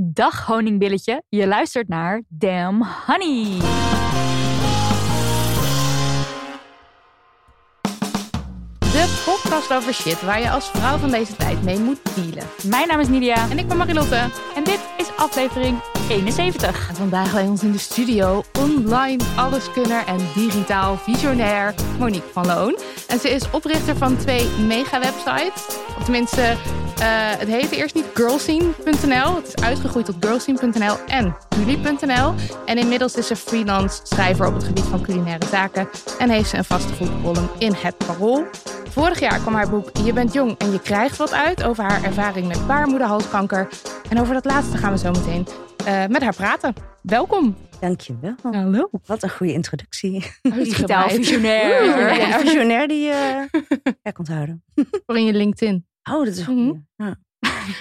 Dag honingbilletje, je luistert naar Damn Honey. De podcast over shit waar je als vrouw van deze tijd mee moet dealen. Mijn naam is Nidia En ik ben Marilotte. en dit is aflevering 71. En vandaag bij ons in de studio online alleskunner en digitaal visionair Monique van Loon. En ze is oprichter van twee mega-websites. Of tenminste, eh, het heette eerst niet girlscene.nl. Het is uitgegroeid tot girlscene.nl en jullie.nl. En inmiddels is ze freelance schrijver op het gebied van culinaire zaken. En heeft ze een vaste column in Het Parool. Vorig jaar kwam haar boek Je bent jong en je krijgt wat uit over haar ervaring met baarmoederhalskanker. En over dat laatste gaan we zo meteen eh, met haar praten. Welkom. Dankjewel. Hallo. Wat een goede introductie. Digitaal visionair. Ja, een visionair die je uh, kon houden. Voor in je LinkedIn. Oh, dat is een goede. Ja.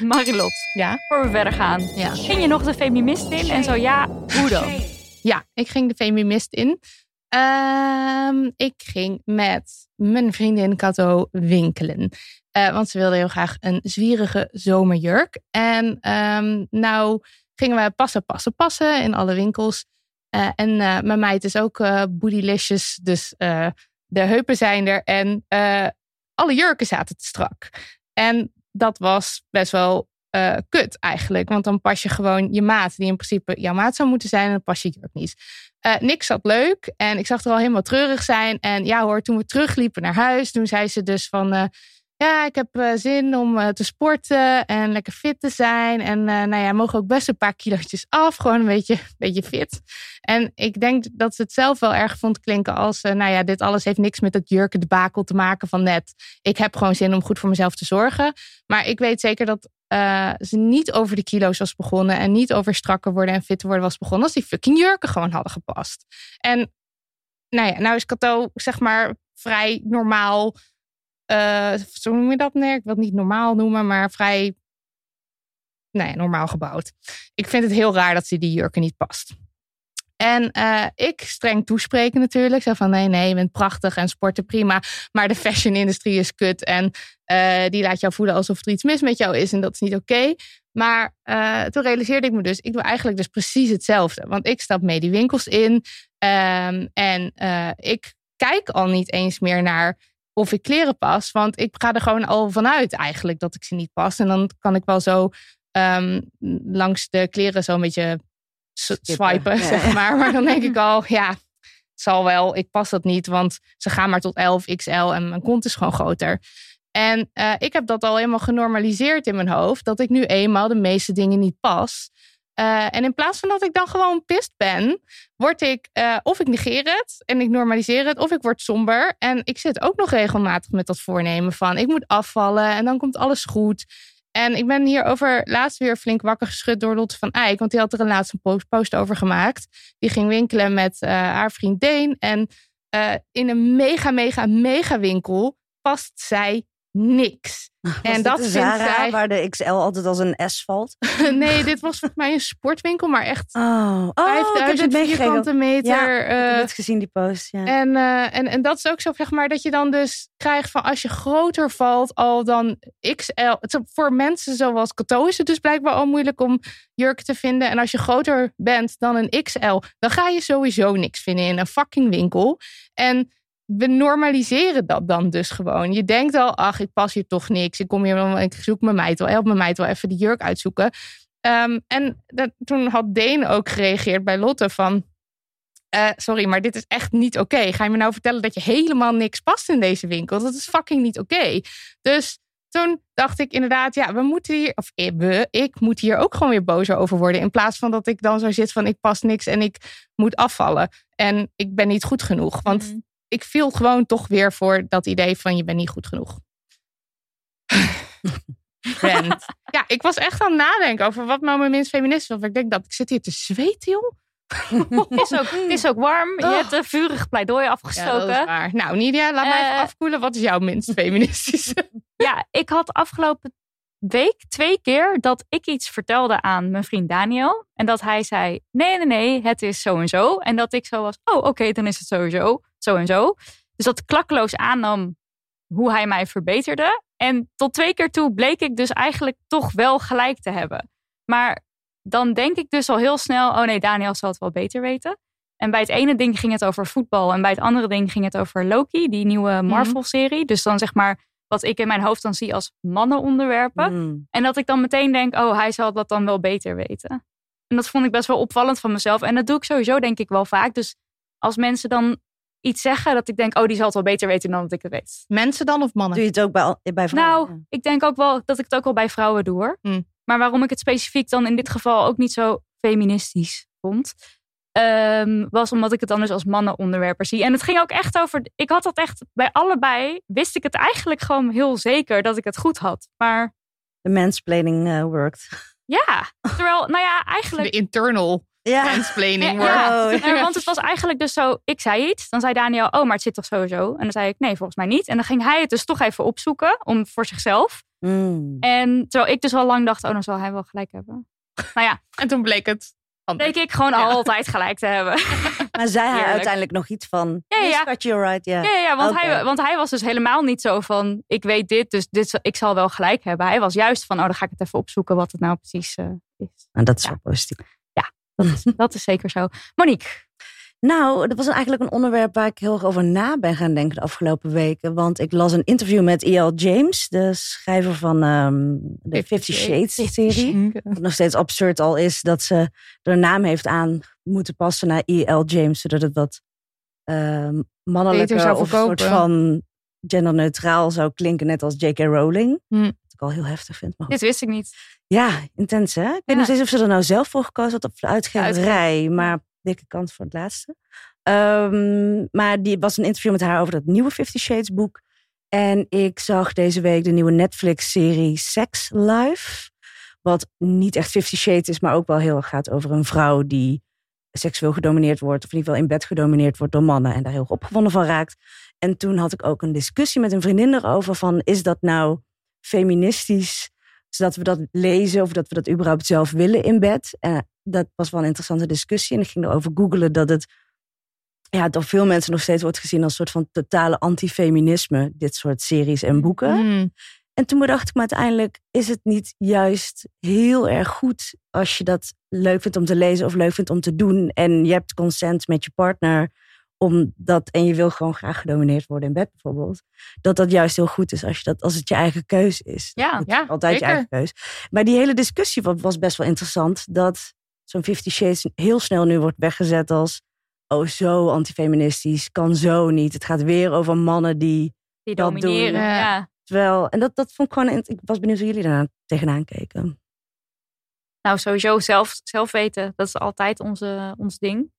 Marilot, Ja. voor we verder gaan. Ja. Ging je nog de feminist in? En zo ja, hoe dan? Ja, ik ging de feminist in. Ehm, ik ging met mijn vriendin Kato winkelen. Eh, want ze wilde heel graag een zwierige zomerjurk. En ehm, nou gingen we passen, passen, passen in alle winkels. Eh, en eh, mijn meid is ook bootylicious. Dus de heupen zijn er. En alle jurken zaten te strak. En dat was best wel kut eigenlijk. Want dan pas je gewoon je maat, die in principe jouw maat zou moeten zijn, en dan pas je jurk niet. Niks zat leuk en ik zag er al helemaal treurig zijn. En ja hoor, toen we terugliepen naar huis, toen zei ze dus van... ja, ik heb eh, zin om eh, te sporten en lekker fit te zijn. En eh, nou ja, mogen ook best een paar kilootjes af. Gewoon een beetje, beetje fit. En ik denk dat ze het zelf wel erg vond klinken als... nou ja, dit alles heeft niks met het jurken debakel te maken van net. Ik heb gewoon zin om goed voor mezelf te zorgen. Maar ik weet zeker dat ze niet over de kilo's was begonnen. En niet over strakker worden en fit worden was begonnen. Als die fucking jurken gewoon hadden gepast. En nou ja, nou is Cato zeg maar vrij normaal. Eh, zo noem je dat? Nee, ik wil het niet normaal noemen, maar vrij ja, normaal gebouwd. Ik vind het heel raar dat ze die jurken niet past. En eh, ik streng toespreken natuurlijk. Zo van nee, nee, je bent prachtig en sporten prima. Maar de fashion-industrie is kut. En eh, die laat jou voelen alsof er iets mis met jou is. En dat is niet oké. Maar toen realiseerde ik me dus, ik doe eigenlijk dus precies hetzelfde. Want ik stap mee die winkels in. ehm, en ik kijk al niet eens meer naar of ik kleren pas. Want ik ga er gewoon al vanuit eigenlijk dat ik ze niet pas. En dan kan ik wel zo ehm, langs de kleren zo een beetje Skippen, swipen, ja. zeg maar. Maar dan denk ik al, ja, het zal wel. Ik pas dat niet, want ze gaan maar tot 11 XL en mijn kont is gewoon groter. En eh, ik heb dat al helemaal genormaliseerd in mijn hoofd. Dat ik nu eenmaal de meeste dingen niet pas. Eh, en in plaats van dat ik dan gewoon pist ben, word ik, eh, of ik negeer het en ik normaliseer het, of ik word somber. En ik zit ook nog regelmatig met dat voornemen van ik moet afvallen en dan komt alles goed. En ik ben hierover laatst weer flink wakker geschud door Lotte van Eyck. Want die had er een laatste post, over gemaakt. Die ging winkelen met eh, haar vriend Deen. En in een mega, mega, mega winkel past zij niks. En dat Zara, zij... waar de XL altijd als een S valt. nee, dit was volgens mij een sportwinkel, maar echt Oh, oh ik heb 5000 dit meegekregen. vierkante meter. Ja, ik heb eh, het gezien, die post. Ja. en, eh, en, en dat is ook zo, zeg maar, dat je dan dus krijgt van als je groter valt, al dan XL. Het voor mensen zoals Cato is het dus blijkbaar al moeilijk om jurken te vinden. En als je groter bent dan een XL, dan ga je sowieso niks vinden in een fucking winkel. En we normaliseren dat dan dus gewoon. Je denkt al, ach, ik pas hier toch niks. Ik kom hier, wel- ik zoek mijn meid wel, help mijn meid wel even die jurk uitzoeken. Ehm, en toen had Deen ook gereageerd bij Lotte van... eh, sorry, maar dit is echt niet oké. Ga je me nou vertellen dat je helemaal niks past in deze winkel? Dat is fucking niet oké. Dus toen dacht ik inderdaad, ja, we moeten hier... Of we, ik moet hier ook gewoon weer boos over worden. In plaats van dat ik dan zo zit van ik pas niks en ik moet afvallen. En ik ben niet goed genoeg. Want Mhm. Ik viel gewoon toch weer voor dat idee van je bent niet goed genoeg. Ja, ik was echt aan het nadenken over wat nou mijn minst feminist was. Ik denk dat ik zit hier te zweten, joh. Het is, ook, het is ook warm. Je hebt een vurig pleidooi afgestoken. waar. Nou, Nidia, laat mij even Eh. afkoelen. Wat is jouw minst feministische? Ja, ik had afgelopen week twee keer dat ik iets vertelde aan mijn vriend Daniel. En dat hij zei, nee, nee, nee, het is zo en zo. En dat ik zo was, oh, oké, dan is het sowieso zo en zo. Dus dat klakkeloos aannam hoe hij mij verbeterde. En tot twee keer toe bleek ik dus eigenlijk toch wel gelijk te hebben. Maar dan denk ik dus al heel snel, oh nee, Daniel zal het wel beter weten. En bij het ene ding ging het over voetbal. En bij het andere ding ging het over Loki, die nieuwe Marvel-serie. Dus dan zeg maar wat ik in mijn hoofd dan zie als mannenonderwerpen. Mm. En dat ik dan meteen denk, oh, hij zal dat dan wel beter weten. En dat vond ik best wel opvallend van mezelf. En dat doe ik sowieso denk ik wel vaak. Dus als mensen dan iets zeggen, dat ik denk, oh, die zal het wel beter weten dan dat ik het weet. Mensen dan of mannen? Doe je het ook bij, bij vrouwen? Nou, ik denk ook wel dat ik het ook wel bij vrouwen doe hoor. Hm. Maar waarom ik het specifiek dan in dit geval ook niet zo feministisch vond, ehm, was omdat ik het dan dus als mannenonderwerper zie. En het ging ook echt over, ik had dat echt bij allebei, wist ik het eigenlijk gewoon heel zeker dat ik het goed had. Maar De mansplaining eh, worked. ja, terwijl, nou ja, De eigenlijk... internal Ja. mansplaining. Ja, want het was eigenlijk dus zo, ik zei iets, dan zei Daniel, oh, maar het zit toch sowieso? En dan zei ik, nee, volgens mij niet. En dan ging hij het dus toch even opzoeken, om voor zichzelf. Mm. En terwijl ik dus al lang dacht, oh, dan zal hij wel gelijk hebben. Nou ja, En toen bleek het. Bleek ik gewoon Ja. altijd gelijk te hebben. Maar zei hij uiteindelijk nog iets van... Ja, "Yes, ja. Right. Ja. Ja, ja, ja want, hij, want hij was dus helemaal niet zo van, ik weet dit, dus dit, ik zal wel gelijk hebben. Hij was juist van, oh, dan ga ik het even opzoeken wat het nou precies eh, is. Nou, dat is Ja. wel positief. Dat is, dat is zeker zo. Monique, Nou, dat was eigenlijk een onderwerp waar ik heel erg over na ben gaan denken de afgelopen weken. Want ik las een interview met E.L. James, de schrijver van ehm, de Fifty Shades serie. Wat nog steeds absurd al is dat ze er een naam heeft aan moeten passen naar E.L. James. Zodat het wat Beter mannelijker zou of een soort van genderneutraal zou klinken. Net als J.K. Rowling. Hm. Wat ik al heel heftig vind. Maar dit wist ik niet. Ja, intens hè? Ik weet Ja. nog steeds of ze er nou zelf voor gekozen had of de uitgeverij. Maar dikke kans voor het laatste. Ehm, maar die was een interview met haar over dat nieuwe Fifty Shades boek. En ik zag deze week de nieuwe Netflix-serie Sex Life. Wat niet echt Fifty Shades is, maar ook wel heel erg gaat over een vrouw die seksueel gedomineerd wordt. Of ieder geval in bed gedomineerd wordt door mannen. En daar heel opgewonden van raakt. En toen had ik ook een discussie met een vriendin erover van... is dat nou feministisch zodat we dat lezen of dat we dat überhaupt zelf willen in bed. En dat was wel een interessante discussie. En ik ging erover googelen dat het ja, door veel mensen nog steeds wordt gezien als een soort van totale antifeminisme, dit soort series en boeken. Hmm. En toen bedacht ik me uiteindelijk, is het niet juist heel erg goed als je dat leuk vindt om te lezen of leuk vindt om te doen en je hebt consent met je partner om dat en je wil gewoon graag gedomineerd worden in bed bijvoorbeeld, dat dat juist heel goed is als je dat als het je eigen keus is. Ja, ja, altijd zeker. je eigen keus. Maar die hele discussie wa- was best wel interessant dat zo'n Fifty Shades heel snel nu wordt weggezet als oh zo antifeministisch, kan zo niet. Het gaat weer over mannen die Die Dat doen. domineren. Ja. Ja. Terwijl, en dat, dat vond ik gewoon, ik was benieuwd hoe jullie daar tegenaan keken. Nou, sowieso zelf, zelf weten. Dat is altijd onze, ons ding.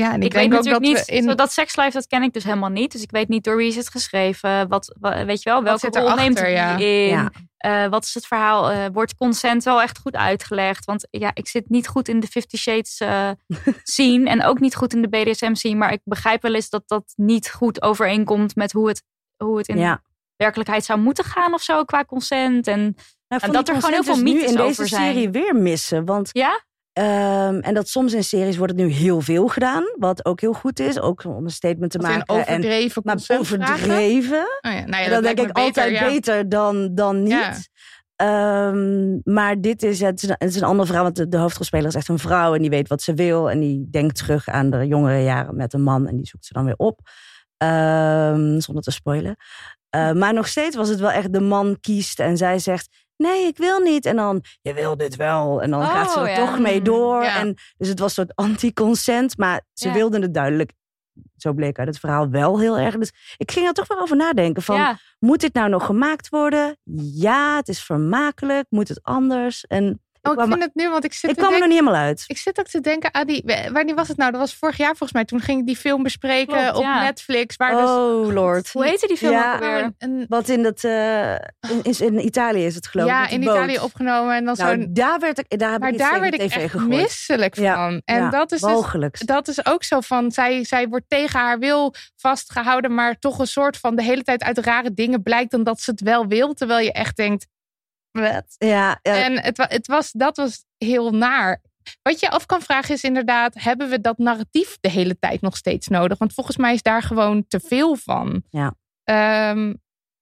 Ja, en ik, Ik, weet denk ook dat natuurlijk niet, we in... zo dat sekslife, dat ken ik dus helemaal niet. Dus ik weet niet door wie is het geschreven. Wat, wa- weet je wel, welke rol neemt die ja. in? Ja. Eh, wat is het verhaal? Eh, wordt consent wel echt goed uitgelegd? Want ja, ik zit niet goed in de Fifty Shades eh scene. En ook niet goed in de BDSM scene. Maar ik begrijp wel eens dat dat niet goed overeenkomt met hoe het, hoe het in Ja. werkelijkheid zou moeten gaan of zo qua consent. En Nou, En dat er gewoon heel veel dus mythes nu in over deze zijn. serie weer missen. Want, ja, ehm, en dat soms in series wordt het nu heel veel gedaan. Wat ook heel goed is. Ook om een statement te in maken. en, overdreven maar consent vragen. overdreven. Oh ja, nou ja, En dat dan denk ik altijd ja. beter dan, dan niet. Ehm, maar dit is, het, is een- het is een andere vrouw, want de, de hoofdrolspeler is echt een vrouw en die weet wat ze wil. En die denkt terug aan de jongere jaren met een man en die zoekt ze dan weer op. Ehm, zonder te spoilen. Eh, maar nog steeds was het wel echt de man kiest en zij zegt: nee, ik wil niet. En dan, je wil dit wel. En dan Oh, gaat ze er ja. toch mee door. Ja. En, dus het was een soort anti-consent. Maar ze Ja. wilden het duidelijk, zo bleek uit het verhaal, wel heel erg. Dus ik ging er toch wel over nadenken. Van, moet dit nou nog gemaakt worden? Ja, het is vermakelijk. Moet het anders? En Oh, ik kwam, vind het nu, want ik zit ik kwam er nog niet helemaal uit. Ik zit ook te denken aan die. Wanneer was het nou? Dat was vorig jaar volgens mij. Toen ging ik die film bespreken Klopt, op ja. Netflix. Waar dus Oh, lord. Hoe heette die film Ja. ook alweer? een, een- Wat in, dat, eh, in, is in Italië is het geloof ik. ja, in boot. Italië opgenomen. En dan Nou, zo'n. daar, werd ik, daar heb Maar ik daar werd ik tv echt gegooid. misselijk Ja, van. En ja, dat is dus dat is ook zo van, zij, zij wordt tegen haar wil vastgehouden, maar toch een soort van de hele tijd uit rare dingen blijkt dan dat ze het wel wil, terwijl je echt denkt, Ja, ja, En het, het was, dat was heel naar. Wat je af kan vragen is inderdaad, hebben we dat narratief de hele tijd nog steeds nodig? Want volgens mij is daar gewoon te veel van. Ja. Ehm,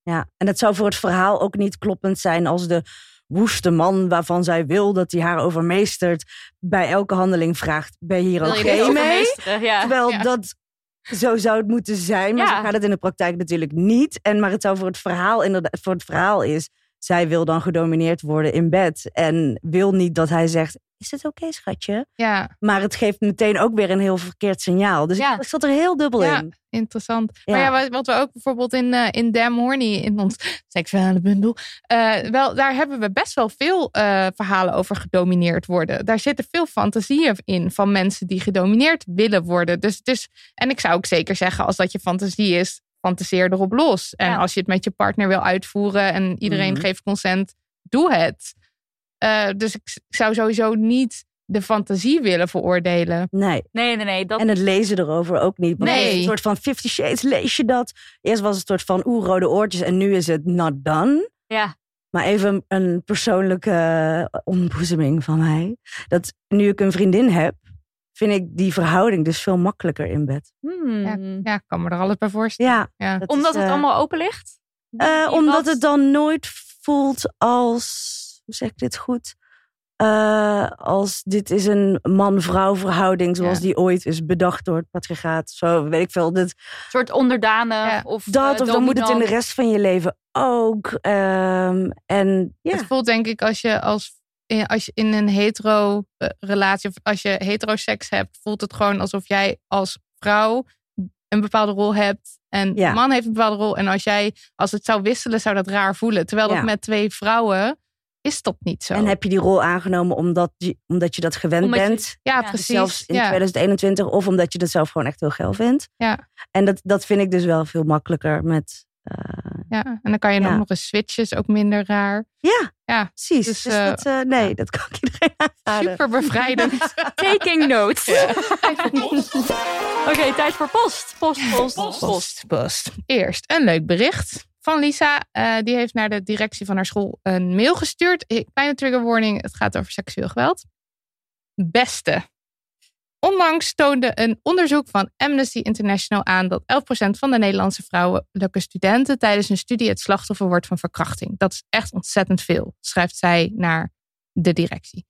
ja. En het zou voor het verhaal ook niet kloppend zijn als de woeste man waarvan zij wil dat hij haar overmeestert, bij elke handeling vraagt: Ben je hier oké dit mee? Ja. Terwijl Ja. dat zo zou het moeten zijn, maar Ja. zo gaat het in de praktijk natuurlijk niet. En maar het zou voor het verhaal inderdaad, voor het verhaal is, zij wil dan gedomineerd worden in bed en wil niet dat hij zegt: Is het oké, schatje? ja, Maar het geeft meteen ook weer een heel verkeerd signaal. Dus Ja. ik zat er heel dubbel Ja. in. interessant. Ja. Maar ja, wat, we ook bijvoorbeeld in, eh in Damn Horny, in ons seksuele bundel, eh, wel, daar hebben we best wel veel eh, verhalen over gedomineerd worden. Daar zitten veel fantasieën in van mensen die gedomineerd willen worden. Dus, dus, en ik zou ook zeker zeggen, als dat je fantasie is, fantaseer erop los. En Ja. als je het met je partner wil uitvoeren en iedereen Mhm. geeft consent, doe het. Eh, dus ik zou sowieso niet de fantasie willen veroordelen. Nee. Nee, nee, nee. Dat, En het lezen erover ook niet. Want Nee. een soort van Fifty Shades, lees je dat? Eerst was het een soort van oeh, rode oortjes en nu is het not done. ja. Maar even een persoonlijke eh, ontboezeming van mij. Dat nu ik een vriendin heb, vind ik die verhouding dus veel makkelijker in bed. Hmm. Ja, ik kan me er alles bij voorstellen. Ja, Ja. dat Omdat is, het eh, allemaal open ligt? eh, omdat het dan nooit voelt als, hoe zeg ik dit goed? Eh, als dit is een man-vrouw verhouding zoals Ja. die ooit is bedacht door het patriarchaat. Zo weet ik veel. Dit, Een soort onderdanen Ja. of dat, of dan moet het in de rest van je leven ook. Ehm, en ja, Het voelt denk ik als je als in, als je in een hetero eh, relatie of als je heteroseks hebt, voelt het gewoon alsof jij als vrouw een bepaalde rol hebt en Ja. man heeft een bepaalde rol. En als jij als het zou wisselen, zou dat raar voelen. Terwijl Ja. dat met twee vrouwen is dat niet zo. en heb je die rol aangenomen omdat je, omdat je dat gewend Omdat je- bent. ja, Ja. precies. Zelfs in ja. 2021. Of omdat je dat zelf gewoon echt heel geil vindt. Ja. En dat, dat vind ik dus wel veel makkelijker met... eh, ja, en dan kan je Ja. ook nog eens switchen, is ook minder raar. ja, Ja, precies. Dus, Dus, eh, dat, eh, nee, dat kan ik iedereen aanraden. super bevrijdend. Taking notes. Oké, tijd voor post. Post, post, post. Post, post. Eerst een leuk bericht van Lisa. Eh, die heeft naar de directie van haar school een mail gestuurd. Kleine trigger warning, het gaat over seksueel geweld. Beste. Onlangs toonde een onderzoek van Amnesty International aan dat 11% van de Nederlandse vrouwelijke studenten tijdens hun studie het slachtoffer wordt van verkrachting. Dat is echt ontzettend veel, schrijft zij naar de directie.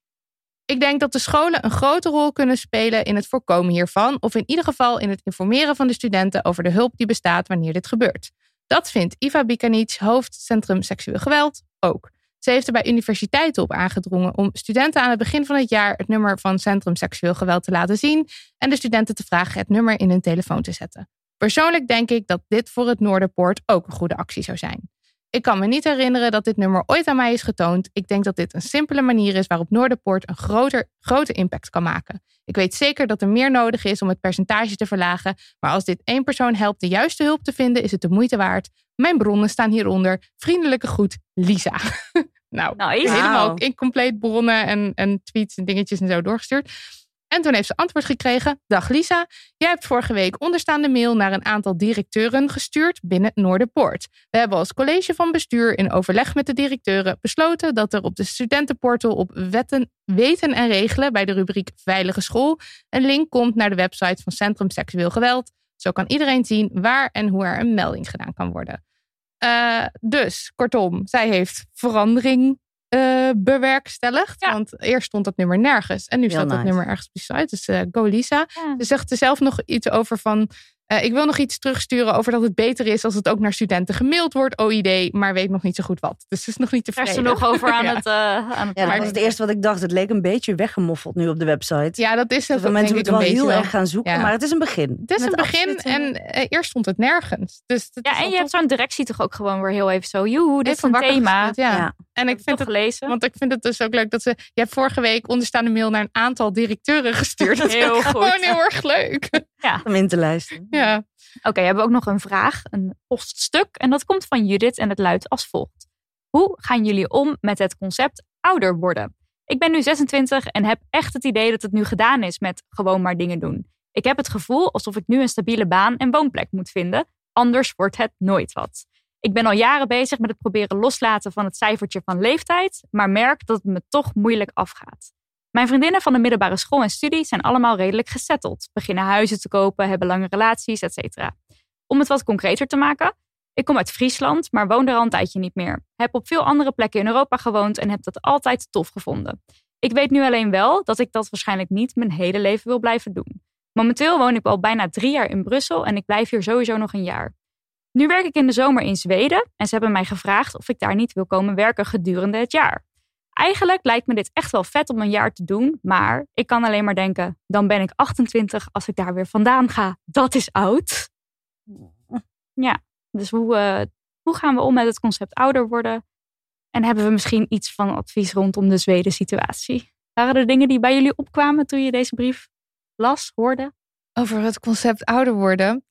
Ik denk dat de scholen een grote rol kunnen spelen in het voorkomen hiervan, of in ieder geval in het informeren van de studenten over de hulp die bestaat wanneer dit gebeurt. Dat vindt Iva Bikanic, hoofdcentrum seksueel geweld, ook. Ze heeft er bij universiteiten op aangedrongen om studenten aan het begin van het jaar het nummer van Centrum Seksueel Geweld te laten zien en de studenten te vragen het nummer in hun telefoon te zetten. Persoonlijk denk ik dat dit voor het Noorderpoort ook een goede actie zou zijn. Ik kan me niet herinneren dat dit nummer ooit aan mij is getoond. Ik denk dat dit een simpele manier is waarop Noorderpoort een groter, grote impact kan maken. Ik weet zeker dat er meer nodig is om het percentage te verlagen, maar als dit één persoon helpt de juiste hulp te vinden, is het de moeite waard. Mijn bronnen staan hieronder. Vriendelijke groet, Lisa. nou, Nice. helemaal Wauw. incompleet bronnen en, en tweets en dingetjes en zo doorgestuurd. En toen heeft ze antwoord gekregen. Dag Lisa, jij hebt vorige week onderstaande mail naar een aantal directeuren gestuurd binnen Noorderpoort. We hebben als college van bestuur in overleg met de directeuren besloten dat er op de studentenportal op wetten, weten en regelen bij de rubriek Veilige School een link komt naar de website van Centrum Seksueel Geweld. Zo kan iedereen zien waar en hoe er een melding gedaan kan worden. Eh, dus, kortom, zij heeft verandering eh, bewerkstelligd. Ja. Want eerst stond dat nummer nergens. En nu Heel staat dat nice. nummer ergens op de site. Dus eh, go Lisa. Ja. Ze zegt er zelf nog iets over van... Eh, ik wil nog iets terugsturen over dat het beter is als het ook naar studenten gemaild wordt, OID, maar weet nog niet zo goed wat. Dus het is nog niet Daar is tevreden. er nog over aan Ja. het... aan het Ja, dat was het eerste wat ik dacht. Het leek een beetje weggemoffeld nu op de website. Ja, dat is het. Mensen moeten wel heel erg gaan zoeken, Ja. maar het is een begin. Het is Met een begin en eh, eerst stond het nergens. Dus het Ja, en je hebt zo'n directie toch ook gewoon weer heel even zo... Joehoe, dit is een thema. Ja. Ja. En ik vind het gelezen. Want ik vind het dus ook leuk dat ze. Je hebt vorige week onderstaande mail naar een aantal directeuren gestuurd. Dat Heel is goed. gewoon heel erg leuk. Om in te luisteren. Ja. Oké, we hebben ook nog een vraag, een poststuk. En dat komt van Judith en het luidt als volgt. Hoe gaan jullie om met het concept ouder worden? Ik ben nu 26 en heb echt het idee dat het nu gedaan is met gewoon maar dingen doen. Ik heb het gevoel alsof ik nu een stabiele baan en woonplek moet vinden. Anders wordt het nooit wat. Ik ben al jaren bezig met het proberen loslaten van het cijfertje van leeftijd, maar merk dat het me toch moeilijk afgaat. Mijn vriendinnen van de middelbare school en studie zijn allemaal redelijk gesetteld. Beginnen huizen te kopen, hebben lange relaties, etc. Om het wat concreter te maken. Ik kom uit Friesland, maar woon er al een tijdje niet meer. Heb op veel andere plekken in Europa gewoond en heb dat altijd tof gevonden. Ik weet nu alleen wel dat ik dat waarschijnlijk niet mijn hele leven wil blijven doen. Momenteel woon ik al bijna drie jaar in Brussel en ik blijf hier sowieso nog een jaar. Nu werk ik in de zomer in Zweden en ze hebben mij gevraagd of ik daar niet wil komen werken gedurende het jaar. Eigenlijk lijkt me dit echt wel vet om een jaar te doen, maar ik kan alleen maar denken, dan ben ik 28 als ik daar weer vandaan ga. Dat is oud. Ja, dus hoe, eh, hoe gaan we om met het concept ouder worden? En hebben we misschien iets van advies rondom de Zweden-situatie? Waren er dingen die bij jullie opkwamen toen je deze brief las, hoorde? Over het concept ouder worden.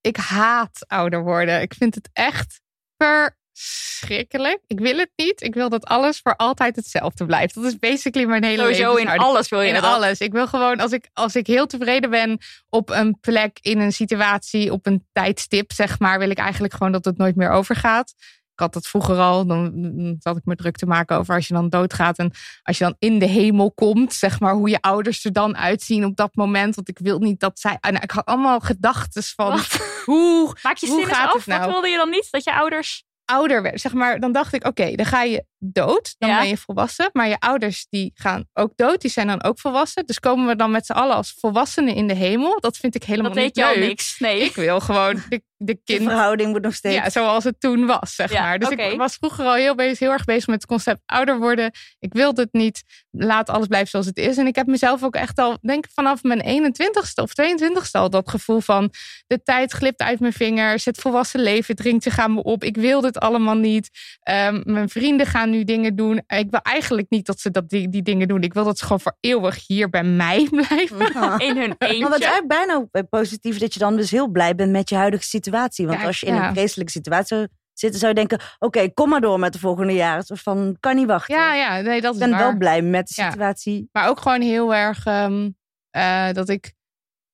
Ik haat ouder worden. Ik vind het echt verschrikkelijk. Ik wil het niet. Ik wil dat alles voor altijd hetzelfde blijft. Dat is basically mijn hele Sowieso in levenshouding. alles wil je In dat. alles. Ik wil gewoon, als ik, als ik heel tevreden ben op een plek, in een situatie, op een tijdstip, zeg maar, wil ik eigenlijk gewoon dat het nooit meer overgaat. Ik had dat vroeger al, dan dan zat ik me druk te maken over als je dan doodgaat en als je dan in de hemel komt, zeg maar, hoe je ouders er dan uitzien op dat moment. Want ik wil niet dat zij. Nou, ik had allemaal gedachten van Wat? hoe Maak je Hoe gaat af. het nou? Wat wilde je dan niet? Dat je ouders... ouder werd. Zeg maar, dan dacht ik, oké, dan ga je dood. Dan Ja. ben je volwassen. Maar je ouders die gaan ook dood. Die zijn dan ook volwassen. Dus komen we dan met z'n allen als volwassenen in de hemel. Dat vind ik helemaal Dat niet deed je al leuk. niks. Nee. Ik wil gewoon de, de De kind... verhouding moet nog steeds. Ja, zoals het toen was, zeg Ja, maar. Dus ik was vroeger al heel, bezig, heel erg bezig met het concept ouder worden. Ik wilde het niet. Laat alles blijven zoals het is. En ik heb mezelf ook echt al, denk ik vanaf mijn 21ste of 22ste al dat gevoel van de tijd glipt uit mijn vingers. Het volwassen leven dringt zich aan me op. Ik wil dit allemaal niet. Ehm, mijn vrienden gaan nu dingen doen. Ik wil eigenlijk niet dat ze dat, die, die dingen doen. Ik wil dat ze gewoon voor eeuwig hier bij mij blijven. In hun Maar wat is eentje. eigenlijk bijna ook positief dat je dan dus heel blij bent met je huidige situatie. Want Ja, als je in ja. een vreselijke situatie zou zitten, zou je denken: oké, kom maar door met de volgende jaren. Of van kan niet wachten. Ja, ja, nee, dat ik is ben waar. wel blij met de Ja. situatie. Maar ook gewoon heel erg ehm, eh, dat ik,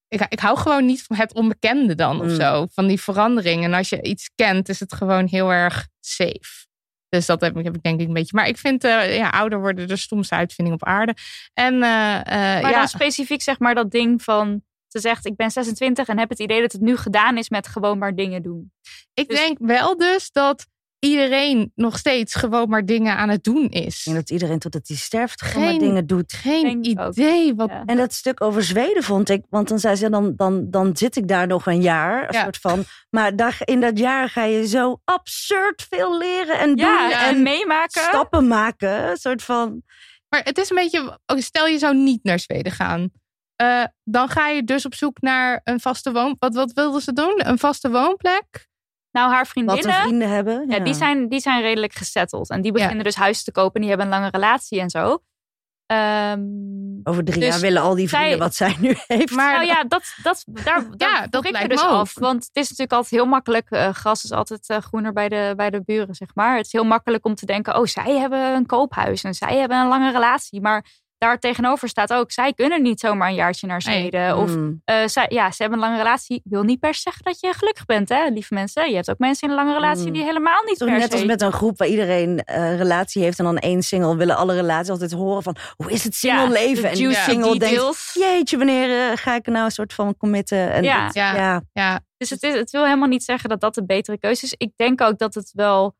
ik. Ik hou gewoon niet van het onbekende dan of Mm. zo. Van die verandering. En als je iets kent, is het gewoon heel erg safe. Dus dat heb ik, heb ik denk ik een beetje. Maar ik vind eh, ja, ouder worden de stomste uitvinding op aarde. En eh, eh, Maar ja, dan specifiek zeg maar dat ding van... Ze zegt, ik ben 26 en heb het idee dat het nu gedaan is met gewoon maar dingen doen. ik dus- denk wel dus dat iedereen nog steeds gewoon maar dingen aan het doen is. Ik denk dat iedereen totdat hij sterft gewoon Geen- maar dingen doet. Geen idee wat. Ja. En dat stuk over Zweden vond ik, want dan zei ze, dan, dan, dan zit ik daar nog een jaar, een Ja. soort van. Maar daar, in dat jaar ga je zo absurd veel leren en doen Ja, en en meemaken. stappen maken. Een soort van, Maar het is een beetje, oké, stel je zou niet naar Zweden gaan. Eh, dan ga je dus op zoek naar een vaste woon. Wat, wat wilden ze doen? Een vaste woonplek? Nou, haar wat we vriendinnen, vrienden hebben. ja, die, zijn, die zijn redelijk gesetteld. En die Ja. beginnen dus huis te kopen. En die hebben een lange relatie en zo. Ehm, Over drie Dus jaar willen al die vrienden zij- wat zij nu heeft. Maar nou ja, dat, dat, daar, daar Ja, dat ik me lijkt dus ook. af. Want het is natuurlijk altijd heel makkelijk. eh, gras is altijd eh, groener bij de, bij de buren, zeg maar. Het is heel makkelijk om te denken, oh, zij hebben een koophuis. En zij hebben een lange relatie. Maar daar tegenover staat ook, zij kunnen niet zomaar een jaartje naar Nee. Zweden. Of Hmm. eh, zij, ja, ze hebben een lange relatie. Wil niet per se zeggen dat je gelukkig bent, hè, lieve mensen. Je hebt ook mensen in een lange relatie Mm. die helemaal niet Toch per net als met een groep waar iedereen eh relatie heeft en dan één single willen alle relaties altijd horen van hoe is het single leven? de En die single denkt, jeetje, wanneer eh, ga ik er nou een soort van committen? En Ja. het- Ja. ja. Ja, Dus het, is, het wil helemaal niet zeggen dat dat de betere keuze is. Ik denk ook dat het wel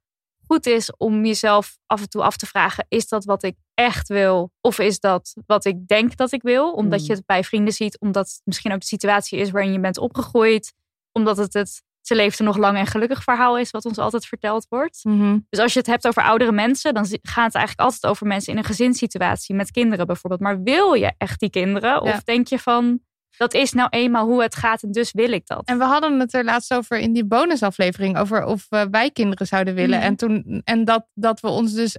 goed is om jezelf af en toe af te vragen: is dat wat ik echt wil? Of is dat wat ik denk dat ik wil? Omdat Mm. je het bij vrienden ziet, omdat het misschien ook de situatie is waarin je bent opgegroeid. omdat het het ze leefde nog lang en gelukkig verhaal is, wat ons altijd verteld wordt. Mhm. Dus als je het hebt over oudere mensen, dan gaat het eigenlijk altijd over mensen in een gezinssituatie met kinderen bijvoorbeeld. Maar wil je echt die kinderen? Of denk je van, dat is nou eenmaal hoe het gaat en dus wil ik dat? En we hadden het er laatst over in die bonusaflevering. Over of wij kinderen zouden willen. Mhm. En, toen, en dat, dat we ons dus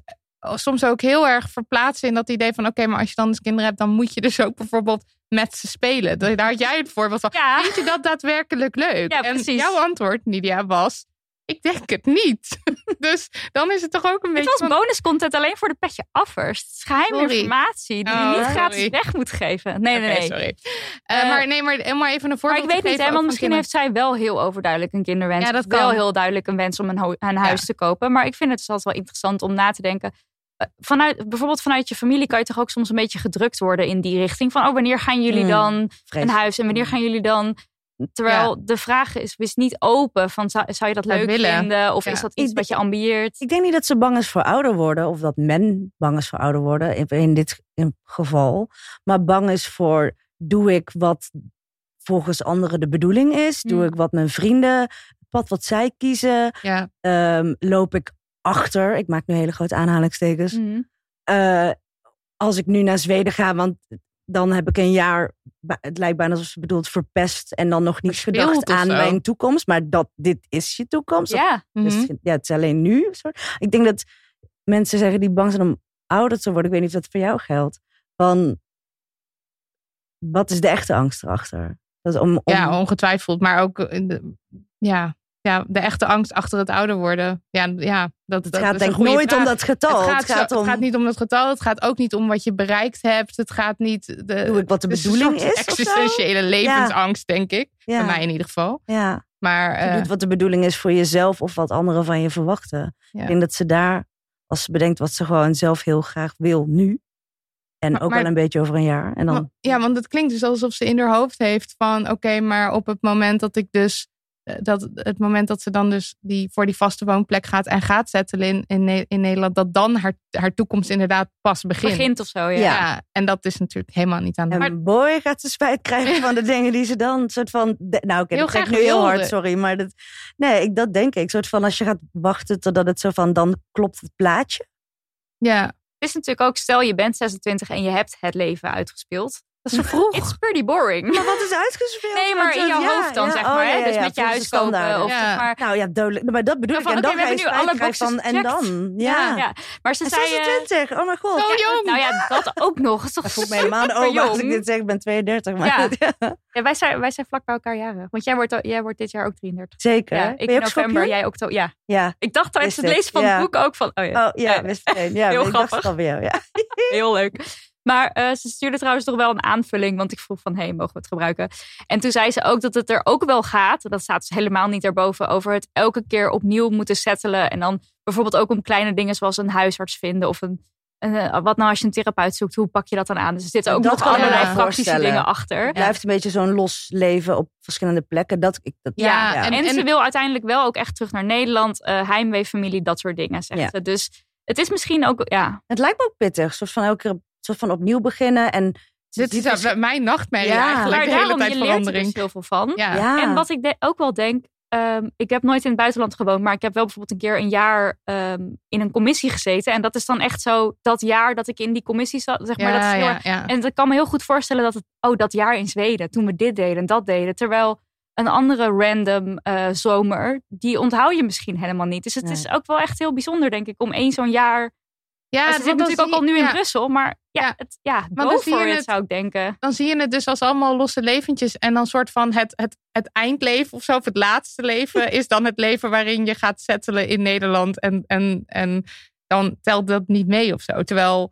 soms ook heel erg verplaatsen in dat idee van... Oké, maar als je dan dus kinderen hebt, dan moet je dus ook bijvoorbeeld met ze spelen. Da- Daar had jij het voorbeeld van. Ja. Vind je dat daadwerkelijk leuk? Ja, en precies. jouw antwoord, Nidia, was... Ik denk het niet. dus dan is het toch ook een Het beetje was van... bonuscontent alleen voor de petje affers. Het is geheime Sorry. informatie die Oh, je niet sorry. gratis weg moet geven. Nee, nee, nee. sorry. Eh, Eh, maar nee, maar, maar even een Maar voorbeeld ik weet niet, hè, want misschien heeft zij wel heel overduidelijk een kinderwens. Ja, dat of wel kan. heel duidelijk een wens om een, een huis te kopen. Maar ik vind het dus altijd wel interessant om na te denken. Vanuit, bijvoorbeeld vanuit je familie kan je toch ook soms een beetje gedrukt worden in die richting. Van, oh, wanneer gaan jullie Mm, dan een Vreselijk. huis en wanneer gaan jullie dan... Terwijl de vraag is, is niet open van zou, zou je dat leuk willen. vinden? Of Ja. is dat iets wat je ambieert? Ik denk niet dat ze bang is voor ouder worden, of dat men bang is voor ouder worden, in, in dit in geval. Maar bang is voor, doe ik wat volgens anderen de bedoeling is? Doe Hmm. ik wat mijn vrienden, het pad wat zij kiezen? Ja, Ehm, loop ik achter? Ik maak nu hele grote aanhalingstekens. Mhm. Eh, als ik nu naar Zweden ga, want dan heb ik een jaar, het lijkt bijna alsof ze bedoelt verpest en dan nog niet Verspeeld gedacht aan zo. mijn toekomst. Maar dat dit is je toekomst. Ja, Dus mhm. ja, het is alleen nu. Soort. Ik denk dat mensen zeggen die bang zijn om ouder te worden. Ik weet niet of dat voor jou geldt. Van, wat is de echte angst erachter? Dat om, om, Ja, ongetwijfeld. Maar ook in de, ja, ja, de echte angst achter het ouder worden. Ja, ja dat, het dat gaat is denk ik nooit vraag. om dat getal. Het gaat, het gaat zo- om, het gaat niet om het getal. Het gaat ook niet om wat je bereikt hebt. Het gaat niet... De, doe ik wat de bedoeling is existentiële levensangst, denk ik. Ja, Bij mij in ieder geval. ja. Maar je eh, doet wat de bedoeling is voor jezelf of wat anderen van je verwachten. Ja. Ik denk dat ze daar, als ze bedenkt wat ze gewoon zelf heel graag wil nu. En Maar- ook maar- wel een beetje over een jaar. En dan, ja, want het klinkt dus alsof ze in haar hoofd heeft van... Oké, maar op het moment dat ik dus... eh, Dat het moment dat ze dan dus die, voor die vaste woonplek gaat en gaat settelen in, in, Ne- in Nederland, dat dan haar, haar toekomst inderdaad pas begint. begint of zo. Ja. En dat is natuurlijk helemaal niet aan de En hand. boy gaat ze spijt krijgen van de dingen die ze dan soort van. nou, oké, dat zeg ik nu heel hard, sorry. Maar dat, nee, ik, dat denk ik. Soort van als je gaat wachten totdat het zo van. dan klopt het plaatje. Ja, Het is natuurlijk ook, stel je bent 26 en je hebt het leven uitgespeeld. Dat is zo vroeg. It's pretty boring. Maar wat is uitgespeeld? Nee, maar in jouw Ja, hoofd dan, ja, zeg oh, maar. ja, hè? ja, Dus ja, met je huis kopen. Of Ja. zeg maar, Nou ja, duidelijk. Maar dat bedoel Ja, ik. van, En dan we ga je hebben nu spijt alle van. boxes En dan? Ja. ja. Maar ze En zei... eh, 26. Oh mijn god. Zo Ja, jong. Nou ja, dat ook nog. Dat is toch Ik voel me helemaal als ik dit zeg. Ik ben 32. Maar Ja. ja. Ja, wij, zijn, wij zijn vlak bij elkaar jaren. Want jij wordt, jij wordt dit jaar ook 33. Zeker. Ja, ik ben ook november, jij oktober. Ja, Ja. ik dacht tijdens het lezen van het boek ook van... Oh ja, Oh ja, Ja. wist meteen. Ja, Heel grappig. heel leuk. Maar eh, ze stuurde trouwens nog wel een aanvulling. Want ik vroeg van, hey, mogen we het gebruiken? En toen zei ze ook dat het er ook wel gaat. Dat staat dus helemaal niet erboven. Over het elke keer opnieuw moeten settelen. En dan bijvoorbeeld ook om kleine dingen zoals een huisarts vinden. Of een, een, eh, wat nou als je een therapeut zoekt. Hoe pak je dat dan aan? Dus er zitten ook Dat nog allerlei praktische dingen achter. Het blijft een beetje zo'n los leven op verschillende plekken. Dat, ik, dat, Ja, Ja, en, en- ze wil uiteindelijk wel ook echt terug naar Nederland. eh heimweefamilie, dat soort dingen, zegt Ja. ze. Dus het is misschien ook, ja... Het lijkt me ook pittig. Soort van elke keer soort van opnieuw beginnen. En dit ziet is er- mijn nachtmerrie Ja. eigenlijk. De hele daarom, tijd je leert er verandering. dus heel veel van. Ja. ja. En wat ik de- ook wel denk, ehm, ik heb nooit in het buitenland gewoond, maar ik heb wel bijvoorbeeld een keer een jaar ehm, in een commissie gezeten. En dat is dan echt zo dat jaar dat ik in die commissie zat, zeg maar. dat is ja, heel ja, erg- ja. En ik kan me heel goed voorstellen dat het, oh, dat jaar in Zweden, toen we dit deden en dat deden. Terwijl een andere random eh, zomer, die onthoud je misschien helemaal niet. Dus het Nee. is ook wel echt heel bijzonder, denk ik, om één zo'n jaar. Ja, ze zit natuurlijk ook al nu in Brussel, maar ja, Ja. het, ja dan zie je for it het- zou ik denken. Dan zie je het dus als allemaal losse leventjes. En dan soort van het, het, het eindleven of zo, of het laatste leven, is dan het leven waarin je gaat settelen in Nederland. En, en, en dan telt dat niet mee of zo. Terwijl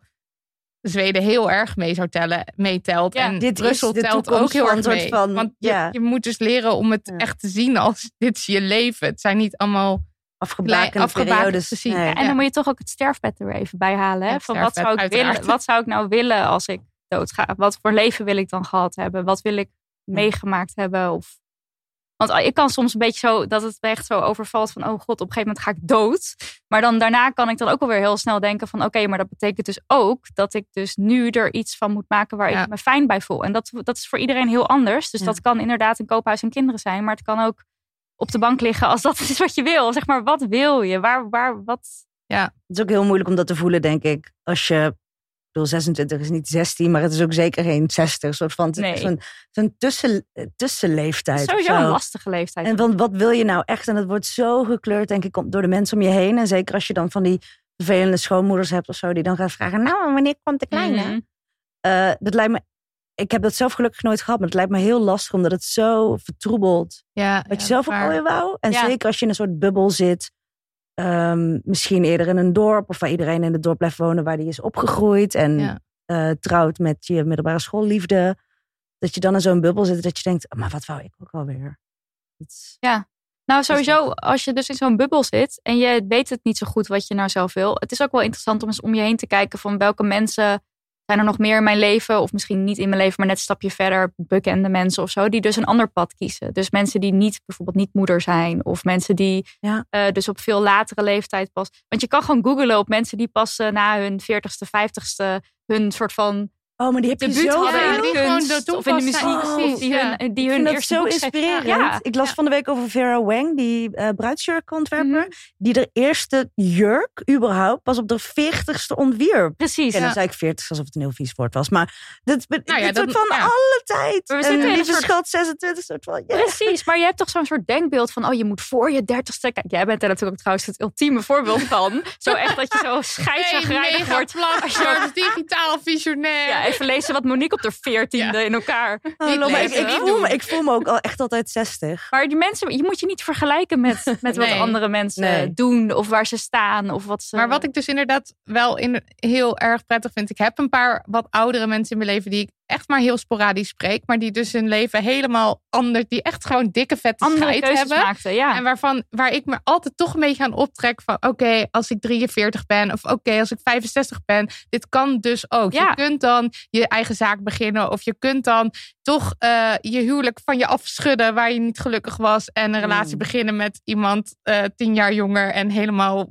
Zweden heel erg mee zou tellen, meetelt. Ja, en dit is Brussel de telt ook heel erg soort mee. van- Want je, ja. je moet dus leren om het Ja. echt te zien als dit is je leven. Het zijn niet allemaal afgebakende afgebakend periodes. te zien. Nee. Ja, en dan moet je toch ook het sterfbed er even bij halen. Hè? Van wat, zou ik uiteraard. willen, wat zou ik nou willen als ik doodga? Wat voor leven wil ik dan gehad hebben? Wat wil ik meegemaakt hebben? Of... Want ik kan soms een beetje zo, dat het me echt zo overvalt van, oh god, op een gegeven moment ga ik dood. Maar dan daarna kan ik dan ook alweer heel snel denken van, oké, maar dat betekent dus ook dat ik dus nu er iets van moet maken waar Ja. ik me fijn bij voel. En dat, dat is voor iedereen heel anders. Dus Ja. dat kan inderdaad een koophuis en kinderen zijn, maar het kan ook op de bank liggen als dat is wat je wil. Zeg maar, wat wil je? Waar, waar, wat... Het is ook heel moeilijk om dat te voelen, denk ik. Als je, ik bedoel, 26 is niet 16, maar het is ook zeker geen 60. Een soort van, het Nee. is zo'n zo'n tussen, tussenleeftijd. Sowieso zo. een lastige leeftijd. En want wat wil je nou echt? En het wordt zo gekleurd, denk ik, om- door de mensen om je heen. En zeker als je dan van die vervelende schoonmoeders hebt of zo, die dan gaan vragen: Nou, wanneer komt de kleine? Mhm. Eh, dat lijkt me. Ik heb dat zelf gelukkig nooit gehad, maar het lijkt me heel lastig omdat het zo vertroebelt. Ja, Wat je zelf ook alweer wou. En Ja. zeker als je in een soort bubbel zit. ehm, misschien eerder in een dorp of waar iedereen in het dorp blijft wonen waar die is opgegroeid. En Ja. eh, trouwt met je middelbare schoolliefde. Dat je dan in zo'n bubbel zit dat je denkt, "Oh, maar wat wou ik ook alweer? Is- Nou, sowieso, als je dus in zo'n bubbel zit en je weet het niet zo goed wat je nou zelf wil. Het is ook wel interessant om eens om je heen te kijken van welke mensen zijn er nog meer in mijn leven. Of misschien niet in mijn leven, maar net een stapje verder. Bekende mensen of zo, die dus een ander pad kiezen. Dus mensen die niet, bijvoorbeeld niet moeder zijn. Of mensen die Ja. eh, dus op veel latere leeftijd pas. Want je kan gewoon googlen op mensen die pas eh, na hun 40ste, 50ste hun soort van Oh, maar die heb je zo hadden Ja, in de kunst of in muziek. die hun, die Ik hun vind dat eerste zo inspirerend. Ja. Ik las Ja. van de week over Vera Wang, die eh bruidsjurkontwerper. Mhm. Die de eerste jurk überhaupt pas op de 40ste ontwierp. Precies. En dan Ja. zei ik 40 alsof het een heel vies woord was. Maar dat, Nou dit dat- soort van ja. alle tijd. Maar we en zitten in een lieve soort- schat 26 soort van... ja. Precies, maar je hebt toch zo'n soort denkbeeld van, oh, je moet voor je dertigste... Kijk, jij bent er natuurlijk ook trouwens het ultieme voorbeeld van. Zo echt dat je zo scheidsagrijdig mega wordt. plat, als je- digitaal visionair. Ja, even lezen wat Monique op de veertiende in elkaar. Oh, ik, ik, voel doen. me, ik voel me ook al echt altijd 60. Maar die mensen, je moet je niet vergelijken met, met wat Nee. andere mensen Nee. doen. Of waar ze staan. Of wat ze... Maar wat ik dus inderdaad wel in, heel erg prettig vind. Ik heb een paar wat oudere mensen in mijn leven die ik echt maar heel sporadisch spreek. Maar die dus hun leven helemaal anders. Die echt gewoon dikke vette scheid hebben. maakte. Ja. En waarvan, waar ik me altijd toch een beetje aan optrek van... oké, als ik 43 ben of oké, als ik 65 ben... dit kan dus ook. Ja. Je kunt dan je eigen zaak beginnen... of je kunt dan toch eh, je huwelijk van je afschudden... waar je niet gelukkig was... en een relatie Mm. beginnen met iemand eh, tien jaar jonger... en helemaal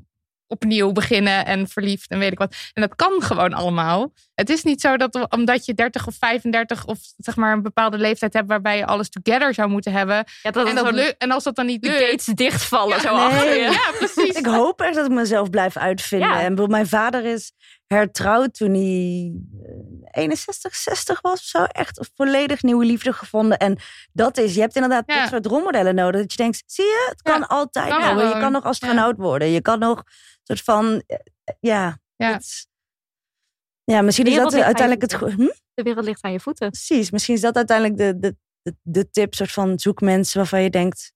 opnieuw beginnen en verliefd en weet ik wat. En dat kan gewoon allemaal. Het is niet zo dat omdat je 30 of 35 of zeg maar een bepaalde leeftijd hebt waarbij je alles together zou moeten hebben. ja, dat En, dat lukt- en als dat dan niet de lukt. gates dichtvallen zo nee. achter je. Ja, precies. Ik hoop echt dat ik mezelf blijf uitvinden. Ja. En mijn vader is hertrouwd toen hij eh, 61, 60 was of zo. Echt een volledig nieuwe liefde gevonden. En dat is, je hebt inderdaad Ja. dit soort rolmodellen nodig. Dat je denkt, zie je, het kan Ja, altijd kan. Je kan nog astronaut worden. Je kan nog soort van, eh, ja. Ja. het ja, misschien is dat uiteindelijk het... Hm? De wereld ligt aan je voeten. Precies, misschien is dat uiteindelijk de, de, de, de tip. Soort van, zoek mensen waarvan je denkt,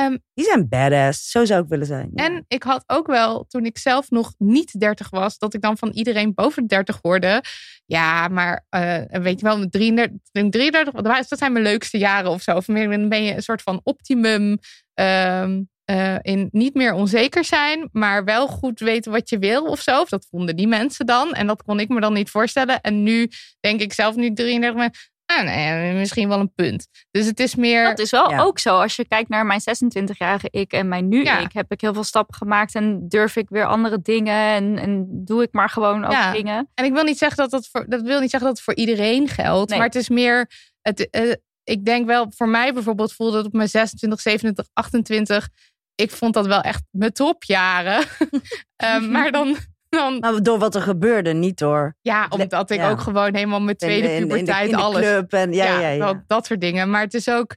Ehm, die zijn badass. Zo zou ik willen zijn. Ja. En ik had ook wel, toen ik zelf nog niet 30 was, dat ik dan van iedereen boven de 30 hoorde. Ja, maar eh, weet je wel, met 33, toen ik 33, dat zijn mijn leukste jaren of zo. Of dan ben je een soort van optimum ehm, eh, in niet meer onzeker zijn, maar wel goed weten wat je wil of zo. Of dat vonden die mensen dan. En dat kon ik me dan niet voorstellen. En nu denk ik zelf nu 33 ben, ah, nee, misschien wel een punt. Dus het is meer. Dat is wel Ja. ook zo. Als je kijkt naar mijn 26-jarige ik en mijn nu Ja. ik, heb ik heel veel stappen gemaakt en durf ik weer andere dingen en, en doe ik maar gewoon ook Ja. dingen. En ik wil niet zeggen dat dat voor, dat wil niet zeggen dat het voor iedereen geldt. Nee. Maar het is meer. Het, eh, ik denk wel, voor mij bijvoorbeeld voelde het op mijn 26, 27, 28. Ik vond dat wel echt mijn topjaren. Ehm, maar dan, dan, Maar door wat er gebeurde, niet door. ja, omdat ik Ja. ook gewoon helemaal mijn tweede in, puberteit alles. club en ja, ja, ja. dat soort dingen. Maar het is ook.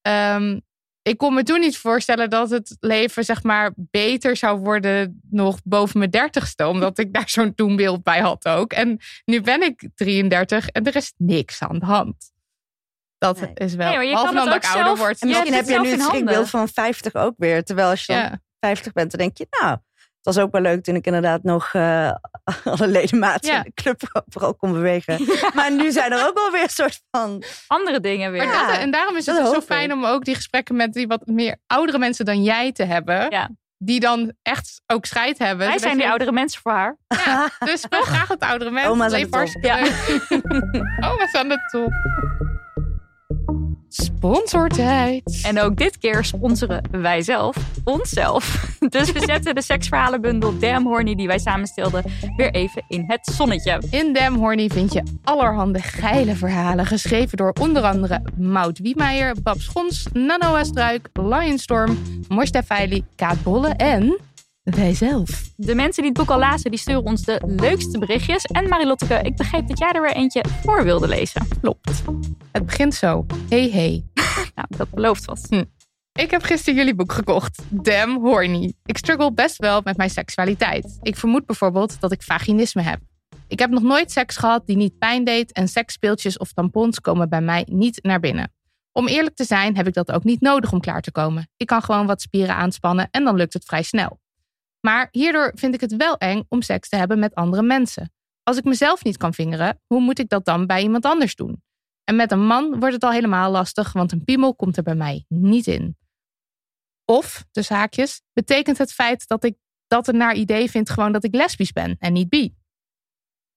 ehm, ik kon me toen niet voorstellen dat het leven zeg maar beter zou worden nog boven mijn dertigste. Omdat ik daar zo'n doembeeld bij had ook. En nu ben ik 33 en er is niks aan de hand. Dat Nee. is wel. Nee, maar dan dat ik ook ouder zelf- word. En misschien heb je nu het schrikbeeld van 50 ook weer. Terwijl als je dan Ja. 50 bent, dan denk je, nou, het was ook wel leuk toen ik inderdaad nog eh, alle ledematen Ja. in de club vooral kon bewegen. Maar nu zijn er ook wel weer een soort van... Andere dingen weer. Maar Ja, dat, en daarom is het dat dus zo ik. fijn om ook die gesprekken met die wat meer oudere mensen dan jij te hebben. Ja. Die dan echt ook scheid hebben. Wij zijn die oudere mensen voor haar. Ja, dus ben graag het oudere mensen. Oma's aan de top. Oma's aan de top. Sponsortijd. En ook dit keer sponsoren wij zelf onszelf. Dus we zetten de seksverhalenbundel Damn Horny die wij samenstelden weer even in het zonnetje. In Damn Horny vind je allerhande geile verhalen. Geschreven door onder andere Maud Wiemeijer, Bab Schons, Nanoa Struik, Lionstorm, Morsta Feili, Kaat Bolle en wij zelf. De mensen die het boek al lazen, die sturen ons de leukste berichtjes. En Marilotteke, ik begreep dat jij er weer eentje voor wilde lezen. Klopt. Het begint zo. Hey hey. Nou, dat belooft wat. Hm. Ik heb gisteren jullie boek gekocht. Damn horny. Ik struggle best wel met mijn seksualiteit. Ik vermoed bijvoorbeeld dat ik vaginisme heb. Ik heb nog nooit seks gehad die niet pijn deed en seksspeeltjes of tampons komen bij mij niet naar binnen. Om eerlijk te zijn heb ik dat ook niet nodig om klaar te komen. Ik kan gewoon wat spieren aanspannen en dan lukt het vrij snel. Maar hierdoor vind ik het wel eng om seks te hebben met andere mensen. Als ik mezelf niet kan vingeren, hoe moet ik dat dan bij iemand anders doen? En met een man wordt het al helemaal lastig, want een piemel komt er bij mij niet in. Of, tussen haakjes, betekent het feit dat ik dat een naar idee vind gewoon dat ik lesbisch ben en niet bi.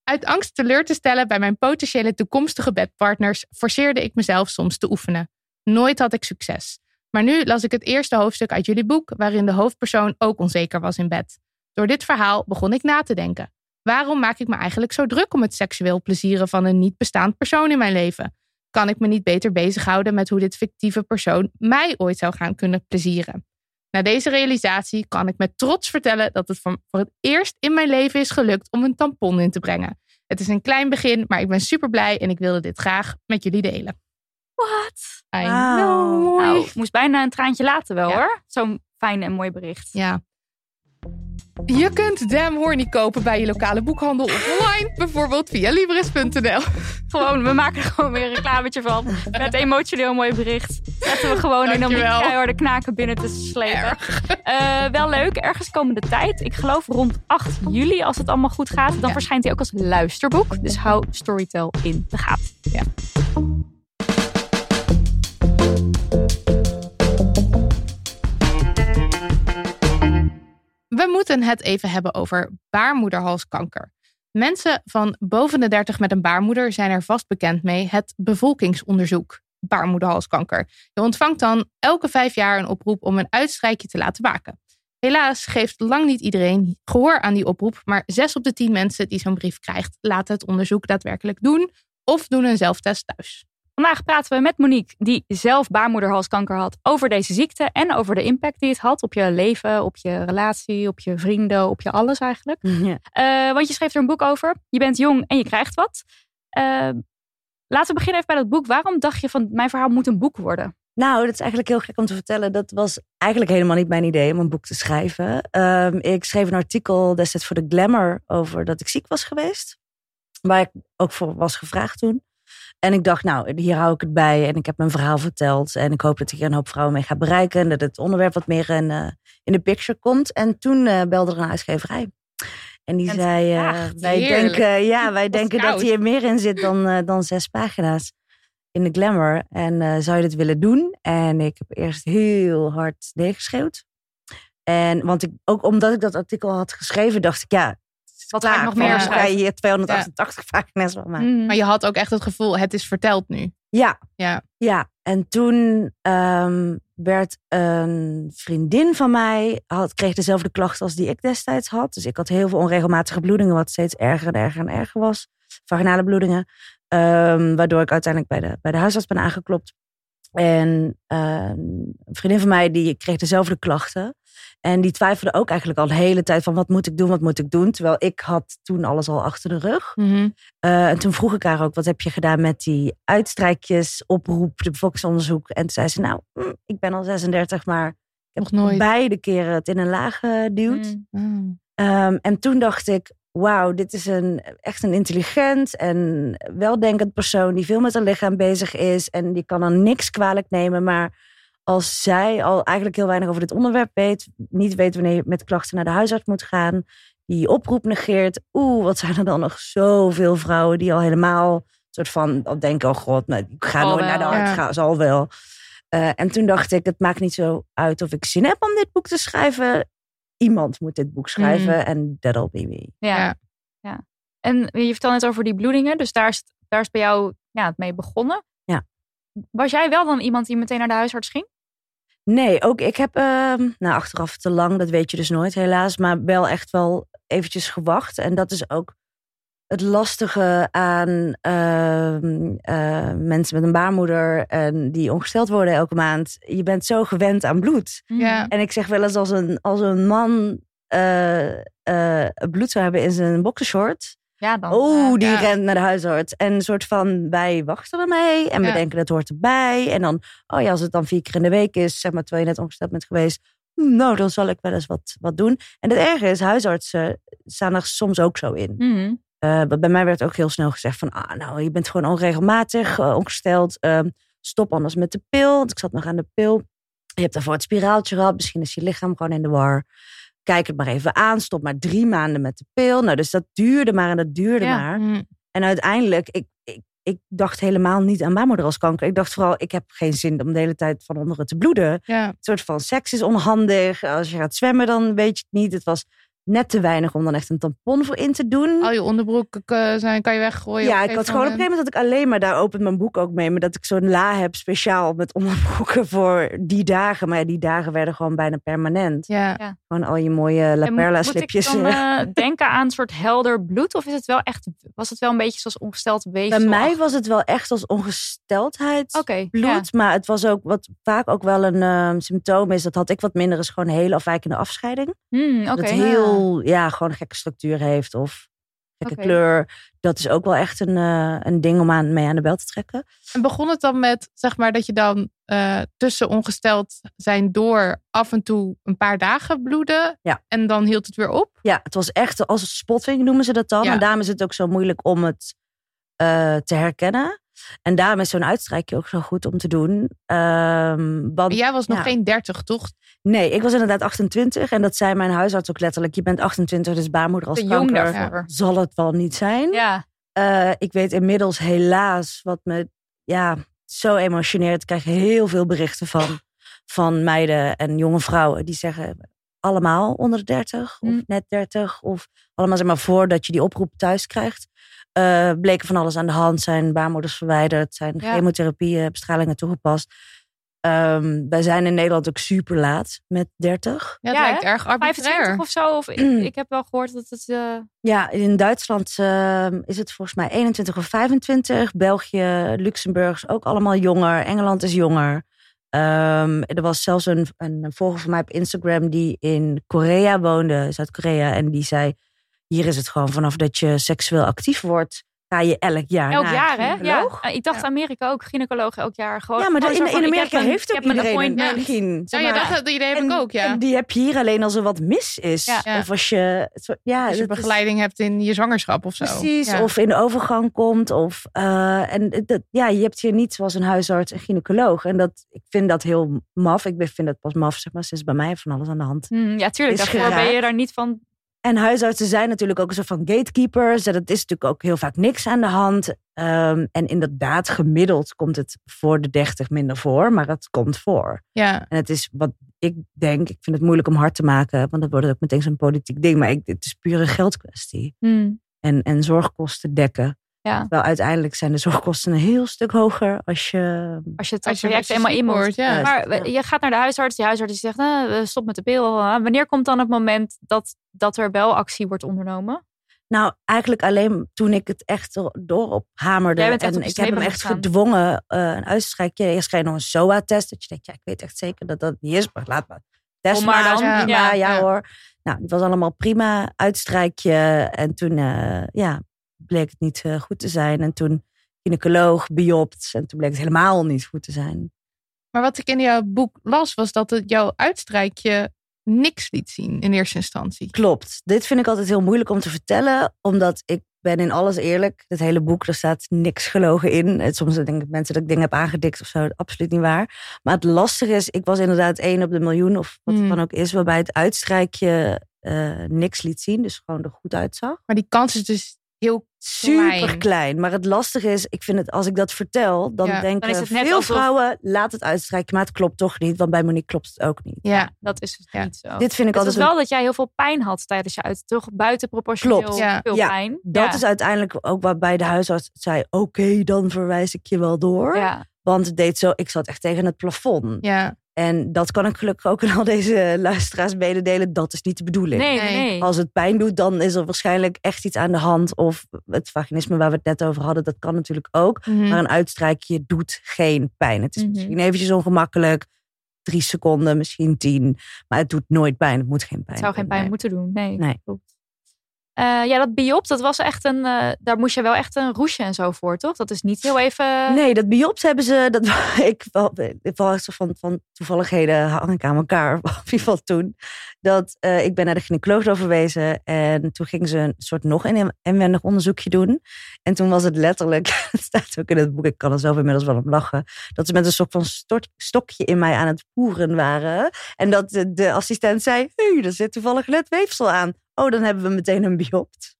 Uit angst teleur te stellen bij mijn potentiële toekomstige bedpartners forceerde ik mezelf soms te oefenen. Nooit had ik succes. Maar nu las ik het eerste hoofdstuk uit jullie boek, waarin de hoofdpersoon ook onzeker was in bed. Door dit verhaal begon ik na te denken. Waarom maak ik me eigenlijk zo druk om het seksueel plezieren van een niet bestaand persoon in mijn leven? Kan ik me niet beter bezighouden met hoe dit fictieve persoon mij ooit zou gaan kunnen plezieren? Na deze realisatie kan ik met trots vertellen dat het voor het eerst in mijn leven is gelukt om een tampon in te brengen. Het is een klein begin, maar ik ben super blij en ik wilde dit graag met jullie delen. Wat? I Wauw. know, mooi. Nou, ik moest bijna een traantje laten wel Ja. hoor. Zo'n fijn en mooi bericht. Ja. Je kunt Damn Horny kopen bij je lokale boekhandel of online, bijvoorbeeld via Libris.nl. Gewoon, we maken er gewoon weer een reclametje van. Met een emotioneel mooi bericht. Zetten we gewoon in om die keiharde knaken binnen te slepen. Eh, wel leuk, ergens komende tijd. Ik geloof rond 8 juli, als het allemaal goed gaat. Dan Ja. verschijnt hij ook als luisterboek. Dus hou Storytel in de gaten. Ja. We moeten het even hebben over baarmoederhalskanker. Mensen van boven de 30 met een baarmoeder zijn er vast bekend mee het bevolkingsonderzoek baarmoederhalskanker. Je ontvangt dan elke vijf jaar een oproep om een uitstrijkje te laten maken. Helaas geeft lang niet iedereen gehoor aan die oproep, maar zes op de tien mensen die zo'n brief krijgt, laten het onderzoek daadwerkelijk doen of doen een zelftest thuis. Vandaag praten we met Monique, die zelf baarmoederhalskanker had, over deze ziekte en over de impact die het had op je leven, op je relatie, op je vrienden, op je alles eigenlijk. Ja. Eh, want je schreef er een boek over. Je bent jong en je krijgt wat. Eh, laten we beginnen even bij dat boek. Waarom dacht je van mijn verhaal moet een boek worden? Nou, dat is eigenlijk heel gek om te vertellen. Dat was eigenlijk helemaal niet mijn idee om een boek te schrijven. Ehm, ik schreef een artikel destijds voor de Glamour over dat ik ziek was geweest. Waar ik ook voor was gevraagd toen. En ik dacht, nou, hier hou ik het bij. En ik heb mijn verhaal verteld. En ik hoop dat ik er een hoop vrouwen mee ga bereiken. En dat het onderwerp wat meer in, eh, in de picture komt. En toen eh, belde er een uitgeverij. En die En zei, eh, wij denken, ja, wij denken dat hier meer in zit dan, dan zes pagina's in de Glamour. En zou je dit willen doen? En ik heb eerst heel hard nee geschreeuwd. En, want ik, ook omdat ik dat artikel had geschreven, dacht ik, ja, Wat ga ik nog meer meer ga je schrijven? hier 288 pagina's van maken. Mm. Maar je had ook echt het gevoel, het is verteld nu. Ja. Ja. Ja, en toen ehm, werd een vriendin van mij, had, kreeg dezelfde klachten als die ik destijds had. Dus ik had heel veel onregelmatige bloedingen, wat steeds erger en erger en erger was. Vaginale bloedingen. Ehm, waardoor ik uiteindelijk bij de, bij de huisarts ben aangeklopt. En ehm, een vriendin van mij, die kreeg dezelfde klachten. En die twijfelde ook eigenlijk al de hele tijd van wat moet ik doen, wat moet ik doen. Terwijl ik had toen alles al achter de rug. Eh, en toen vroeg ik haar ook, wat heb je gedaan met die uitstrijkjes, oproep, de bevolkingsonderzoek? En toen zei ze, nou, hm, ik ben al 36, maar ik heb Nog nooit. beide keren het in een laag geduwd. Mm. Ehm, en toen dacht ik, wauw, dit is een, echt een intelligent en weldenkend persoon die veel met haar lichaam bezig is. En die kan dan niks kwalijk nemen, maar als zij al eigenlijk heel weinig over dit onderwerp weet, niet weet wanneer je met klachten naar de huisarts moet gaan, die oproep negeert, oeh, wat zijn er dan nog zoveel vrouwen die al helemaal soort van al denken, oh god, nou, ik ga Zal nooit naar de arts, Ja. ga, zal wel. Eh, en toen dacht ik, het maakt niet zo uit of ik zin heb om dit boek te schrijven. Iemand moet dit boek schrijven en that'll be me. Ja. Ja. ja. En je vertelde net over die bloedingen. Dus daar is, daar is bij jou ja, het mee begonnen. Ja. was jij wel dan iemand die meteen naar de huisarts ging? Nee, ook ik heb, ehm, nou achteraf te lang, dat weet je dus nooit helaas, maar wel echt wel eventjes gewacht. En dat is ook het lastige aan ehm, eh, mensen met een baarmoeder en die ongesteld worden elke maand. Je bent zo gewend aan bloed. Ja. En ik zeg wel eens als een, als een man eh, eh, bloed zou hebben in zijn boxershort. Ja, dan. Oh, eh, die ja. rent naar de huisarts. En een soort van, wij wachten ermee. En we Ja. denken, dat hoort erbij. En dan, oh ja, als het dan vier keer in de week is, zeg maar, terwijl je net ongesteld bent geweest. hm, Nou, dan zal ik wel eens wat, wat doen. En het erge is, huisartsen staan er soms ook zo in. mhm. Eh, bij mij werd ook heel snel gezegd van, ah, nou, je bent gewoon onregelmatig, eh, ongesteld. Ehm, stop anders met de pil. Want ik zat nog aan de pil. Je hebt daarvoor het spiraaltje gehad. Misschien is je lichaam gewoon in de war. Kijk het maar even aan. Stop maar drie maanden met de pil. Nou, dus dat duurde maar en dat duurde Ja. maar. Hm. En uiteindelijk, ik, ik, ik dacht helemaal niet aan baarmoederhalskanker. Ik dacht vooral, ik heb geen zin om de hele tijd van onderen te bloeden. Ja. Een soort van seks is onhandig. Als je gaat zwemmen, dan weet je het niet. Het was net te weinig om dan echt een tampon voor in te doen. Al je onderbroeken eh, zijn, kan je weggooien. Ja, ik had gewoon op een gegeven moment dat ik alleen maar, daar opent mijn boek ook mee, maar dat ik zo'n la heb speciaal met onderbroeken voor die dagen. Maar ja, die dagen werden gewoon bijna permanent. Ja. Gewoon al je mooie La En Perla moet ik slipjes. dan eh. denken aan een soort helder bloed? Of is het wel echt, was het wel een beetje zoals ongesteld weefsel? Bij mij was het wel echt als ongesteldheid. Bloed. ja. Maar het was ook wat vaak ook wel een ehm, symptoom is. Dat had ik wat minder, is gewoon een hele afwijkende afscheiding. Hmm, Dat Oké. het heel, ja, gewoon een gekke structuur heeft of gekke kleur. Dat is ook wel echt een, eh, een ding om aan, mee aan de bel te trekken. En begon het dan met, zeg maar, dat je dan eh, tussen ongesteld zijn door af en toe een paar dagen bloeden. Ja. En dan hield het weer op. Ja, het was echt als een spotting noemen ze dat dan. Ja. En daarom is het ook zo moeilijk om het eh, te herkennen. En daarom is zo'n uitstrijkje ook zo goed om te doen. Want, Maar jij was nog ja. geen 30, toch? Nee, ik was inderdaad 28. En dat zei mijn huisarts ook letterlijk. Je bent 28, dus baarmoeder als kanker. daarvoor. Zal het wel niet zijn. Ja. Eh, ik weet inmiddels helaas wat me ja, zo emotioneert. Ik krijg heel veel berichten van, van meiden en jonge vrouwen die zeggen allemaal onder de 30 of Mm. net 30 of allemaal zeg maar voordat je die oproep thuis krijgt. Eh, bleken van alles aan de hand, zijn baarmoeders verwijderd, zijn Ja. chemotherapieën, bestralingen toegepast. Ehm, wij zijn in Nederland ook super laat met 30. Ja, het Ja, lijkt hè? erg arbitrair. 25 of zo. Of, ik, ik heb wel gehoord dat het... eh, Ja, in Duitsland ehm, is het volgens mij 21 of 25. België, Luxemburg is ook allemaal jonger. Engeland is jonger. Ehm, er was zelfs een, een volger van mij op Instagram die in Korea woonde, Zuid-Korea. En die zei, hier is het gewoon vanaf dat je seksueel actief wordt, ga je elk jaar elk jaar, een hè? Ja. gynaecoloog. Ik dacht Amerika ook, gynaecoloog elk jaar. Gewoon, Ja, maar gewoon in, Amerika heeft ik ook iedereen een appointment. begin. zeg Ja, dat, dat idee heb en, ik ook, ja. en die heb je hier alleen als er wat mis is. Ja. Of als je... Ja, Als je is- begeleiding hebt in je zwangerschap of zo. Precies, Ja. of in de overgang komt. Of, eh, en dat, ja, je hebt hier niet zoals een huisarts en gynaecoloog. En dat, ik vind dat heel maf. Ik vind dat pas maf, zeg maar, sinds bij mij van alles aan de hand. Hmm, ja, tuurlijk. Is Daarvoor ben je daar niet van... En huisartsen zijn natuurlijk ook een soort van gatekeepers. En dat is natuurlijk ook heel vaak niks aan de hand. Ehm, en inderdaad, gemiddeld komt het voor de 30 minder voor. Maar het komt voor. Ja. En het is wat ik denk, ik vind het moeilijk om hard te maken. Want dan wordt het ook meteen zo'n politiek ding. Maar ik, het is puur een geldkwestie. Hmm, en, en zorgkosten dekken. Ja. Terwijl uiteindelijk zijn de zorgkosten een heel stuk hoger als je. Als je het Als je- traject eenmaal ziek in moet. wordt, ja. Maar Ja. eh, je gaat naar de huisarts. Die huisarts die zegt, eh, stop met de pil. Eh, Wanneer komt dan het moment dat, dat er wel actie wordt ondernomen? Nou, eigenlijk alleen toen ik het echt doorop hamerde. Jij bent echt en op je ik heb hem echt gedwongen uh, een uitstrijkje. Eerst krijg je nog een SOA-test. Dat je denkt, ja, ik weet echt zeker dat dat niet is. Maar laat maar. Test maar maar, dan. is prima, Ja, ja, ja. hoor. Nou, die was allemaal prima. Uitstrijkje. En toen, eh, ja, bleek het niet eh, goed te zijn. En toen gynaecoloog, biopt. En toen bleek het helemaal niet goed te zijn. Maar wat ik in jouw boek las, was dat het jouw uitstrijkje niks liet zien in eerste instantie. Klopt. Dit vind ik altijd heel moeilijk om te vertellen, omdat ik ben in alles eerlijk. Het hele boek, er staat niks gelogen in. Soms denken mensen dat ik dingen heb aangedikt of zo. Absoluut niet waar. Maar het lastige is, ik was inderdaad één op de miljoen, of wat het Hmm. dan ook is, waarbij het uitstrijkje eh, niks liet zien. Dus gewoon er goed uitzag. Maar die kans is dus heel Super Klein. Maar het lastige is, ik vind het, als ik dat vertel, dan Ja, denken dan het veel alsof- vrouwen, laat het uitstrijken. Maar het klopt toch niet, want bij Monique klopt het ook niet. Ja, Dat is dus Ja. niet zo. Dit vind ik het altijd een wel dat jij heel veel pijn had tijdens je uit. Toch buiten proportioneel Klopt. Ja. veel Ja, pijn. Dat is uiteindelijk ook waarbij de huisarts zei: Oké, dan verwijs ik je wel door. Ja. Want het deed zo, ik zat echt tegen het plafond. Ja. En dat kan ik gelukkig ook aan al deze luisteraars mededelen. Dat is niet de bedoeling. Nee. Als het pijn doet, dan is er waarschijnlijk echt iets aan de hand. Of het vaginisme waar we het net over hadden, dat kan natuurlijk ook. Mhm. Maar een uitstrijkje doet geen pijn. Het is Mhm. misschien eventjes ongemakkelijk. Drie seconden, misschien tien. Maar het doet nooit pijn. Het moet geen pijn Het zou geen pijn nee. moeten doen. Nee, Nee. klopt. Eh, ja, dat biop, dat was echt een. eh, daar moest je wel echt een roesje en zo voor, toch? Dat is niet heel even. Nee, dat biops hebben ze. Dat, ik was zo van, van toevalligheden hang ik aan elkaar. In ieder geval toen. Dat eh, ik ben naar de gynaecoloog doorverwezen. En toen gingen ze een soort nog een inwendig onderzoekje doen. En toen was het letterlijk. Het staat ook in het boek. Ik kan er zelf inmiddels wel om lachen. Dat ze met een soort van stokje in mij aan het poeren waren. En dat de, de assistent zei: Hé, er zit toevallig net weefsel aan. Oh, dan hebben we meteen een biopt.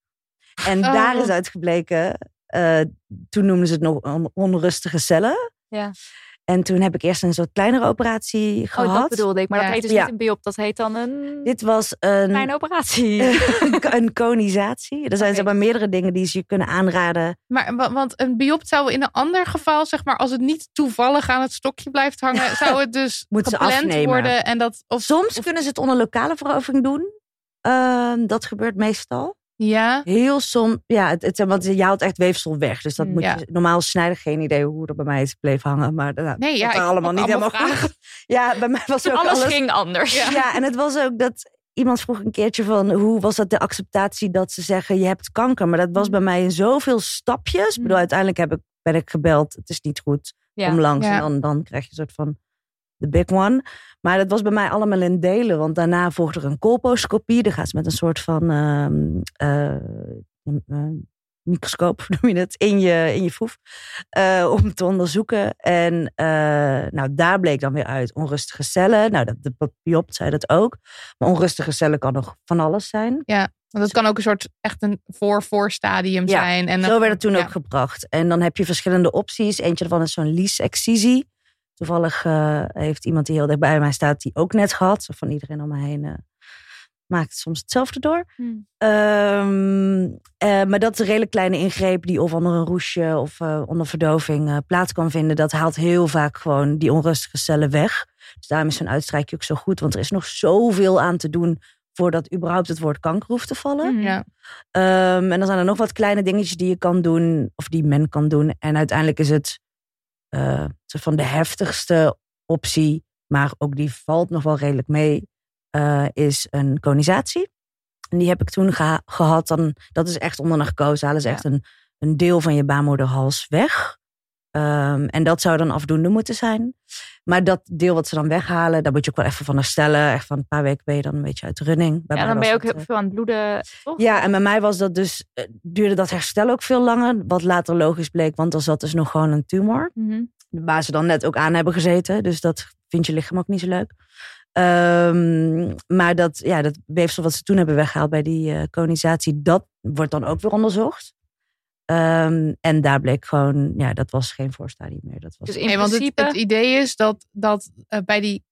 En Oh. daar is uitgebleken. eh, toen noemden ze het nog on- onrustige cellen. Ja. En toen heb ik eerst een soort kleinere operatie gehad. Oh, dat bedoelde ik. Maar Ja. dat heet dus Ja. niet een biop. Dat heet dan een Dit was een, kleine operatie. een conisatie. Er zijn zeg maar meerdere dingen die ze je kunnen aanraden. Maar wa- want een biopt zou in een ander geval, zeg maar, als het niet toevallig aan het stokje blijft hangen, zou het dus Moeten ze gepland afnemen. worden en dat of Soms kunnen ze het onder lokale verovering doen. Ehm, dat gebeurt meestal. ja. Heel soms, ja, het, het, want je haalt echt weefsel weg. Dus dat Mm, moet ja. je, normaal snijden geen idee hoe er bij mij is bleef hangen. Maar nou, Nee, ja, dat allemaal niet allemaal helemaal vragen. goed. Ja, bij mij was ook Alles, alles ging anders. Ja. en het was ook dat iemand vroeg een keertje van hoe was dat de acceptatie dat ze zeggen je hebt kanker. Maar dat was bij mij in zoveel stapjes. Ik bedoel, Mm. uiteindelijk heb ik, ben ik gebeld. Het is niet goed. Ja. Kom langs en dan, dan krijg je een soort van de big one. Maar dat was bij mij allemaal in delen. Want daarna volgde er een colposcopie. Dan gaat ze met een soort van ehm, eh, eh, microscoop, noem je het, in je, in je foef. eh, om te onderzoeken. En nou, daar bleek dan weer uit onrustige cellen. Nou, dat, de papiopt zei dat ook. Maar onrustige cellen kan nog van alles zijn. Want het kan ook een soort echt een voor-voorstadium Ja, zijn. En Zo dat- werd het toen ja. ook gebracht. En dan heb je verschillende opties. Eentje daarvan is zo'n lease-excisie. Toevallig eh, heeft iemand die heel dicht bij mij staat, die ook net gehad. Van iedereen om me heen eh, maakt het soms hetzelfde door. Hmm. Ehm, eh, maar dat is een redelijk kleine ingreep die of onder een roesje of eh, onder verdoving eh, plaats kan vinden. Dat haalt heel vaak gewoon die onrustige cellen weg. Dus daarom is zo'n uitstrijkje ook zo goed. Want er is nog zoveel aan te doen voordat überhaupt het woord kanker hoeft te vallen. Ja. Ehm, en dan zijn er nog wat kleine dingetjes die je kan doen, of die men kan doen. En uiteindelijk is het soort van de heftigste optie, maar ook die valt nog wel redelijk mee, eh, is een conisatie. En die heb ik toen geha- gehad. Dan, dat is echt onder narcose. Halen ze echt een, een deel van je baarmoederhals weg. Ehm, en dat zou dan afdoende moeten zijn. Maar dat deel wat ze dan weghalen, daar moet je ook wel even van herstellen. Echt van een paar weken ben je dan een beetje uit de running. Bij Ja, dan ben je ook het, heel veel aan het bloeden. Toch? ja, en bij mij was dat dus, eh, duurde dat herstel ook veel langer. Wat later logisch bleek, want er zat dus nog gewoon een tumor. Mhm. Waar ze dan net ook aan hebben gezeten. Dus dat vindt je lichaam ook niet zo leuk. Ehm, maar dat, ja, dat weefsel wat ze toen hebben weggehaald bij die eh conisatie, dat wordt dan ook weer onderzocht. Ehm, en daar bleek gewoon, ja, dat was geen voorstadium meer. Dat was Dus in Nee, want het, principe. het idee is dat, dat eh, bij die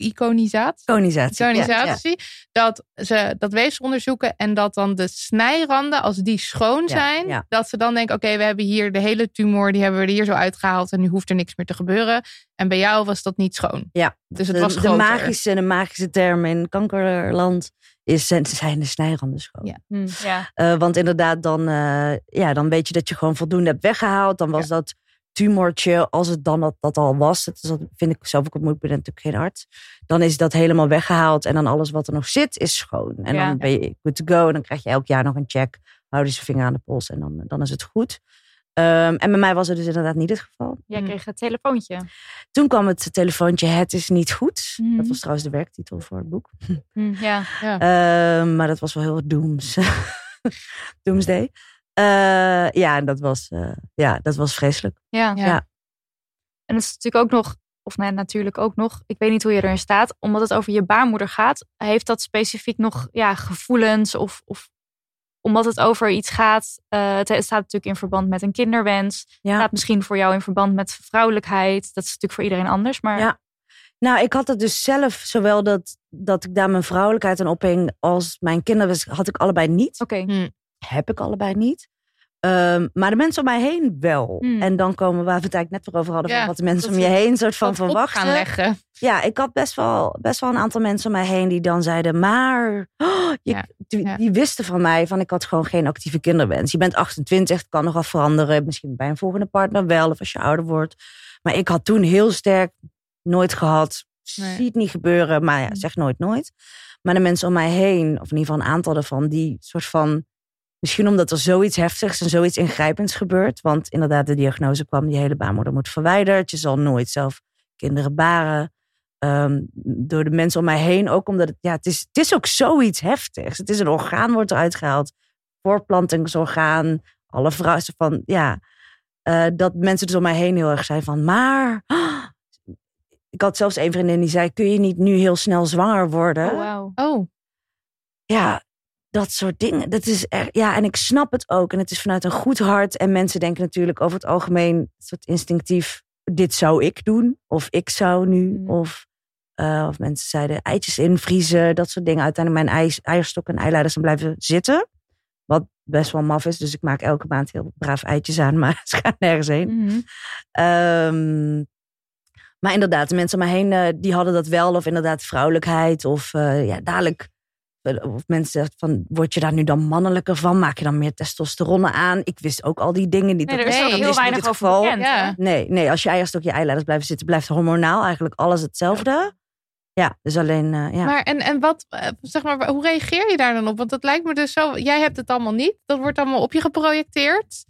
iconisatie, conisatie. ja, ja. iconisatie dat ze dat weefsel onderzoeken en dat dan de snijranden, als die schoon zijn, ja. dat ze dan denken, oké, we hebben hier de hele tumor, die hebben we er hier zo uitgehaald en nu hoeft er niks meer te gebeuren. En bij jou was dat niet schoon. Ja, Dus het de, was de magische, de magische term in kankerland is, zijn- zijn de snijranden schoon. Ja. Hm, ja. Eh, want inderdaad, dan, eh, ja, dan weet je dat je gewoon voldoende hebt weggehaald. Dan was dat tumortje, als het dan dat, dat al was, dat, is, dat vind ik zelf ook het moeilijk, ik ben natuurlijk geen arts. Dan is dat helemaal weggehaald en dan alles wat er nog zit is schoon. En Ja. dan ben je good to go en dan krijg je elk jaar nog een check. Hou je zijn vinger aan de pols en dan, dan is het goed. Ehm, en bij mij was het dus inderdaad niet het geval. Jij Hm. kreeg het telefoontje. Toen kwam het telefoontje, het is niet goed. Mhm. Dat was trouwens de werktitel voor het boek. Hm, ja. Ehm, maar dat was wel heel dooms. Doomsday. Eh, ja, en dat was, eh, ja, dat was vreselijk. Ja. Ja. Ja. En het is natuurlijk ook nog, of nee, natuurlijk ook nog, ik weet niet hoe je erin staat, omdat het over je baarmoeder gaat, heeft dat specifiek nog ja, gevoelens of, of omdat het over iets gaat. eh, het staat natuurlijk in verband met een kinderwens. Het Ja. staat misschien voor jou in verband met vrouwelijkheid. Dat is natuurlijk voor iedereen anders. Maar Ja. Nou, ik had het dus zelf, zowel dat, dat ik daar mijn vrouwelijkheid aan ophing als mijn kinderwens, had ik allebei niet. oké. Hm. Heb ik allebei niet. Ehm, maar de mensen om mij heen wel. Hmm. En dan komen we waar we het eigenlijk net voor over hadden. Ja, van wat de mensen om je heen soort van verwachten. gaan leggen. Ja, ik had best wel, best wel een aantal mensen om mij heen die dan zeiden, maar oh, je- Ja, die, ja. die wisten van mij van ik had gewoon geen actieve kinderwens. Je bent 28, het kan nog wel veranderen. Misschien bij een volgende partner wel of als je ouder wordt. Maar ik had toen heel sterk nooit gehad. Nee. Zie het niet gebeuren, maar ja, zeg nooit nooit. Maar de mensen om mij heen, of in ieder geval een aantal daarvan, die soort van. Misschien omdat er zoiets heftigs en zoiets ingrijpends gebeurt. Want inderdaad, de diagnose kwam: die hele baarmoeder moet verwijderd. Je zal nooit zelf kinderen baren. Ehm, door de mensen om mij heen ook, omdat het, ja, het, is, het is ook zoiets heftigs. Het is een orgaan, wordt eruit gehaald. Voortplantingsorgaan. Alle vrouwen van, ja. eh, dat mensen dus om mij heen heel erg zijn van, maar. ik had zelfs een vriendin die zei: Kun je niet nu heel snel zwanger worden? Oh, wauw. Oh, Ja, dat soort dingen. Dat is er, ja, en ik snap het ook. En het is vanuit een goed hart. En mensen denken natuurlijk over het algemeen een soort instinctief: dit zou ik doen. Of ik zou nu. Mm. Of, eh, of mensen zeiden eitjes invriezen. Dat soort dingen. Uiteindelijk mijn ei, eierstok en eileiders zijn blijven zitten. Wat best wel maf is. Dus ik maak elke maand heel braaf eitjes aan. Maar ze gaan nergens heen. Mhm. Ehm, maar inderdaad, de mensen om mij heen, eh, die hadden dat wel. Of inderdaad vrouwelijkheid. Of eh, ja, dadelijk. Eh, Of mensen zeggen van, word je daar nu dan mannelijker van? Maak je dan meer testosteron aan? Ik wist ook al die dingen niet. Nee, Dat er is dat heel is weinig over geval. bekend. Ja. hè? Nee, nee, als je eierstok je eileiders blijven zitten, blijft hormonaal eigenlijk alles hetzelfde. Ja, dus alleen, eh, ja. maar en, en wat, eh, zeg maar, hoe reageer je daar dan op? Want het lijkt me dus zo, jij hebt het allemaal niet. Dat wordt allemaal op je geprojecteerd.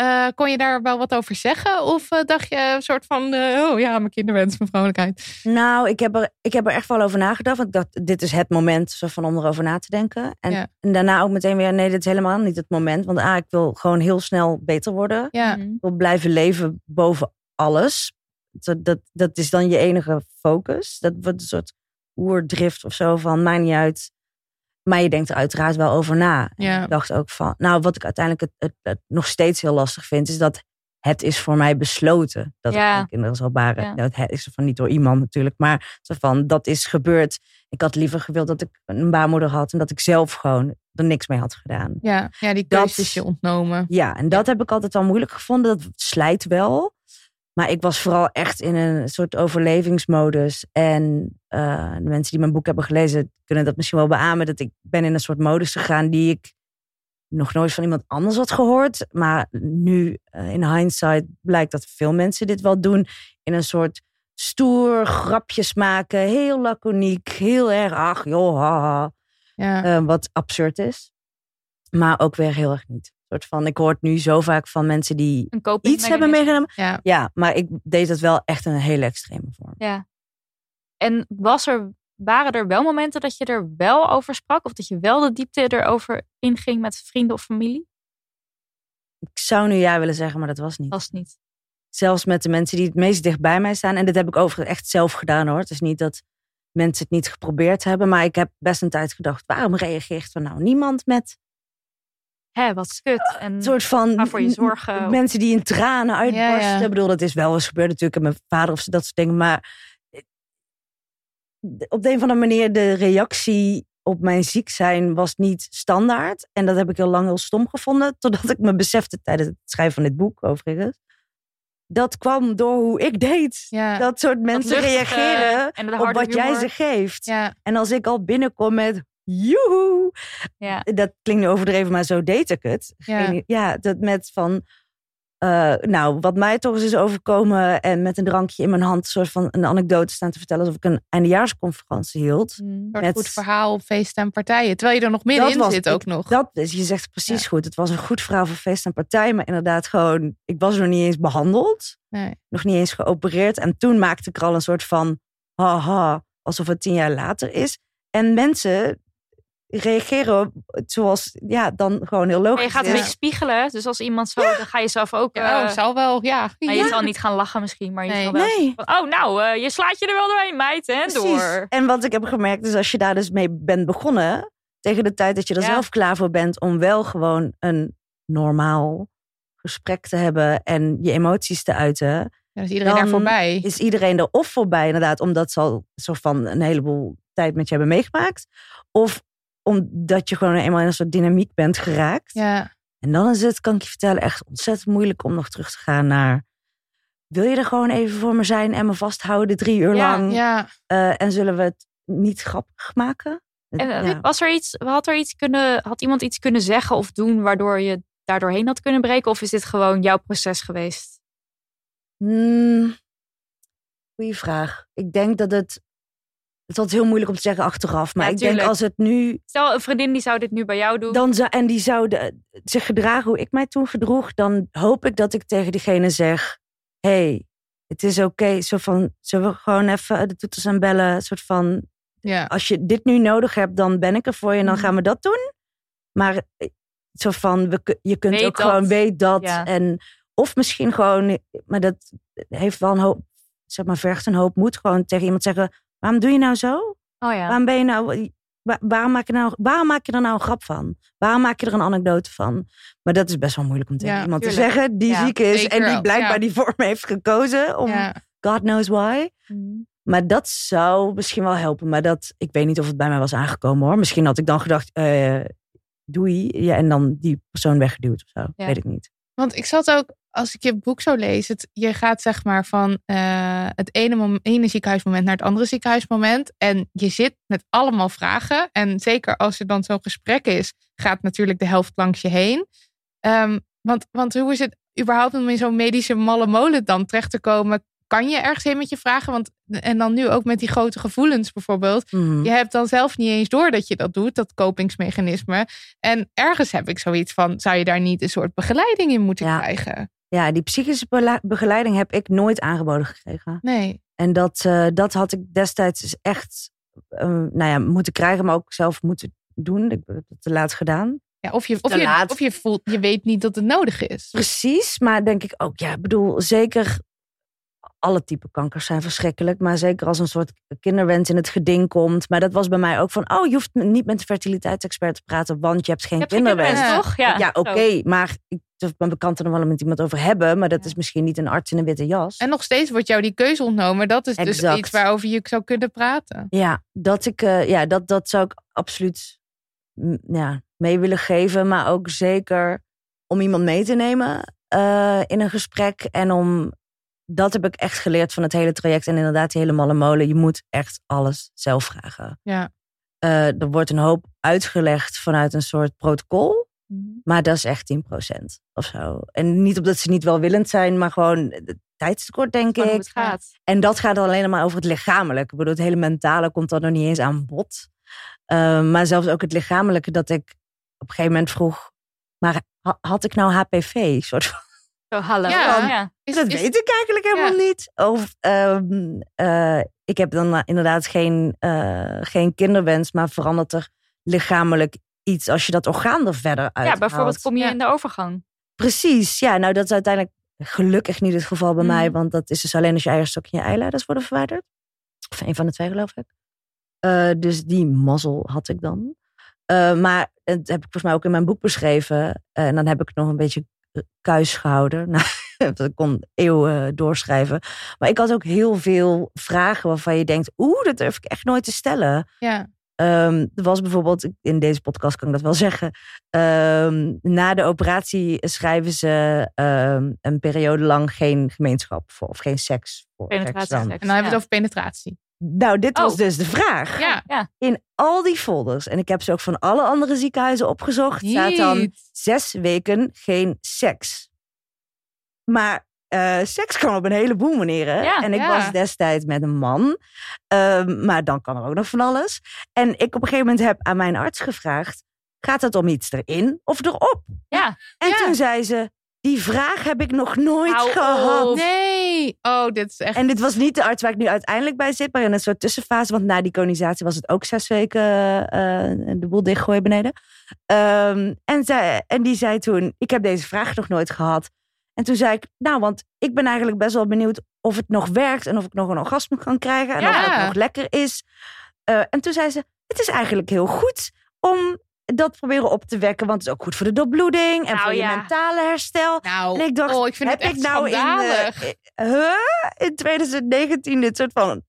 Eh, kon je daar wel wat over zeggen? Of eh, dacht je een soort van, eh, oh ja, mijn kinderwens, mijn vrouwelijkheid. Nou, ik heb, er, ik heb er echt wel over nagedacht. Want ik dacht, dit is het moment zo van om erover na te denken. En, Ja. en daarna ook meteen weer, nee, dit is helemaal niet het moment. Want ah, ik wil gewoon heel snel beter worden. Ja, Mhm. Ik wil blijven leven boven alles. Dat, dat, dat is dan je enige focus. Dat wordt een soort oerdrift of zo van, maakt niet uit. Maar je denkt er uiteraard wel over na. Ja. Ik dacht ook van, nou, wat ik uiteindelijk het, het, het nog steeds heel lastig vind, is dat het is voor mij besloten dat Ja. ik kinderen zal baren. Ja. Nou, het is van niet door iemand natuurlijk, maar zo van, dat is gebeurd. Ik had liever gewild dat ik een baarmoeder had en dat ik zelf gewoon er niks mee had gedaan. ja, ja die Dat- keuze is je ontnomen. Ja, en dat heb ik altijd wel moeilijk gevonden. Dat slijt wel. Maar ik was vooral echt in een soort overlevingsmodus. En eh, de mensen die mijn boek hebben gelezen kunnen dat misschien wel beamen. Dat ik ben in een soort modus gegaan die ik nog nooit van iemand anders had gehoord. Maar nu eh, in hindsight blijkt dat veel mensen dit wel doen. In een soort stoer grapjes maken. Heel laconiek. Heel erg, ach joh, haha. Ja. Eh, wat absurd is. Maar ook weer heel erg niet. Soort van, ik hoor het nu zo vaak van mensen die iets hebben meegenomen. ja. Ja, maar ik deed het wel echt in een hele extreme vorm. Ja. En was er, waren er wel momenten dat je er wel over sprak? Of dat je wel de diepte erover inging met vrienden of familie? Ik zou nu ja willen zeggen, maar dat was niet. Was niet. Zelfs met de mensen die het meest dicht bij mij staan. En dit heb ik overigens echt zelf gedaan hoor. Het is niet dat mensen het niet geprobeerd hebben. Maar ik heb best een tijd gedacht, waarom reageert er nou niemand met Hé, wat kut. En een soort van Ga voor je zorgen. m- mensen die in tranen uitbarsten. Ja, ja. Ik bedoel, dat is wel eens gebeurd natuurlijk. En mijn vader of dat soort dingen. Maar eh, op de een of andere manier, de reactie op mijn ziek zijn was niet standaard. En dat heb ik heel lang heel stom gevonden. Totdat ik me besefte tijdens het schrijven van dit boek, overigens. Dat kwam door hoe ik deed. Ja. Dat soort mensen luchtige reageren op wat jij ze geeft. ja. En als ik al binnenkom met joehoe. Ja. Dat klinkt nu overdreven, maar zo deed ik het. Ja. Geen- ja dat met van... eh, nou, wat mij toch eens is overkomen... en met een drankje in mijn hand... een soort van een anekdote staan te vertellen... alsof ik een eindejaarsconferentie hield. Mm. Een Met- goed verhaal op feesten en partijen. Terwijl je er nog middenin was- zit ook nog. Dat is, je zegt precies goed. Het was een goed verhaal voor feest en partij... maar inderdaad gewoon... ik was nog niet eens behandeld. Nee. Nog niet eens geopereerd. En toen maakte ik er al een soort van... haha, alsof het tien jaar later is. En mensen reageren zoals... ja, dan gewoon heel logisch. En je gaat een beetje spiegelen. Dus als iemand zo, dan ga je zelf ook... Ja, eh, oh, zal wel, ja. maar Ja. je zal niet gaan lachen misschien, maar je Nee. zal wel Nee. van, oh nou, eh, je slaat je er wel doorheen, meid, hè, Precies. door. En wat ik heb gemerkt is als je daar dus mee bent begonnen, tegen de tijd dat je er Ja. zelf klaar voor bent om wel gewoon een normaal gesprek te hebben en je emoties te uiten, Ja, is iedereen Dan daar voorbij. is iedereen er of voorbij inderdaad, omdat ze al soort van een heleboel tijd met je hebben meegemaakt, of omdat je gewoon eenmaal in een soort dynamiek bent geraakt. Ja, En dan is het, kan ik je vertellen, echt ontzettend moeilijk om nog terug te gaan naar. Wil je er gewoon even voor me zijn en me vasthouden drie uur Ja, lang? Ja, Eh, en zullen we het niet grappig maken? En eh, Ja. was er iets, had er iets kunnen, had iemand iets kunnen zeggen of doen waardoor je daardoorheen had kunnen breken? Of is dit gewoon jouw proces geweest? Hmm, goeie vraag. Ik denk dat het. Het is altijd heel moeilijk om te zeggen achteraf. Maar Ja, ik denk als het nu. Stel, een vriendin die zou dit nu bij jou doen. Dan zou, en die zouden zich gedragen hoe ik mij toen gedroeg. Dan hoop ik dat ik tegen diegene zeg: hey, het is oké. Zo van, zullen we gewoon even de toeters aan bellen? Een soort van, ja. als je dit nu nodig hebt, dan ben ik er voor je en dan Mhm. gaan we dat doen. Maar eh, zo van, we, je kunt Weet ook dat. gewoon, weet dat. Ja. En, of misschien gewoon, maar dat heeft wel een hoop, zeg maar, vergt een hoop moed. Gewoon tegen iemand zeggen, waarom doe je nou zo? oh ja. Waarom ben je nou, wa- waarom maak je, nou, waarom maak je er nou een grap van? Waarom maak je er een anekdote van? Maar dat is best wel moeilijk om tegen Ja, iemand te zeggen die Ja, ziek is en die blijkbaar die vorm heeft gekozen om. God knows why. Mhm. Maar dat zou misschien wel helpen. Maar dat, ik weet niet of het bij mij was aangekomen hoor. Misschien had ik dan gedacht, eh, doei. Ja, en dan die persoon weggeduwd of zo. Weet ik niet. Want ik zat ook, als ik je boek zo lees, het, je gaat zeg maar van eh, het ene, ene ziekenhuismoment naar het andere ziekenhuismoment. En je zit met allemaal vragen. En zeker als er dan zo'n gesprek is, gaat natuurlijk de helft langs je heen. Ehm, want, want hoe is het überhaupt om in zo'n medische malle molen dan terecht te komen? Kan je ergens heen met je vragen? Want, en dan nu ook met die grote gevoelens bijvoorbeeld. Mhm. Je hebt dan zelf niet eens door dat je dat doet, dat kopingsmechanisme. En ergens heb ik zoiets van, zou je daar niet een soort begeleiding in moeten Ja. krijgen? Ja, die psychische begeleiding heb ik nooit aangeboden gekregen. Nee. En dat, eh, dat had ik destijds dus echt eh, nou ja, moeten krijgen, maar ook zelf moeten doen. Ik heb het te laat gedaan. Ja, of je, of je, of je voelt, je weet niet dat het nodig is. Precies, maar denk ik ook, ja, ik bedoel, zeker alle typen kankers zijn verschrikkelijk, maar zeker als een soort kinderwens in het geding komt. Maar dat was bij mij ook van, oh, je hoeft niet met de fertiliteitsexpert te praten, want je hebt geen Je hebt kinderwens. kinderwens, toch? Ja, Ja, oké, maar ik durf mijn bekant er wel met iemand over hebben, maar dat Ja. is misschien niet een arts in een witte jas. En nog steeds wordt jou die keuze ontnomen. Dat is dus iets waarover je zou kunnen praten. Ja, dat, ik, eh, ja dat, dat zou ik absoluut ja, mee willen geven. Maar ook zeker om iemand mee te nemen eh, in een gesprek. En om, dat heb ik echt geleerd van het hele traject. En inderdaad, die hele malle molen. Je moet echt alles zelf vragen. Ja. Eh, er wordt een hoop uitgelegd vanuit een soort protocol. Mhm. Maar dat is echt 10% of zo. En niet omdat ze niet welwillend zijn, maar gewoon tijdstekort, denk ik. En dat gaat alleen maar over het lichamelijke. Ik bedoel, het hele mentale komt dan nog niet eens aan bod. Uh, maar zelfs ook het lichamelijke, dat ik op een gegeven moment vroeg... maar ha- had ik nou HPV? Soort van, Zo, hallo. Ja. ja. Is, dat is- weet ik eigenlijk helemaal niet. Of ehm, eh, ik heb dan eh, inderdaad geen, eh, geen kinderwens... maar verandert er lichamelijk iets als je dat orgaan er verder uit Ja, bijvoorbeeld kom je Ja. in de overgang. Precies, ja. Nou, dat is uiteindelijk gelukkig niet het geval bij Mhm. mij. Want dat is dus alleen als je eierstok en je eileiders worden verwijderd. Of een van de twee, geloof ik. Eh, dus die mazzel had ik dan. Eh, maar dat heb ik volgens mij ook in mijn boek beschreven. En dan heb ik het nog een beetje kuis gehouden. Nou, dat kon eeuwen doorschrijven. Maar ik had ook heel veel vragen waarvan je denkt... oeh, dat durf ik echt nooit te stellen. ja. Ehm, er was bijvoorbeeld, in deze podcast kan ik dat wel zeggen. ehm, na de operatie schrijven ze ehm, een periode lang geen gemeenschap voor, of geen seks voor. Penetratie. seks dan. seks, En dan hebben we het over penetratie. Nou, dit was Oh. dus de vraag. Ja. In al die folders, en ik heb ze ook van alle andere ziekenhuizen opgezocht, staat dan zes weken geen seks. Maar eh, seks kan op een heleboel manieren. Ja, en ik ja. was destijds met een man. Ehm, maar dan kan er ook nog van alles. En ik op een gegeven moment heb aan mijn arts gevraagd... gaat het om iets erin of erop? Ja. En Ja. toen zei ze... die vraag heb ik nog nooit Hou gehad. op. Nee. Oh, dit is echt... En dit was niet de arts waar ik nu uiteindelijk bij zit, maar in een soort tussenfase. Want na die konisatie was het ook zes weken eh, de boel dichtgooien beneden. Ehm, en, zij, en die zei toen, ik heb deze vraag nog nooit gehad. En toen zei ik, nou, want ik ben eigenlijk best wel benieuwd of het nog werkt. En of ik nog een orgasme kan krijgen. En of het nog lekker is. Eh, en toen zei ze, het is eigenlijk heel goed om dat proberen op te wekken. Want het is ook goed voor de doorbloeding en Nou, voor je ja. mentale herstel. Nou, En ik dacht, oh, ik vind heb het echt ik nou in, eh, huh? in 2019 dit soort van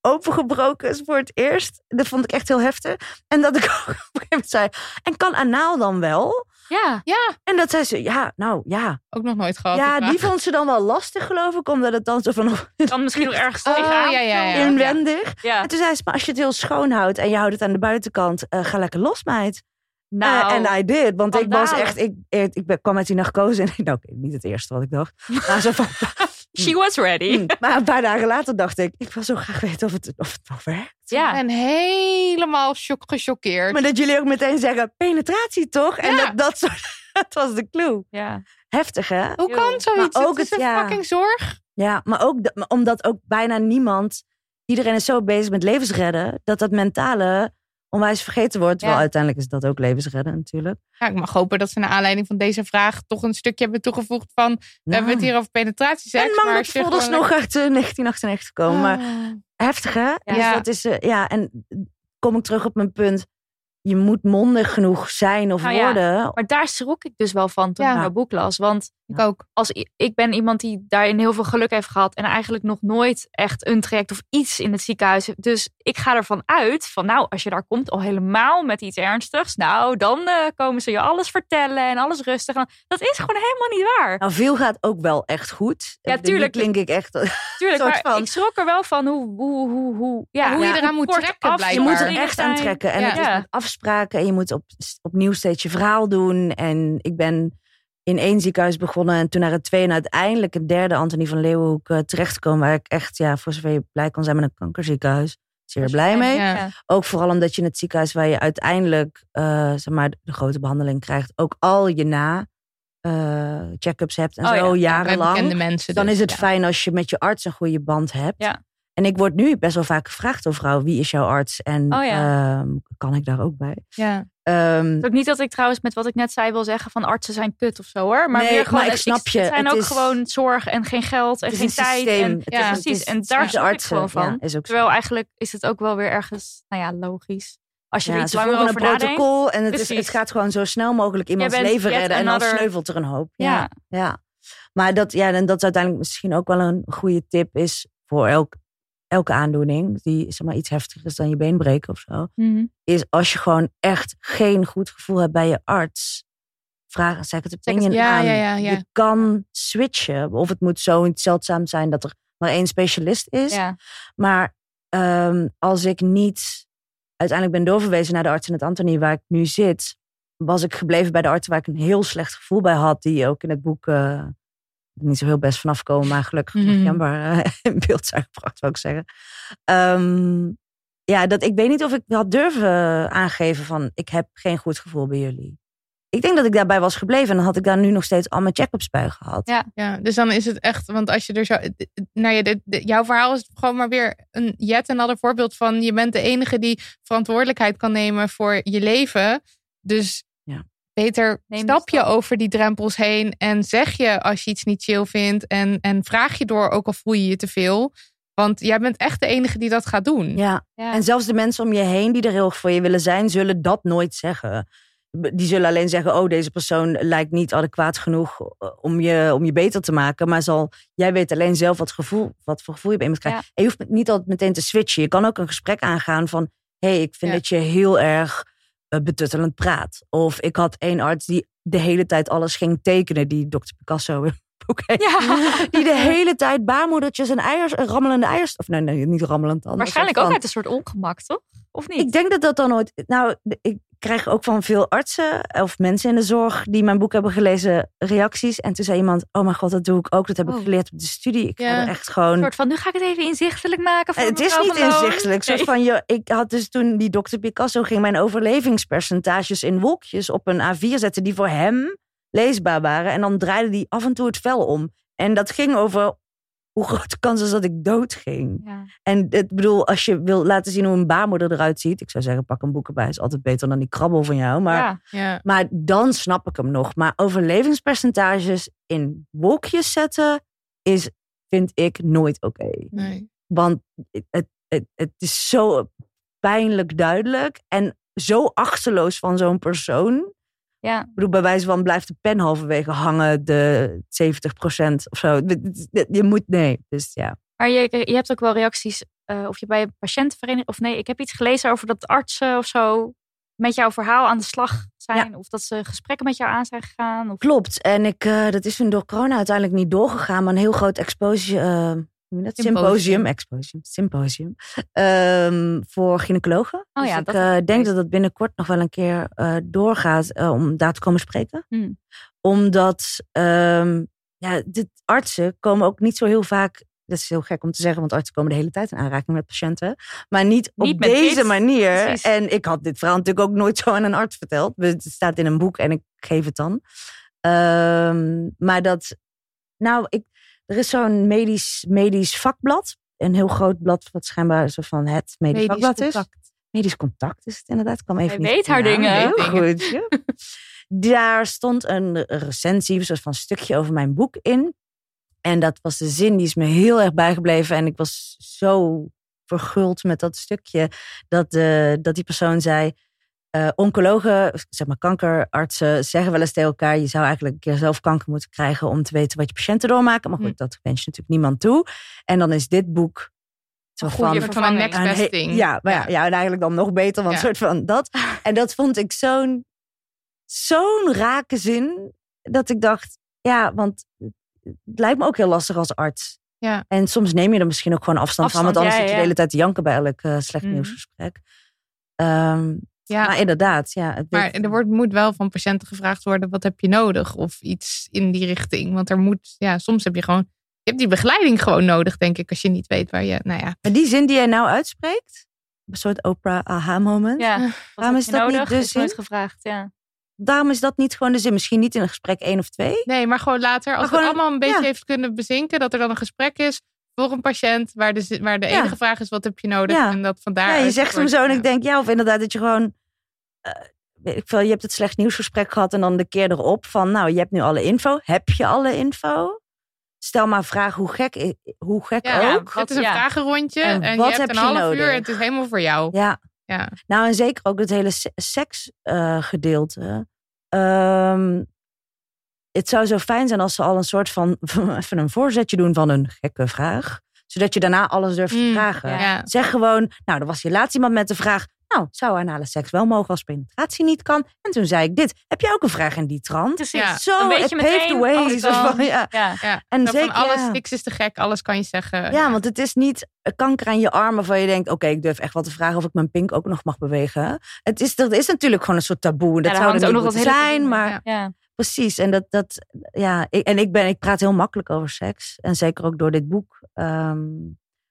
opengebroken is voor het eerst. Dat vond ik echt heel heftig. En dat ik ook op een gegeven moment zei, en kan anaal dan wel? Ja, En dat zei ze, ja, nou ja. Ook nog nooit gehad. Ja, die vond ze dan wel lastig, geloof ik. Omdat het dan zo van dan misschien nog ergens Oh, ja, ja, ja. inwendig. Ja. En toen zei ze, maar als je het heel schoon houdt en je houdt het aan de buitenkant, eh, ga lekker los, meid. Nou, En I did, want ik was schandalig. echt, ik, ik, kwam uit die narcose en ik nou, oké, niet het eerste wat ik dacht. Maar, zo van, she was ready. hmm. maar een paar dagen later dacht ik, ik wil zo graag weten of het, of het wel werkt. Ja, En helemaal shock, gechoqueerd. Maar dat jullie ook meteen zeggen, penetratie toch? En Ja. dat, dat, soort, dat was de clue. ja. Heftig hè? Hoe kan zoiets? Maar ook het is het- een ja. fucking zorg. Ja, maar ook omdat ook bijna niemand, iedereen is zo bezig met levensredden, dat dat mentale onwijs vergeten wordt. Terwijl Ja. uiteindelijk is dat ook levensredden natuurlijk. Ja, ik mag hopen dat ze naar aanleiding van deze vraag toch een stukje hebben toegevoegd van... We hebben het hier over penetratieseks. en je Volders gewoon- nog uit eh, 1998 komen. Maar Ah. heftig hè? Dus dat is, eh, ja, en kom ik terug op mijn punt. Je moet mondig genoeg zijn of Nou ja, worden. Maar daar schrok ik dus wel van toen Ja. ik jouw boek las. Want Ik ook. als ik ben iemand die daarin heel veel geluk heeft gehad. En eigenlijk nog nooit echt een traject of iets in het ziekenhuis. Dus ik ga ervan uit van nou, als je daar komt al helemaal met iets ernstigs. Nou, dan eh, komen ze je alles vertellen en alles rustig. Dat is gewoon helemaal niet waar. Nou, veel gaat ook wel echt goed. Ja, tuurlijk. klink ik echt. Tuurlijk, soort maar van- ik schrok er wel van hoe, hoe, hoe, hoe, ja, hoe je Ja. eraan moet trekken, af- Je moet er echt aan trekken. En Ja. het is Ja. met afspraken. En je moet op, opnieuw steeds je verhaal doen. En ik ben in één ziekenhuis begonnen. En toen naar het tweede. En uiteindelijk het derde Antonie van Leeuwenhoek uh, terechtgekomen. Waar ik echt, ja, voor zover je blij kan zijn met een kankerziekenhuis. Zeer blij mee. Ja. Ook vooral omdat je in het ziekenhuis waar je uiteindelijk uh, zeg maar, de grote behandeling krijgt. Ook al je na uh, check-ups hebt en Oh zo ja, jarenlang. mensen. dan dus, is het fijn als je met je arts een goede band hebt. En ik word nu best wel vaak gevraagd door vrouwen, wie is jouw arts? En Oh ja. ehm, kan ik daar ook bij? Ja. Ehm, Het is ook niet dat ik trouwens met wat ik net zei wil zeggen van artsen zijn kut of zo hoor. Maar Nee, meer gewoon, maar ik snap je. Het zijn Het ook is- gewoon zorg en geen geld en geen een tijd. systeem. En, ja, is- precies. is- En daar ik gewoon van. ja, is ook zo. Terwijl eigenlijk is het ook wel weer ergens, nou ja, logisch. Als je er Ja, iets langer over een nadenkt. protocol en het, is, het gaat gewoon zo snel mogelijk iemands leven redden. En dan sneuvelt er een hoop. Ja. Ja, ja. Maar dat, ja, en dat is uiteindelijk misschien ook wel een goede tip is voor elk, elke aandoening. Die zeg maar, iets heftiger is dan je been breken of zo. Mhm. Is als je gewoon echt geen goed gevoel hebt bij je arts. Vraag een second opinion ja, aan. ja, ja, ja. Je kan switchen. Of het moet zo zeldzaam zijn dat er maar één specialist is. Maar ehm, als ik niet uiteindelijk ben doorverwezen naar de arts in het Antonie waar ik nu zit, was ik gebleven bij de arts waar ik een heel slecht gevoel bij had, die ook in het boek eh, niet zo heel best vanaf komen, maar gelukkig nog Mhm. jammer eh, in beeld zijn gebracht, zou ik zeggen. Ehm, ja, dat ik weet niet of ik had durven aangeven van ik heb geen goed gevoel bij jullie. Ik denk dat ik daarbij was gebleven en dan had ik daar nu nog steeds al mijn check-ups bij gehad. Ja. Ja, dus dan is het echt, want als je er zo. Nou ja, de, de- jouw verhaal is gewoon maar weer een yet another voorbeeld van je bent de enige die verantwoordelijkheid kan nemen voor je leven. Dus. Beter Neem stap je over die drempels heen en zeg je als je iets niet chill vindt en, en vraag je door, ook al voel je je te veel. Want jij bent echt de enige die dat gaat doen. Ja, Ja. En zelfs de mensen om je heen die er heel erg voor je willen zijn, zullen dat nooit zeggen. Die zullen alleen zeggen: Oh, deze persoon lijkt niet adequaat genoeg eh, om je, om je beter te maken. Maar zal, jij weet alleen zelf wat, gevoel, wat voor gevoel je bij iemand krijgt. Ja. En je hoeft niet altijd meteen te switchen. Je kan ook een gesprek aangaan van: Hé, hey, ik vind Ja. dat je heel erg betuttelend praat. Of ik had één arts die de hele tijd alles ging tekenen, die Dr. Picasso. Oké. Ja. Die de hele tijd baarmoedertjes en eiers, en rammelende eiers. Of nee, nee, niet rammelend dan. Waarschijnlijk ook uit een soort ongemak, toch? Of niet? ik denk dat dat dan nooit. Nou, ik krijg ook van veel artsen of mensen in de zorg die mijn boek hebben gelezen reacties. En toen zei iemand: Oh mijn god, dat doe ik ook. Dat heb ik Oh. geleerd op de studie. Ik Ja. echt gewoon. Een soort van, nu ga ik het even inzichtelijk maken voor Eh, het is niet inzichtelijk. Soort Nee. van, je, ik had dus toen die dokter Picasso ging mijn overlevingspercentages in wolkjes op een A4 zetten die voor hem leesbaar waren. En dan draaide die af en toe het vel om. En dat ging over hoe groot de kans is dat ik dood ging. Ja. En het bedoel, als je wil laten zien hoe een baarmoeder eruit ziet. Ik zou zeggen, pak een boek erbij. Is altijd beter dan die krabbel van jou. Maar, Ja. Ja. maar dan snap ik hem nog. Maar overlevingspercentages in wolkjes zetten is, vind ik, nooit oké. Nee. Want het, het, het is zo pijnlijk duidelijk. En zo achterloos van zo'n persoon. Ja. Ik bedoel, bij wijze van blijft de pen halverwege hangen. De 70% of zo. Je moet, nee. Dus ja. Maar je, je hebt ook wel reacties, eh, of je bij een patiëntenvereniging, of nee, ik heb iets gelezen over dat artsen of zo met jouw verhaal aan de slag zijn. Of dat ze gesprekken met jou aan zijn gegaan. Of... Klopt. En ik, eh, dat is toen door corona uiteindelijk niet doorgegaan, maar een heel groot exposure, eh, dat? Symposium. symposium, exposium, symposium, ehm, voor gynaecologen. Oh dus ja, ik dat eh, ik denk dat dat binnenkort nog wel een keer eh, doorgaat eh, om daar te komen spreken. Hmm. Omdat ehm, ja, de artsen komen ook niet zo heel vaak. Dat is heel gek om te zeggen, want artsen komen de hele tijd in aanraking met patiënten. Maar niet, Niet op deze dit. manier. Precies. En ik had dit verhaal natuurlijk ook nooit zo aan een arts verteld. Het staat in een boek en ik geef het dan. Ehm, maar dat, nou, ik, er is zo'n medisch, medisch vakblad. Een heel groot blad, wat schijnbaar zo van het medisch, Medisch vakblad is. contact. Medisch contact is het inderdaad. Ik kwam even Hij niet weet haar naam. dingen. Heel goed. ja. Daar stond een recensie, een soort van stukje over mijn boek in. En dat was de zin, die is me heel erg bijgebleven. En ik was zo verguld met dat stukje. Dat, de, dat die persoon zei... eh, oncologen, zeg maar kankerartsen, zeggen wel eens tegen elkaar... je zou eigenlijk een keer zelf kanker moeten krijgen... om te weten wat je patiënten doormaken. Maar goed, Hm. dat wens je natuurlijk niemand toe. En dan is dit boek... Zo Een goede van, Een van een next een best thing. Ja, maar ja. Ja, en eigenlijk dan nog beter, want Ja. soort van dat. En dat vond ik zo'n zo'n rake zin, dat ik dacht, ja, want het lijkt me ook heel lastig als arts. Ja. En soms neem je er misschien ook gewoon afstand, van, want anders ja, zit je ja. de hele tijd te janken bij elk eh, slecht Mhm. nieuwsgesprek. Ehm, Ja. Maar inderdaad, ja. Het Maar er wordt, moet wel van patiënten gevraagd worden: wat heb je nodig? Of iets in die richting. Want er moet, ja, soms heb je gewoon. Je hebt die begeleiding gewoon nodig, denk ik, als je niet weet waar je. Nou ja, Maar die zin die jij nou uitspreekt, een soort Oprah aha-moment. Ja, wat Waarom heb is je dat niet nodig? Is nooit zin? gevraagd, ja. Daarom is dat niet gewoon de zin. Misschien niet in een gesprek één of twee. nee, maar gewoon later, als Maar het allemaal een beetje ja. heeft kunnen bezinken, dat er dan een gesprek is voor een patiënt, waar de, waar de Ja. enige vraag is: wat heb je nodig? Ja. En dat vandaar. Ja, je zegt hem zo en ik denk, ja, of inderdaad dat je gewoon, eh, ik veel, je hebt het slecht nieuwsgesprek gehad en dan de keer erop van, nou, je hebt nu alle info. Heb je alle info? Stel maar vraag hoe gek, hoe gek Ja, ook. het is een ja. vragenrondje En en, wat je hebt heb een je half nodig? uur en het is helemaal voor jou. Ja, Ja. nou en zeker ook het hele se- seksgedeelte. Ehm, het zou zo fijn zijn als ze al een soort van, even een voorzetje doen van een gekke vraag. Zodat je daarna alles durft te Mm, vragen. ja. Zeg gewoon, nou, er was hier laatst iemand met de vraag... nou, zou anale seks wel mogen als penetratie niet kan? En toen zei ik dit. Heb jij ook een vraag in die trant? Ja. Zo, je meteen the way. van, ja. Ja. Ja. En Zo zeker, van alles, ja. niks is te gek, alles kan je zeggen. Ja, want het is niet een kanker aan je arm waarvan je denkt... oké, ik durf echt wel te vragen of ik mijn pink ook nog mag bewegen. Het is, er is natuurlijk gewoon een soort taboe. En dat zou er ook niet nog moeten dat hele zijn, maar... Precies, en dat, dat ja, ik, en ik ben, ik praat heel makkelijk over seks. En zeker ook door dit boek. Ehm,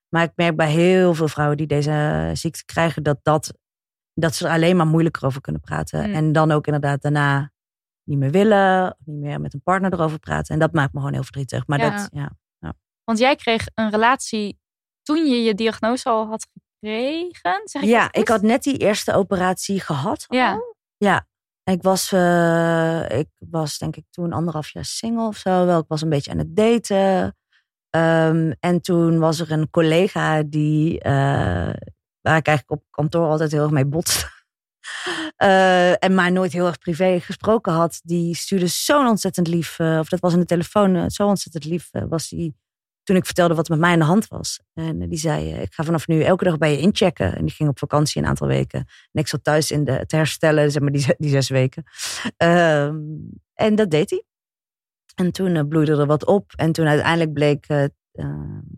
maar ik merk bij heel veel vrouwen die deze ziekte krijgen, dat, dat, dat ze er alleen maar moeilijker over kunnen praten. Mm. En dan ook inderdaad daarna niet meer willen, of niet meer met een partner erover praten. En dat maakt me gewoon heel verdrietig. Maar Ja. dat, ja. Want jij kreeg een relatie toen je je diagnose al had gekregen. Zeg ik ja, ik had net die eerste operatie gehad. al. Ja. Ja. Ik was, eh, ik was denk ik toen anderhalf jaar single of zo. Wel, ik was een beetje aan het daten. Ehm, en toen was er een collega die, eh, waar ik eigenlijk op kantoor altijd heel erg mee botste. Eh, en maar nooit heel erg privé gesproken had. Die stuurde zo'n ontzettend lief, of dat was in de telefoon, zo ontzettend lief was die. Toen ik vertelde wat met mij aan de hand was. En eh, die zei, eh, ik ga vanaf nu elke dag bij je inchecken. En die ging op vakantie een aantal weken. En ik zat thuis in de, te herstellen, zeg maar die, die zes weken. Ehm, en dat deed hij. En toen eh, bloeide er wat op. En toen uiteindelijk bleek eh, eh,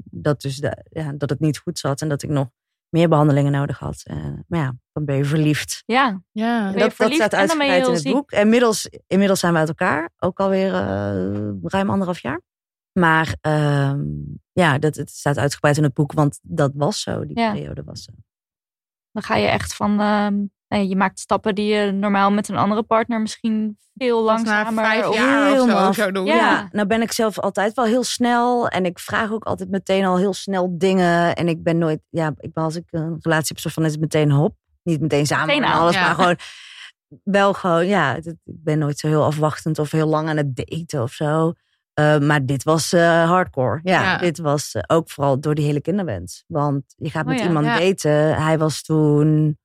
dat, dus de, ja, dat het niet goed zat. En dat ik nog meer behandelingen nodig had. Maar ja, dan ben je verliefd. Ja, Ja. Dat, staat uitgebreid in het ziek. boek. En inmiddels, inmiddels zijn we uit elkaar. Ook alweer ruim anderhalf jaar. Maar ehm, ja, dat, het staat uitgebreid in het boek. Want dat was zo. Die Ja. periode was zo. dan ga je echt van... ehm, je maakt stappen die je normaal met een andere partner misschien veel langzamer... vijf of- jaar of zo zou doen. Ja. Ja. nou ben ik zelf altijd wel heel snel. En ik vraag ook altijd meteen al heel snel dingen. En ik ben nooit, ja, ik ben als ik een relatie heb, zo van is het meteen hop. Niet meteen samen Meteen en alles, ja. maar gewoon wel gewoon, ja, ik ben nooit zo heel afwachtend of heel lang aan het daten of zo. Eh, maar dit was eh, hardcore. Ja, Ja. dit was eh, ook vooral door die hele kinderwens. Want je gaat Oh met ja, iemand ja. daten. Hij was toen,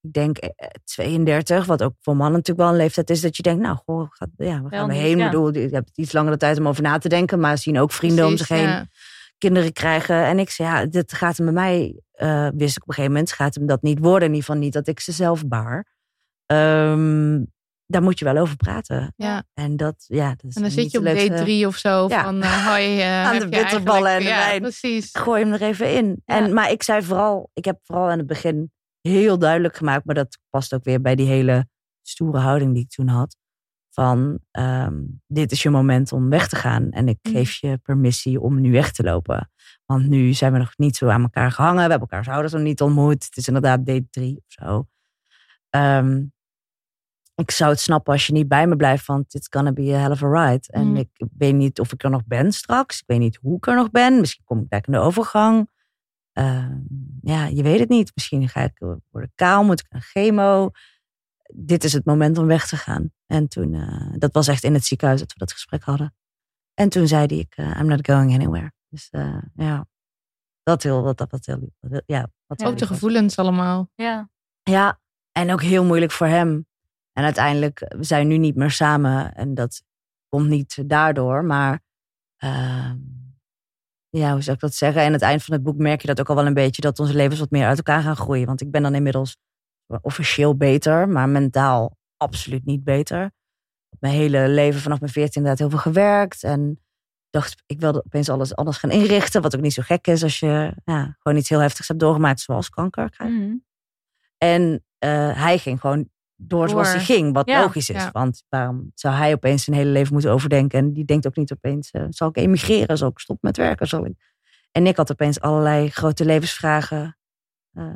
ik denk eh, 32, wat ook voor mannen natuurlijk wel een leeftijd is dat je denkt, nou, goh, gaat, ja, we gaan we heen? Ik bedoel, je hebt iets langere tijd om over na te denken, maar zien ook vrienden om zich heen ja. kinderen krijgen. En ik zei, ja, dit gaat hem bij mij, wist ik op een gegeven moment, gaat hem dat niet worden. In ieder geval niet dat ik ze zelf baar. Ehm, daar moet je wel over praten. Ja. En dat, ja, dat is En dan zit je op leukste- date drie of zo Ja. van uh, hoi, uh, Aan de bitterballen en de ja, wijn. precies. Gooi hem er even in. Ja. En, maar ik zei vooral, ik heb vooral aan het begin heel duidelijk gemaakt, maar dat past ook weer bij die hele stoere houding die ik toen had. Van, ehm, dit is je moment om weg te gaan. En ik Mhm. geef je permissie om nu weg te lopen. Want nu zijn we nog niet zo aan elkaar gehangen. We hebben elkaars ouders nog niet ontmoet. Het is inderdaad date drie of zo. Ehm, ik zou het snappen als je niet bij me blijft, want it's gonna be a hell of a ride. En Mhm. ik weet niet of ik er nog ben straks. Ik weet niet hoe ik er nog ben. Misschien kom ik daar in de overgang. Ehm, ja, je weet het niet. Misschien ga ik eh, worden kaal, moet ik een chemo. Dit is het moment om weg te gaan. En toen, eh, dat was echt in het ziekenhuis dat we dat gesprek hadden. En toen zei hij, ik, eh, I'm not going anywhere. Dus eh, ja, dat heel, wat, dat, wat heel, ja, wat Ook de gevoelens allemaal. Ja. Ja, en ook heel moeilijk voor hem. En uiteindelijk, we zijn nu niet meer samen. En dat komt niet daardoor. Maar ehm, ja, hoe zou ik dat zeggen? En aan het eind van het boek merk je dat ook al wel een beetje. Dat onze levens wat meer uit elkaar gaan groeien. Want ik ben dan inmiddels officieel beter. Maar mentaal absoluut niet beter. Mijn hele leven vanaf mijn veertien inderdaad heel veel gewerkt. En dacht, ik wilde opeens alles anders gaan inrichten. Wat ook niet zo gek is als je ja, gewoon iets heel heftigs hebt doorgemaakt. Zoals kanker krijgen. Mhm. En eh, hij ging gewoon door zoals Door. hij ging, wat Ja, logisch is. ja. Want waarom zou hij opeens zijn hele leven moeten overdenken? En die denkt ook niet opeens, eh, zal ik emigreren? Zal ik stoppen met werken? Zal ik... En ik had opeens allerlei grote levensvragen. eh,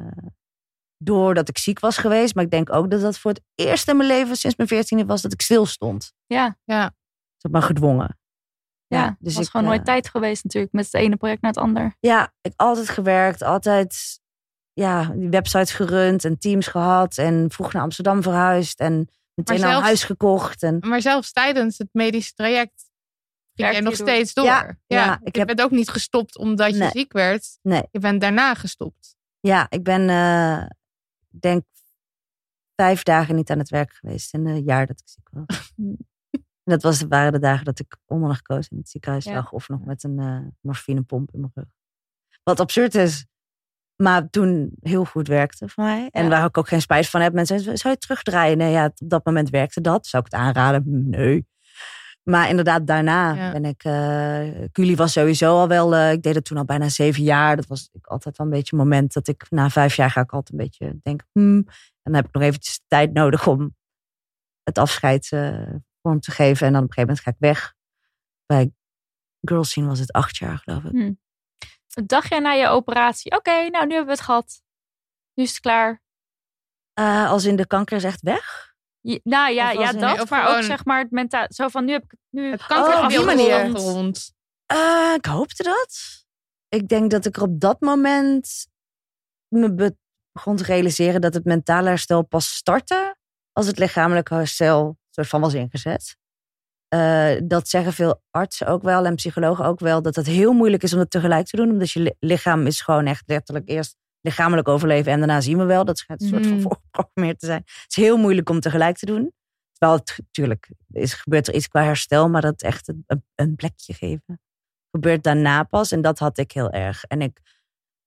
doordat ik ziek was geweest. Maar ik denk ook dat dat voor het eerst in mijn leven sinds mijn veertiende was dat ik stil stond. Ja, Ja. Dat maar gedwongen. ja. Ja, dus was ik, gewoon eh, nooit tijd geweest natuurlijk met het ene project naar het ander. Ja, ik altijd gewerkt, altijd ja, die websites gerund en teams gehad. En vroeg naar Amsterdam verhuisd en meteen al een zelfs- huis gekocht. En Maar zelfs tijdens het medische traject ging jij nog door. steeds door. Ja, ja, ik je heb- bent ook niet gestopt omdat je Nee. ziek werd. Nee. Je bent daarna gestopt. Ja, ik ben, eh, ik denk, vijf dagen niet aan het werk geweest in het jaar dat ik ziek was. en dat was, waren de dagen dat ik ondernarcose in het ziekenhuis Ja. lag. Of nog met een eh morfinepomp in mijn rug. Wat absurd is, maar toen heel goed werkte voor mij. En Ja. waar ik ook geen spijt van heb. Mensen zeggen, zou je terugdraaien? Nee, ja, op dat moment werkte dat. Zou ik het aanraden? Nee. Maar inderdaad, daarna Ja. ben ik... Culi was sowieso al wel... eh, ik deed het toen al bijna zeven jaar. Dat was ik altijd wel een beetje een moment dat ik... Na vijf jaar ga ik altijd een beetje denken... Hmm, en dan heb ik nog eventjes tijd nodig om het afscheid eh, vorm te geven. En dan op een gegeven moment ga ik weg. Bij Girls Scene was het acht jaar, geloof ik. Hm. Dacht jij na je operatie, oké, nou nu hebben we het gehad. Nu is het klaar. Eh, als in de kanker is echt weg? Je- nou ja, ja dat, of maar gewoon- ook zeg maar het mentaal. Zo van nu heb ik het nu. Het kanker Oh, op die manier. afgerond. Eh, ik hoopte dat. Ik denk dat ik er op dat moment me be- begon te realiseren dat het mentale herstel pas startte als het lichamelijke herstel soort van was ingezet. Eh, dat zeggen veel artsen ook wel en psychologen ook wel, dat het heel moeilijk is om het tegelijk te doen. Omdat je li- lichaam is gewoon echt letterlijk eerst lichamelijk overleven en daarna zien we wel. Dat schijnt een soort van Mhm. voorgeprogrammeerd te zijn. Het is heel moeilijk om tegelijk te doen. Terwijl het natuurlijk is, gebeurt er iets qua herstel, maar dat echt een, een- plekje geven gebeurt daarna pas. En dat had ik heel erg. En ik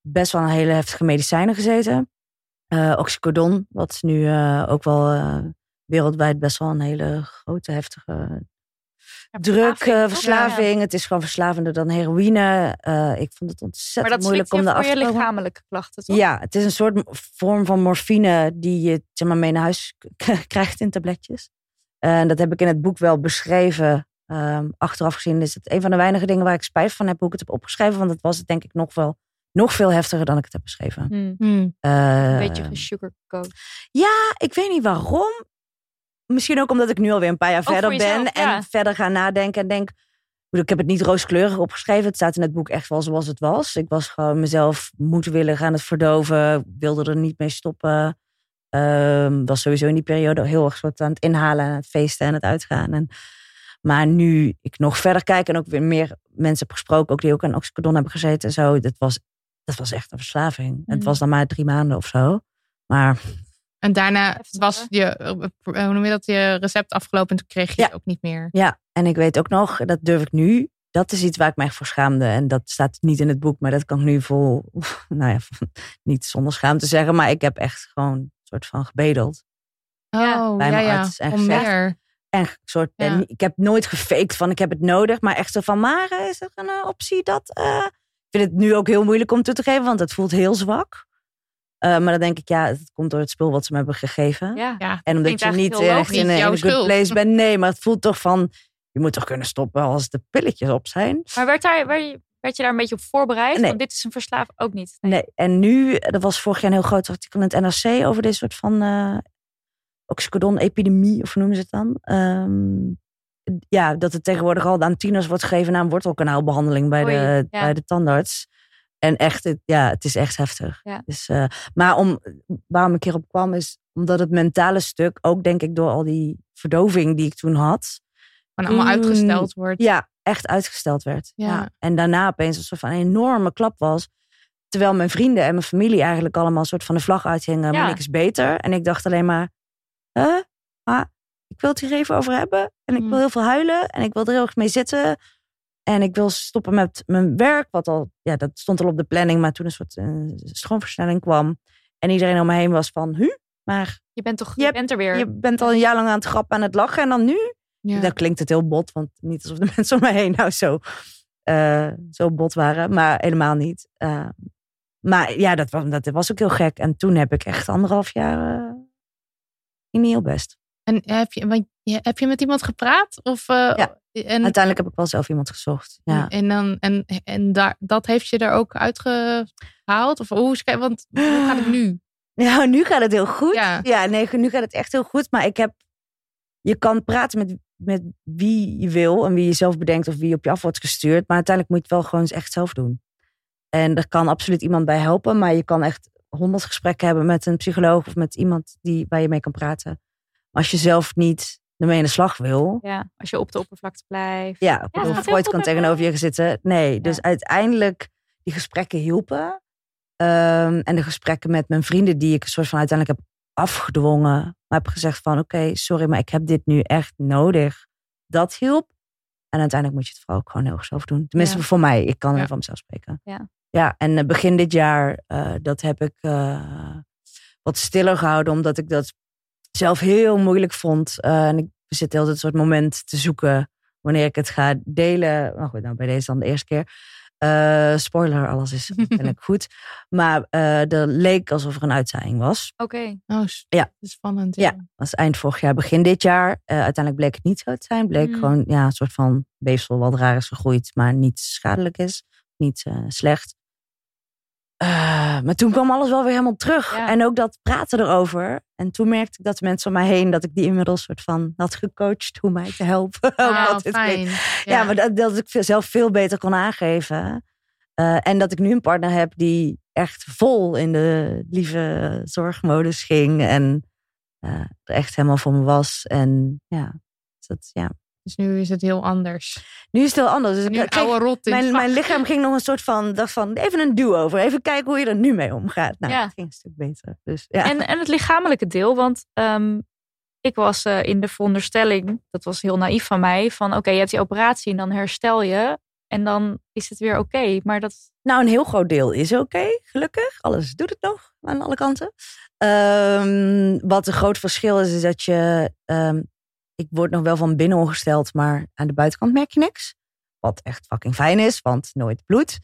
best wel een hele heftige medicijnen gezeten. Eh oxycodon, wat nu eh, ook wel wereldwijd best wel een hele grote, heftige druk, eh, verslaving. Het is gewoon verslavender dan heroïne. Eh, ik vond het Maar ontzettend moeilijk om voor af je te komen. lichamelijke klachten, toch? Ja, het is een soort vorm van morfine die je zeg maar, mee naar huis krijgt in tabletjes. En dat heb ik in het boek wel beschreven. Ehm, achteraf gezien is het een van de weinige dingen waar ik spijt van heb hoe ik het heb opgeschreven. Want het was het denk ik nog wel nog veel heftiger dan ik het heb beschreven. Hm. Hmm. Eh, Een beetje gesugarcoat. ja, ik weet niet waarom. Misschien ook omdat ik nu alweer een paar jaar Ook verder ben. jezelf, En verder ga nadenken en denk... ik heb het niet rooskleurig opgeschreven. Het staat in het boek echt wel zoals het was. Ik was gewoon mezelf moeten willen gaan het verdoven. Wilde er niet mee stoppen. Ehm, was sowieso in die periode heel erg soort aan het inhalen. En het feesten en het uitgaan. En, maar nu ik nog verder kijk en ook weer meer mensen heb gesproken. Ook die ook aan oxycodon hebben gezeten en zo. Dat was, dat was echt een verslaving. Het Mm. was dan maar drie maanden of zo. Maar En daarna was je, eh, hoe noem je dat, je recept afgelopen en toen kreeg je Ja. het ook niet meer. Ja, en ik weet ook nog, dat durf ik nu. Dat is iets waar ik me echt voor schaamde. En dat staat niet in het boek, maar dat kan ik nu vol, nou ja, niet zonder schaamte zeggen. Maar ik heb echt gewoon een soort van gebedeld. Oh, bij ja, mijn ja. arts en gezegd. meer. En soort, Ja. en ik heb nooit gefaked van ik heb het nodig. Maar echt zo van, maar eh, is er een eh, optie dat... eh, Ik vind het nu ook heel moeilijk om toe te geven, want het voelt heel zwak. Eh, maar dan denk ik, ja, het komt door het spul wat ze me hebben gegeven. Ja. Ja. En omdat je niet echt logisch. in, een- in Jouw een good place bent. Nee, maar het voelt toch van, je moet toch kunnen stoppen als de pilletjes op zijn. Maar werd, daar, werd, je, werd je daar een beetje op voorbereid? Nee. Want dit is een verslaving ook niet. Nee, en nu, er was vorig jaar een heel groot artikel in het NRC over dit soort van eh oxycodon-epidemie, of hoe noemen ze het dan? Ehm, ja, dat het tegenwoordig al aan tieners wordt gegeven na een wortelkanaalbehandeling bij, Oei, de, ja. bij de tandarts. En echt, ja, het is echt heftig. Ja. Dus, eh, maar om, waarom ik hierop kwam is omdat het mentale stuk, ook denk ik door al die verdoving die ik toen had, Gewoon allemaal Mm, uitgesteld wordt. ja, echt uitgesteld werd. Ja. Ja. En daarna opeens een soort van een enorme klap was. Terwijl mijn vrienden en mijn familie eigenlijk allemaal een soort van de vlag uithingen. Ja. Monique is beter. En ik dacht alleen maar, huh? maar ik wil het hier even over hebben. En ik Mm. wil heel veel huilen. En ik wil er heel erg mee zitten. En ik wil stoppen met mijn werk. Wat al, ja, dat stond al op de planning. Maar toen een soort eh, stroomversnelling kwam. En iedereen om me heen was van, hu? Maar Je bent toch Je bent er weer. je bent al een jaar lang aan het grappen en het lachen. En dan nu? Ja. Dat klinkt het heel bot, want niet alsof de mensen om me heen nou zo, eh, zo bot waren, maar helemaal niet. Eh, maar ja, dat was, dat was ook heel gek. En toen heb ik echt anderhalf jaar niet heel best. En heb je, want heb je met iemand gepraat? Of, eh, Ja. En, Uiteindelijk heb ik wel zelf iemand gezocht. Ja. en, dan, en, en daar, dat heeft je er ook uitgehaald? Of hoe, want hoe gaat het nu? Ja, nu gaat het heel goed. Ja. Ja, nee, nu gaat het echt heel goed. Maar ik heb, je kan praten met, met wie je wil en wie je zelf bedenkt of wie op je af wordt gestuurd. Maar uiteindelijk moet je het wel gewoon echt zelf doen. En er kan absoluut iemand bij helpen, maar je kan echt honderd gesprekken hebben met een psycholoog of met iemand die, waar je mee kan praten. Maar als je zelf niet ermee in de slag wil, Ja, als je op de oppervlakte blijft. ja, Ja, bedoel, Freud kan tegenover je zitten. Nee, dus Ja. uiteindelijk die gesprekken hielpen. Ehm, en de gesprekken met mijn vrienden die ik een soort van uiteindelijk heb afgedwongen. Maar heb gezegd van oké, sorry, maar ik heb dit nu echt nodig. Dat hielp. En uiteindelijk moet je het vooral ook gewoon heel erg zelf doen. Tenminste Ja. voor mij. Ik kan er van mezelf spreken. Ja. Ja, en eh, begin dit jaar, eh, dat heb ik eh, wat stiller gehouden. Omdat ik dat zelf heel moeilijk vond. Eh, en ik zit altijd een soort moment te zoeken wanneer ik het ga delen. Maar goed, nou bij deze dan de eerste keer. Eh, spoiler, alles is uiteindelijk goed. Maar eh er leek alsof er een uitzaaiing was. Oké. Oh, Ja. spannend. Ja, dat was eind vorig jaar, begin dit jaar. Eh, uiteindelijk bleek het niet zo te zijn. Bleek Mm. gewoon ja, een soort van weefsel wat raar is gegroeid, maar niet schadelijk is. Niet eh, slecht. Eh, maar toen kwam alles wel weer helemaal terug. Ja. En ook dat praten erover. En toen merkte ik dat de mensen om mij heen, dat ik die inmiddels soort van had gecoacht hoe mij te helpen. Ah, fijn. klinkt. Ja, maar dat, dat ik zelf veel beter kon aangeven. Eh, en dat ik nu een partner heb die echt vol in de lieve zorgmodus ging. En eh, er echt helemaal voor me was. En ja, dus dat, ja. Dus nu is het heel anders. nu is het heel anders. Dus Nu ik oude rot in mijn, mijn lichaam ging nog een soort van, dacht van, even een duw over. Even kijken hoe je er nu mee omgaat. Nou, Ja. het ging een stuk beter. Dus ja. En, en het lichamelijke deel, want ehm, ik was eh, in de veronderstelling, dat was heel naïef van mij, van oké, je hebt die operatie en dan herstel je en dan is het weer oké. Maar dat, Nou, een heel groot deel is oké, gelukkig. Alles doet het nog aan alle kanten. Ehm, wat een groot verschil is, is dat je... ehm, ik word nog wel van binnen ongesteld, maar aan de buitenkant merk je niks. Wat echt fucking fijn is, want nooit bloed.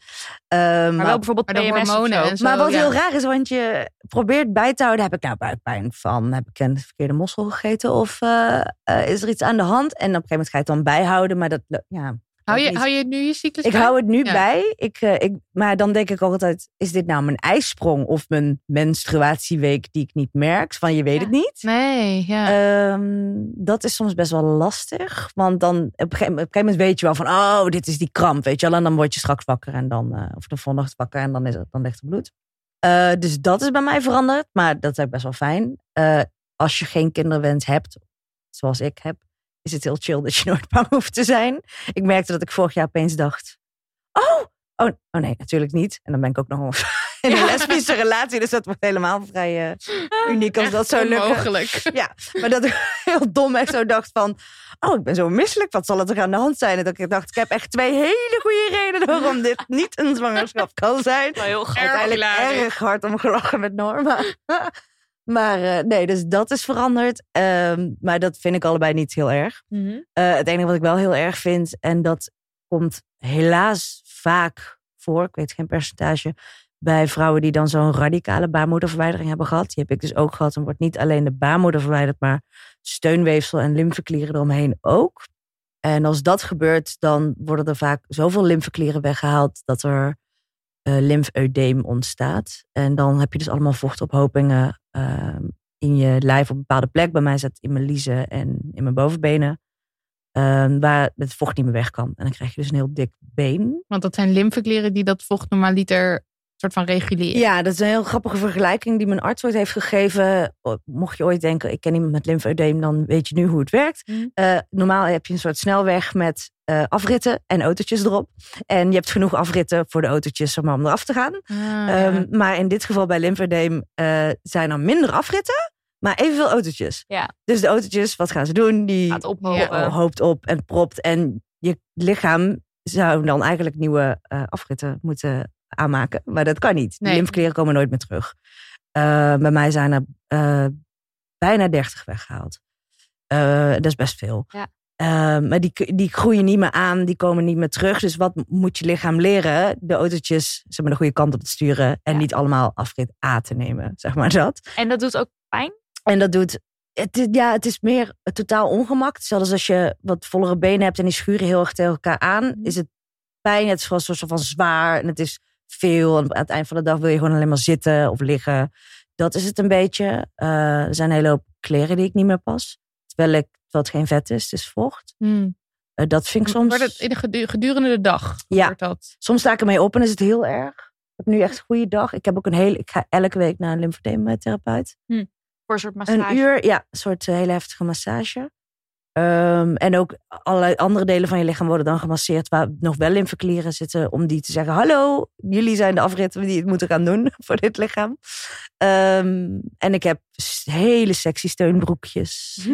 Ehm, maar wel bijvoorbeeld maar de PMS of hormonen en zo. maar wat ja. heel raar is, want je probeert bij te houden. Heb ik nou buikpijn van? Heb ik een verkeerde mossel gegeten? Of eh, eh, is er iets aan de hand? En op een gegeven moment ga je het dan bijhouden. Maar dat, ja, Hou je, hou je nu je cyclus ik bij? hou het nu Ja. bij. Ik, eh, ik, maar dan denk ik altijd, is dit nou mijn ijsprong of mijn menstruatieweek die ik niet merk? Van je weet Ja. het niet. Nee, ja. Ehm, dat is soms best wel lastig. Want dan op een, gegeven, op een gegeven moment weet je wel van, oh, dit is die kramp, weet je wel. En dan word je straks wakker en dan, eh, of de volgende nacht wakker en dan, is het, dan ligt bloed. Eh, dus dat is bij mij veranderd, maar dat is ook best wel fijn. Als je geen kinderwens hebt, zoals ik heb, is het heel chill dat je nooit bang hoeft te zijn. Ik merkte dat ik vorig jaar opeens dacht, oh, oh, oh nee, natuurlijk niet. En dan ben ik ook nog wel in een lesbische relatie, dus dat wordt helemaal vrij eh, uniek als dat zou lukken. Mogelijk. Ja, maar dat ik heel dom echt zo dacht van... Oh, ik ben zo misselijk. Wat zal het er aan de hand zijn? En dat ik dacht, ik heb echt twee hele goede redenen... waarom dit niet een zwangerschap kan zijn. heel Uiteindelijk hilarisch. erg hard om gelachen met Norma. Maar eh, nee, dus dat is veranderd. Ehm, maar dat vind ik allebei niet heel erg. Mhm. Eh, het enige wat ik wel heel erg vind, en dat komt helaas vaak voor, ik weet geen percentage, bij vrouwen die dan zo'n radicale baarmoederverwijdering hebben gehad. Die heb ik dus ook gehad. Dan wordt niet alleen de baarmoeder verwijderd, maar steunweefsel en lymfeklieren eromheen ook. En als dat gebeurt, dan worden er vaak zoveel lymfeklieren weggehaald dat er lymfeudeem ontstaat. En dan heb je dus allemaal vochtophopingen ehm, in je lijf op een bepaalde plek. Bij mij het in mijn liezen en in mijn bovenbenen. ehm, waar het vocht niet meer weg kan. En dan krijg je dus een heel dik been. Want dat zijn lymfeklieren die dat vocht normaliter soort van reguleren. Ja, dat is een heel grappige vergelijking die mijn arts ooit heeft gegeven. Mocht je ooit denken, ik ken iemand met lymfeudeem, dan weet je nu hoe het werkt. Mhm. Eh, normaal heb je een soort snelweg met eh, afritten en autootjes erop. En je hebt genoeg afritten voor de autootjes om eraf te gaan. Ah, ja. Ehm, maar in dit geval bij lymfeudeem eh, zijn er minder afritten, maar evenveel autootjes. Ja. Dus de autootjes, wat gaan ze doen? Die hoopt op en propt. En je lichaam zou dan eigenlijk nieuwe eh, afritten moeten aanmaken. Maar dat kan niet. Die Nee. lymfeklieren komen nooit meer terug. Eh, bij mij zijn er bijna 30 weggehaald. Eh, dat is best veel. Ja. Eh, maar die, die groeien niet meer aan, die komen niet meer terug. Dus wat moet je lichaam leren? De autootjes zeg maar, de goede kant op te sturen. En Ja. niet allemaal afrit A te nemen, zeg maar dat. En dat doet ook pijn? En dat doet. Het, ja, het is meer totaal ongemak. Zelfs als je wat vollere benen hebt en die schuren heel erg tegen elkaar aan, Mhm. is het pijn. Het is gewoon een soort van zwaar en het is veel. En aan het eind van de dag wil je gewoon alleen maar zitten of liggen. Dat is het een beetje. Eh, er zijn een hele hoop kleren die ik niet meer pas. Terwijl, ik, het geen vet is, het is vocht. Hmm. Eh, dat vind ik soms. Wordt het gedurende de dag? Ja. gebeurt dat? Soms sta ik ermee op en is het heel erg. Ik heb nu echt een goede dag. Ik heb ook een hele. Ik ga elke week naar een lymfodeemtherapeut. Voor een soort massage? Een uur, ja, een soort eh, hele heftige massage. Ehm, en ook allerlei andere delen van je lichaam worden dan gemasseerd waar nog wel lymfeklieren zitten om die te zeggen: Hallo, jullie zijn de afritten die het moeten gaan doen voor dit lichaam. Ehm, en ik heb hele sexy steunbroekjes.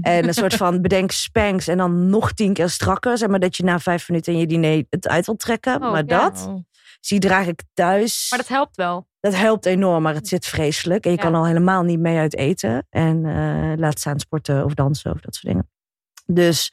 En een soort van bedenk spanks en dan nog tien keer strakker. Zeg maar dat je na vijf minuten in je diner het uit wilt trekken. Oh, maar ja. dat, zie draag ik thuis. Maar dat helpt wel. Dat helpt enorm, maar het zit vreselijk. En je Ja. kan al helemaal niet mee uit eten. En eh, laat staan sporten of dansen of dat soort dingen. Dus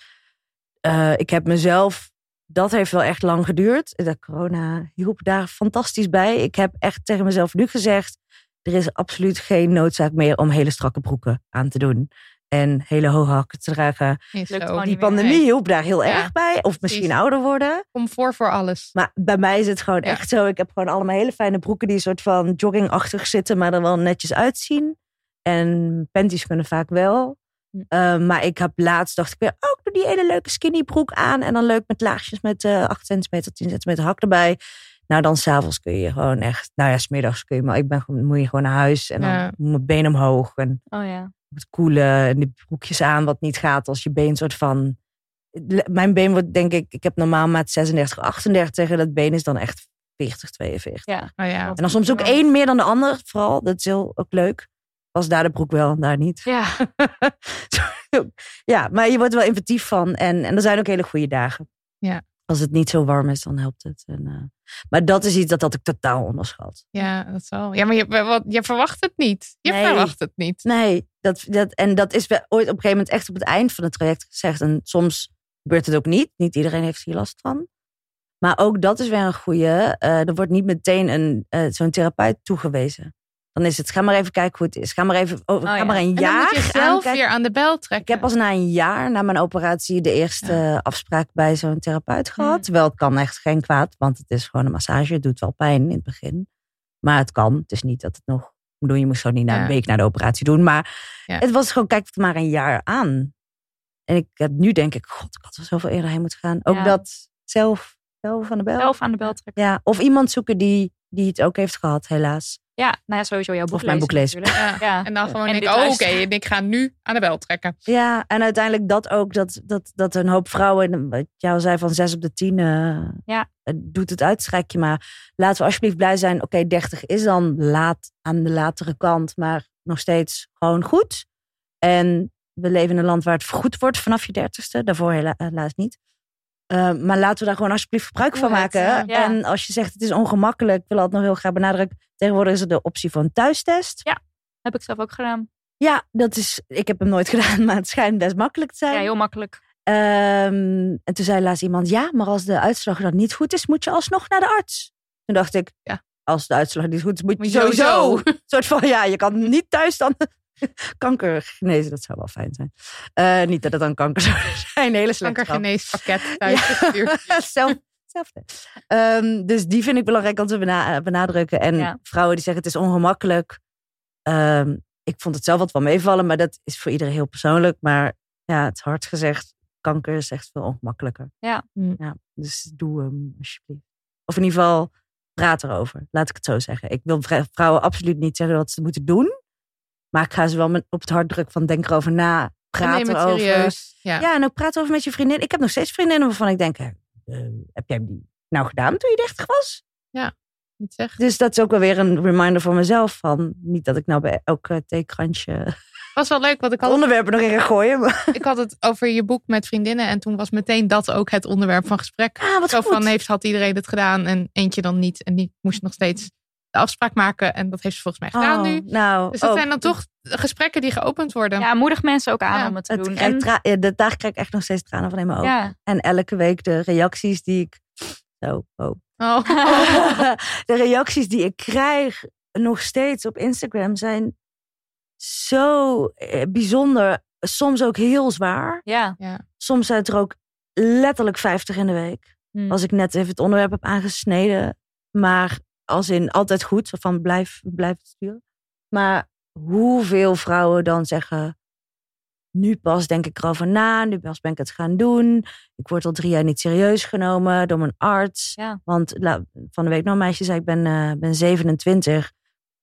eh, ik heb mezelf... Dat heeft wel echt lang geduurd. De corona hielp daar fantastisch bij. Ik heb echt tegen mezelf nu gezegd... er is absoluut geen noodzaak meer om hele strakke broeken aan te doen. En hele hoge hakken te dragen. Lukt Die niet meer. pandemie hielp daar heel Ja, erg bij. Of misschien precies. ouder worden. Comfort voor alles. Maar bij mij is het gewoon Ja. echt zo. Ik heb gewoon allemaal hele fijne broeken die een soort van joggingachtig zitten, maar er wel netjes uitzien. En panties kunnen vaak wel. Hm. Eh, maar ik heb laatst dacht ik weer, oh, ik doe die hele leuke skinny broek aan. En dan leuk met laagjes met eh 8 centimeter, 10 centimeter hak erbij. Nou, dan s'avonds kun je gewoon echt, nou ja, smiddags kun je, maar ik ben gewoon, moet je gewoon naar huis. En dan Ja. moet mijn been omhoog en Oh ja. Het koelen en die broekjes aan, wat niet gaat als je been soort van. Mijn been wordt denk ik, ik heb normaal maat 36, 38 en dat been is dan echt 40, 42. Ja. Oh ja. En dan soms ook één meer dan de ander, vooral. Dat is heel ook leuk. Was daar de broek wel en daar niet. Ja. ja, maar je wordt er wel inventief van. En, en er zijn ook hele goede dagen. Ja. Als het niet zo warm is, dan helpt het. En, eh, maar dat is iets dat, dat ik totaal onderschat. Ja, dat zal. Ja, maar je, wat, je verwacht het niet. Je Nee. verwacht het niet. Nee, dat, dat, en dat is wel ooit op een gegeven moment echt op het eind van het traject gezegd. En soms gebeurt het ook niet. Niet iedereen heeft hier last van. Maar ook dat is weer een goede. eh, er wordt niet meteen een, eh, zo'n therapeut toegewezen. Dan is het, ga maar even kijken hoe het is. Ga maar even, oh, ga ja. maar een En dan jaar moet je zelf weer aan de bel Ik trekken. heb pas na een jaar na mijn operatie de eerste afspraak bij zo'n therapeut gehad. Terwijl het kan echt geen kwaad, want het is gewoon een massage. Het doet wel pijn in het begin. Maar het kan. Het is niet dat het nog... Ik bedoel, je moest zo niet na Ja. een week na de operatie doen. Maar Ja. het was gewoon, kijk het maar een jaar aan. En ik heb nu denk ik, god, ik had er zoveel eerder heen moeten gaan. Ook Ja. dat zelf, zelf aan de bel. Zelf aan de bel trekken. Ja, of iemand zoeken die, die het ook heeft gehad, helaas. Ja, nou ja, sowieso jouw boek Of mijn boek lezen. Ja. Ja. En dan gewoon En denk ik, oh, oké, ik ga nu aan de bel trekken. Ja, en uiteindelijk dat ook, dat, dat, dat een hoop vrouwen, wat jij al zei, van zes op de tien, eh, Ja. eh, doet het uitstrijkje. Maar laten we alsjeblieft blij zijn, oké, 30 is dan laat aan de latere kant, maar nog steeds gewoon goed. En we leven in een land waar het vergoed wordt vanaf je dertigste, daarvoor hela- helaas niet. Eh, maar laten we daar gewoon alsjeblieft gebruik van maken. ja. Ja. En als je zegt het is ongemakkelijk, ik wil dat nog heel graag benadrukken. Tegenwoordig is er de optie van thuistest. Ja. Heb ik zelf ook gedaan. Ja, dat is, ik heb hem nooit gedaan, maar het schijnt best makkelijk te zijn. Ja, heel makkelijk. Ehm, en toen zei laatst iemand, ja, maar als de uitslag dan niet goed is, moet je alsnog naar de arts. Toen dacht ik, Ja. als de uitslag niet goed is, moet je Moet je sowieso. sowieso. Een soort van, ja, je kan niet thuis dan kanker genezen. Dat zou wel fijn zijn. Eh, niet dat het dan kanker zou zijn, een hele slechte grap. Kankergeneespakket thuis gestuurd. Zelf, hetzelfde. Ehm, dus die vind ik belangrijk om te bena- benadrukken. En Ja. vrouwen die zeggen het is ongemakkelijk. Ehm, ik vond het zelf wat wel meevallen, maar dat is voor iedereen heel persoonlijk. Maar ja, het is hard gezegd, kanker is echt veel ongemakkelijker. Ja. ja dus doe hem alsjeblieft. Of in ieder geval, praat erover. Laat ik het zo zeggen. Ik wil vrou- vrouwen absoluut niet zeggen wat ze moeten doen. Maar ik ga ze wel met, op het hart drukken van denk erover na. En Praat neem het erover. serieus. Ja. Ja, en ook praat over met je vriendin. Ik heb nog steeds vriendinnen waarvan ik denk, eh, heb jij die nou gedaan toen je 30 was? Niet zeg. Dus dat is ook wel weer een reminder voor mezelf van, niet dat ik nou bij elk uh, theekrantje was wel leuk, want ik had, onderwerpen nog in gooien. Maar... ik had het over je boek met vriendinnen. En toen was meteen dat ook het onderwerp van gesprek. Ah, wat Zo goed. van, heeft, had iedereen het gedaan en eentje dan niet. En die moest nog steeds de afspraak maken. En dat heeft ze volgens mij gedaan Oh, nu. Nou, Dus dat ook. zijn dan toch gesprekken die geopend worden. Ja, moedig mensen ook aan Ja, om het te Het doen. En, tra- ja, de, daar krijg ik echt nog steeds tranen van in mijn ogen. ja, En elke week de reacties die ik... Zo, oh. Oh. de reacties die ik krijg nog steeds op Instagram zijn zo eh, bijzonder. Soms ook heel zwaar. ja. Soms zijn het er ook letterlijk 50 in de week. Hm. Als ik net even het onderwerp heb aangesneden. Maar als in altijd goed. Van blijf, blijf het sturen. Maar hoeveel vrouwen dan zeggen... Nu pas denk ik erover na. Nu pas ben ik het gaan doen. Ik word al drie jaar niet serieus genomen door mijn arts. Ja. Want van de week nog een meisje zei ik ben, eh, ben 27.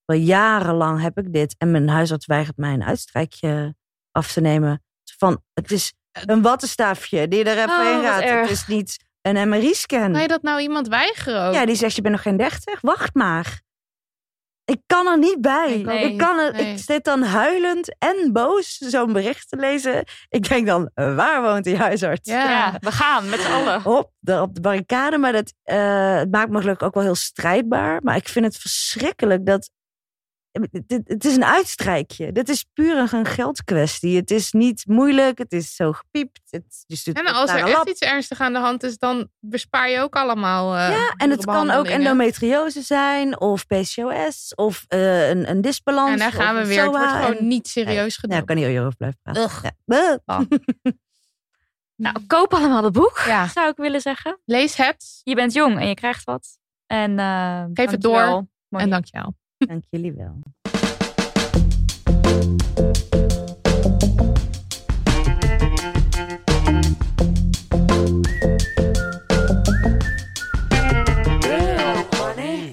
Al jarenlang heb ik dit. En mijn huisarts weigert mij een uitstrijkje af te nemen. Van, het is een wattenstaafje die er even Oh, in wat gaat. Het is niet een MRI-scan. Ga je dat nou iemand weigeren ook? Ja, die zegt je bent nog geen 30. Wacht maar. Ik kan er niet bij. Ik kan er, Nee. ik zit dan huilend en boos zo'n bericht te lezen. Ik denk dan, waar woont die huisarts? Ja. ja, we gaan met z'n allen. Op de, op de barricade. Maar dat, eh, het maakt me gelukkig ook wel heel strijdbaar. Maar ik vind het verschrikkelijk dat... Het, het is een uitstrijkje. Dit is puur een geldkwestie. Het is niet moeilijk. Het is zo gepiept. Het, je En het als er echt lab. iets ernstig aan de hand is, dan bespaar je ook allemaal. eh, Ja, en het kan ook endometriose zijn, of PCOS, of eh, een, een disbalans. En daar gaan we weer. Het wordt gewoon En- niet serieus Nee, gedaan. ik kan niet hierover blijven praten. Ugh. Ja. Nou, koop allemaal het boek, Ja. zou ik willen zeggen. Lees het Je bent jong en je krijgt wat. En, eh, Geef het door. Monique. en dankjewel. Dank jullie wel.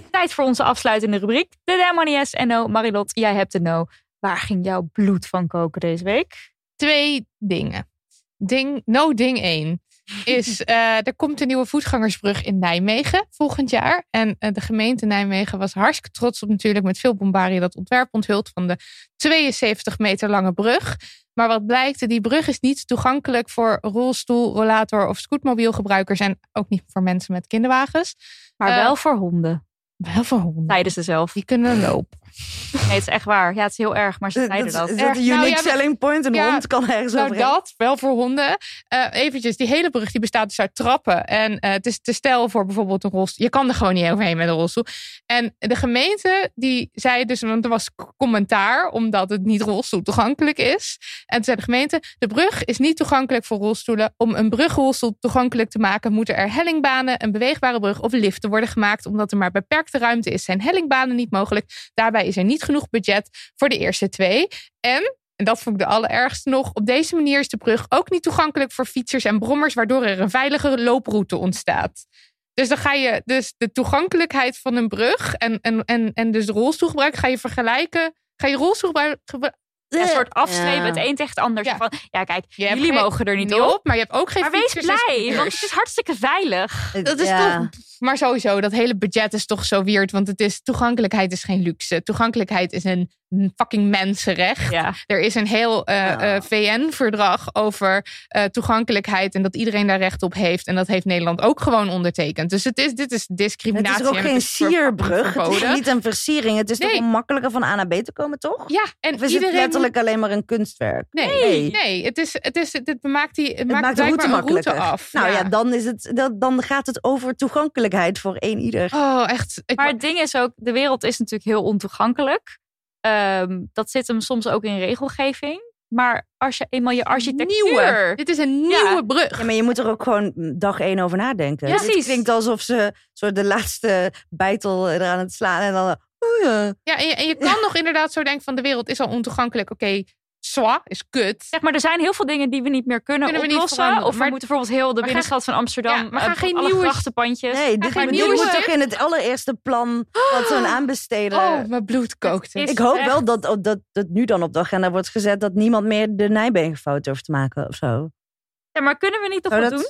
Tijd voor onze afsluitende rubriek. De Demonie NO. Marilot, jij hebt de no. Waar ging jouw bloed van koken deze week? Twee dingen. Ding, no ding 1 is, eh, er komt een nieuwe voetgangersbrug in Nijmegen volgend jaar. En eh, de gemeente Nijmegen was hartstikke trots op natuurlijk met veel bombarie dat ontwerp onthuld van de 72 meter lange brug. Maar wat blijkt, die brug is niet toegankelijk voor rolstoel, rollator of scootmobielgebruikers en ook niet voor mensen met kinderwagens. Maar Eh, wel voor honden, Wel voor honden. zeiden ze zelf. Die kunnen lopen. Nee, het is echt waar. Ja, het is heel erg, maar ze zeiden dat, dat. is een unique Nou, maar- selling point? Een Ja, hond kan ergens Nou, overheen. dat, wel voor honden. Eh eventjes, die hele brug die bestaat dus uit trappen. En eh, het is te stijl voor bijvoorbeeld een rolstoel. Je kan er gewoon niet overheen met een rolstoel. En de gemeente, die zei dus, want er was commentaar, omdat het niet rolstoel toegankelijk is. En toen zei de gemeente, de brug is niet toegankelijk voor rolstoelen. Om een brugrolstoel toegankelijk te maken, moeten er hellingbanen, een beweegbare brug of liften worden gemaakt. Omdat er maar beperkte ruimte is, zijn hellingbanen niet mogelijk. Daarbij is er niet genoeg budget voor de eerste twee. En en dat vond ik de allerergste nog. Op deze manier is de brug ook niet toegankelijk voor fietsers en brommers, waardoor er een veilige looproute ontstaat. Dus dan ga je dus de toegankelijkheid van een brug en, en, en, en dus rolstoelgebruik ga je vergelijken. Ga je rolstoelgebruik gebru- een soort afstrepen, Ja. het een tegen het ander. Ja. Van, ja, kijk, Je jullie mogen er niet op. op, maar je hebt ook geen Maar wees blij, want het is hartstikke veilig. Dat is Ja. toch. Maar sowieso, dat hele budget is toch zo weird. Want het is, toegankelijkheid is geen luxe. Toegankelijkheid is een fucking mensenrecht. Ja. Er is een heel eh, Ja. eh, VN-verdrag over eh, toegankelijkheid. En dat iedereen daar recht op heeft. En dat heeft Nederland ook gewoon ondertekend. Dus het is, dit is Het discriminatie. is ook en geen het is sierbrug. Het is niet een versiering. Het is toch Nee. om makkelijker van A naar B te komen, toch? Ja, en Of is iedereen. het letterlijk alleen maar een kunstwerk? Nee, Nee. nee. het, is, het, is, het maakt, die, het Het maakt, maakt de route route af. Nou ja, dan, is het, dat, dan gaat het over toegankelijkheid voor één ieder. Oh, echt. Ik, Maar het ding is ook, de wereld is natuurlijk heel ontoegankelijk. Ehm, dat zit hem soms ook in regelgeving. Maar als je eenmaal je architectuur... nieuwe. Dit is een nieuwe brug. Ja, maar je moet er ook gewoon dag één over nadenken. Ja, precies. klinkt alsof ze soort de laatste bijtel er aan het slaan en dan... Oh ja. Ja, en je, en je kan nog inderdaad zo denken van de wereld is al ontoegankelijk. Oké, zwa is kut. Zeg maar, er zijn heel veel dingen die we niet meer kunnen, Kunnen we niet oplossen. veranderen. of we Maar- moeten bijvoorbeeld heel de binnenstad van Amsterdam... Ja, maar eh, geen alle nieuwe- grachtenpandjes. Nee, dit, geen maar dit nieuwe moet toch in het allereerste plan wat zo'n aanbesteden... Oh, mijn bloed kookt. Is Ik hoop echt- wel dat, dat, dat nu dan op de agenda wordt gezet dat niemand meer de Nijmegenfout hoeft te maken of zo. Ja, maar kunnen we niet toch wat dat- doen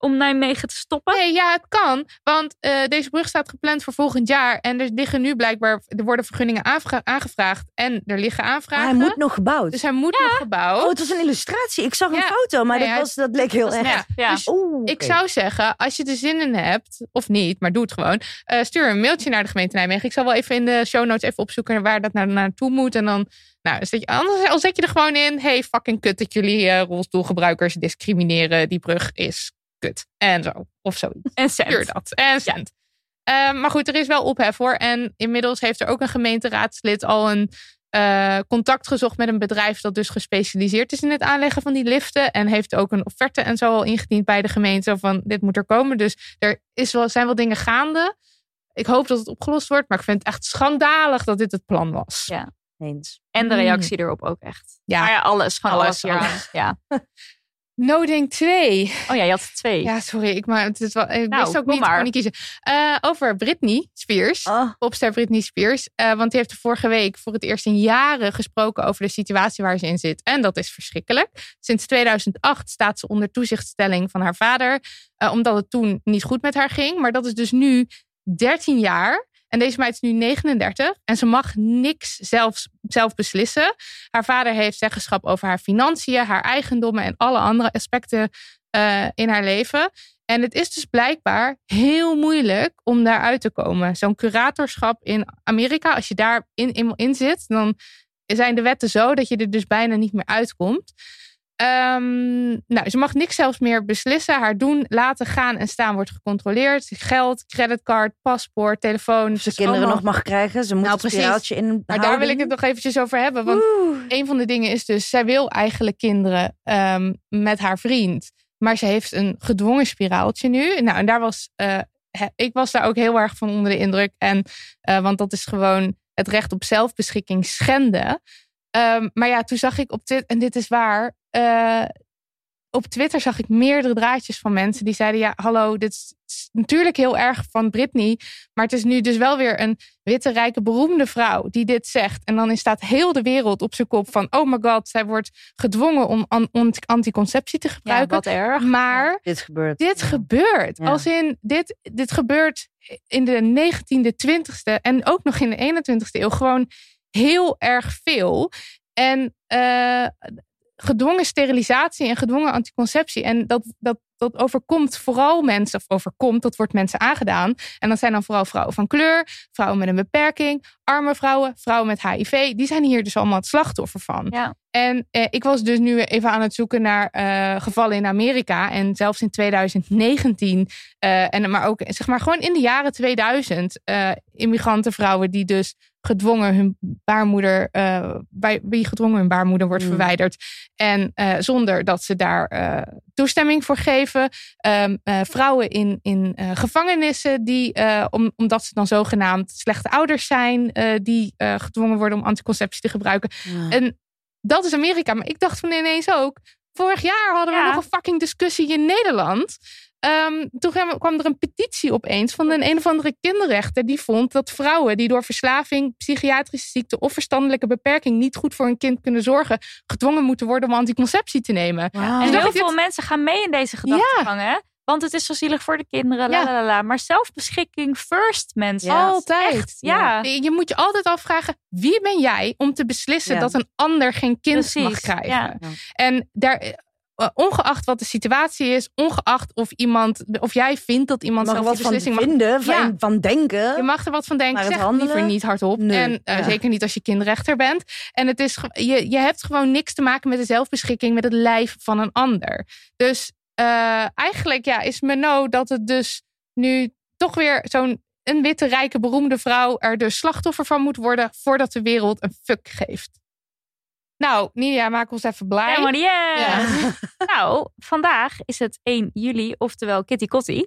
om Nijmegen te stoppen? Nee, ja, het kan. Want eh, deze brug staat gepland voor volgend jaar. En er liggen nu blijkbaar, er worden vergunningen aangevraagd. En er liggen Maar aanvragen. hij moet nog gebouwd. Dus hij moet nog gebouwd. Oh, het was een illustratie. Ik zag een foto, maar Nee, dat, was, dat leek heel erg. net, ja. Dus Oeh, Ik zou zeggen, als je er zin in hebt, of niet, maar doe het gewoon. eh, stuur een mailtje naar de gemeente Nijmegen. Ik zal wel even in de show notes even opzoeken waar dat naar, naartoe moet. En dan, nou, zet je, anders al zet je er gewoon in. Hey, fucking kut dat jullie eh, rolstoelgebruikers discrimineren. Die brug is kut. En zo, of zoiets. En cent. Stuur dat. En cent. Ehm, maar goed, er is wel ophef hoor. En inmiddels heeft er ook een gemeenteraadslid al een eh, contact gezocht met een bedrijf dat dus gespecialiseerd is in het aanleggen van die liften. En heeft ook een offerte en zo al ingediend bij de gemeente. Zo van dit moet er komen. Dus er is wel, zijn wel dingen gaande. Ik hoop dat het opgelost wordt. Maar ik vind het echt schandalig dat dit het plan was. Ja. Eens. En de Mm. reactie erop ook echt. Ja. Maar ja, alles. Gewoon alles, alles. Ja. Noding 2. Oh ja, je had twee. Ja, sorry. Ik, maar het is wel, ik Nou, wist ook niet. Maar. niet kiezen. Eh, over Britney Spears. Oh, popster Britney Spears. Eh, want die heeft er vorige week voor het eerst in jaren gesproken over de situatie waar ze in zit. En dat is verschrikkelijk. Sinds 2008 staat ze onder toezichtstelling van haar vader. eh, omdat het toen niet goed met haar ging. Maar dat is dus nu 13 jaar. En deze meid is nu 39 en ze mag niks zelf, zelf beslissen. Haar vader heeft zeggenschap over haar financiën, haar eigendommen en alle andere aspecten eh, in haar leven. En het is dus blijkbaar heel moeilijk om daaruit te komen. Zo'n curatorschap in Amerika, als je daar in, in zit, dan zijn de wetten zo dat je er dus bijna niet meer uitkomt. Ehm, nou, ze mag niks zelfs meer beslissen. Haar doen, laten, gaan en staan wordt gecontroleerd. Geld, creditcard, paspoort, telefoon. of ze kinderen allemaal- nog mag krijgen. Ze moet Nou, een spiraaltje in Maar daar wil ik het nog eventjes over hebben. Want een van de dingen is dus, zij wil eigenlijk kinderen ehm, met haar vriend. Maar ze heeft een gedwongen spiraaltje nu. Nou, en daar was, eh, ik was daar ook heel erg van onder de indruk. En, eh, want dat is gewoon het recht op zelfbeschikking schenden. Ehm, maar ja, toen zag ik op dit, en dit is waar. Eh, op Twitter zag ik meerdere draadjes van mensen die zeiden: Ja, hallo, dit is natuurlijk heel erg van Britney. Maar het is nu dus wel weer een witte, rijke, beroemde vrouw die dit zegt. En dan staat heel de wereld op zijn kop van: Oh my god, zij wordt gedwongen om an- anticonceptie te Ja, gebruiken. wat erg. maar Dit gebeurt. dit Ja. gebeurt. Ja. Als in, dit, dit gebeurt in de 19e, 20e en ook nog in de 21e eeuw gewoon heel erg veel. En eh, gedwongen sterilisatie en gedwongen anticonceptie. En dat, dat, dat overkomt vooral mensen, of overkomt, dat wordt mensen aangedaan. En dat zijn dan vooral vrouwen van kleur, vrouwen met een beperking, arme vrouwen, vrouwen met HIV. Die zijn hier dus allemaal het slachtoffer van. Ja. En eh, ik was dus nu even aan het zoeken naar eh, gevallen in Amerika. En zelfs in 2019, eh, en, maar ook zeg maar gewoon in de jaren 2000, eh immigrantenvrouwen die dus gedwongen hun baarmoeder, bij wie gedwongen hun baarmoeder wordt Mm. verwijderd. En zonder dat ze daar toestemming voor geven. Ehm, eh, vrouwen in, in gevangenissen die, om, omdat ze dan zogenaamd slechte ouders zijn, die gedwongen worden om anticonceptie te gebruiken. Ja. En dat is Amerika. Maar ik dacht toen ineens ook. Vorig jaar hadden we Ja. nog een fucking discussie in Nederland. ehm, toen kwam- er een petitie opeens van een een of andere kinderrechter. Die vond dat vrouwen die door verslaving, psychiatrische ziekte of verstandelijke beperking niet goed voor hun kind kunnen zorgen, gedwongen moeten worden om anticonceptie te nemen. En Dus heel dacht ik, veel dit- mensen gaan mee in deze gedachtegang, hè? Want het is zo zielig voor de kinderen, la Ja. la la. Maar zelfbeschikking first, mensen. Ja. Altijd. Echt, ja. Je moet je altijd afvragen, wie ben jij om te beslissen Ja. dat een ander geen kind Precies, mag krijgen? En daar, eh, ongeacht wat de situatie is, ongeacht of iemand, of jij vindt dat iemand mag er zelf wat die van mag vinden, van, Ja. van denken. Je mag er wat van denken. Maar het Zeg handelen? liever niet hardop. Nee, En eh, ja. zeker niet als je kindrechter bent. En het is, je, je hebt gewoon niks te maken met de zelfbeschikking, met het lijf van een ander. Dus eh, eigenlijk ja, is me no dat het dus nu toch weer zo'n een witte, rijke, beroemde vrouw er dus slachtoffer van moet worden voordat de wereld een fuck geeft. Nou, Nidia, maak ons even blij. Helemaal niet, yeah. Ja. Nou, vandaag is het 1 juli, oftewel Kitty Kotti.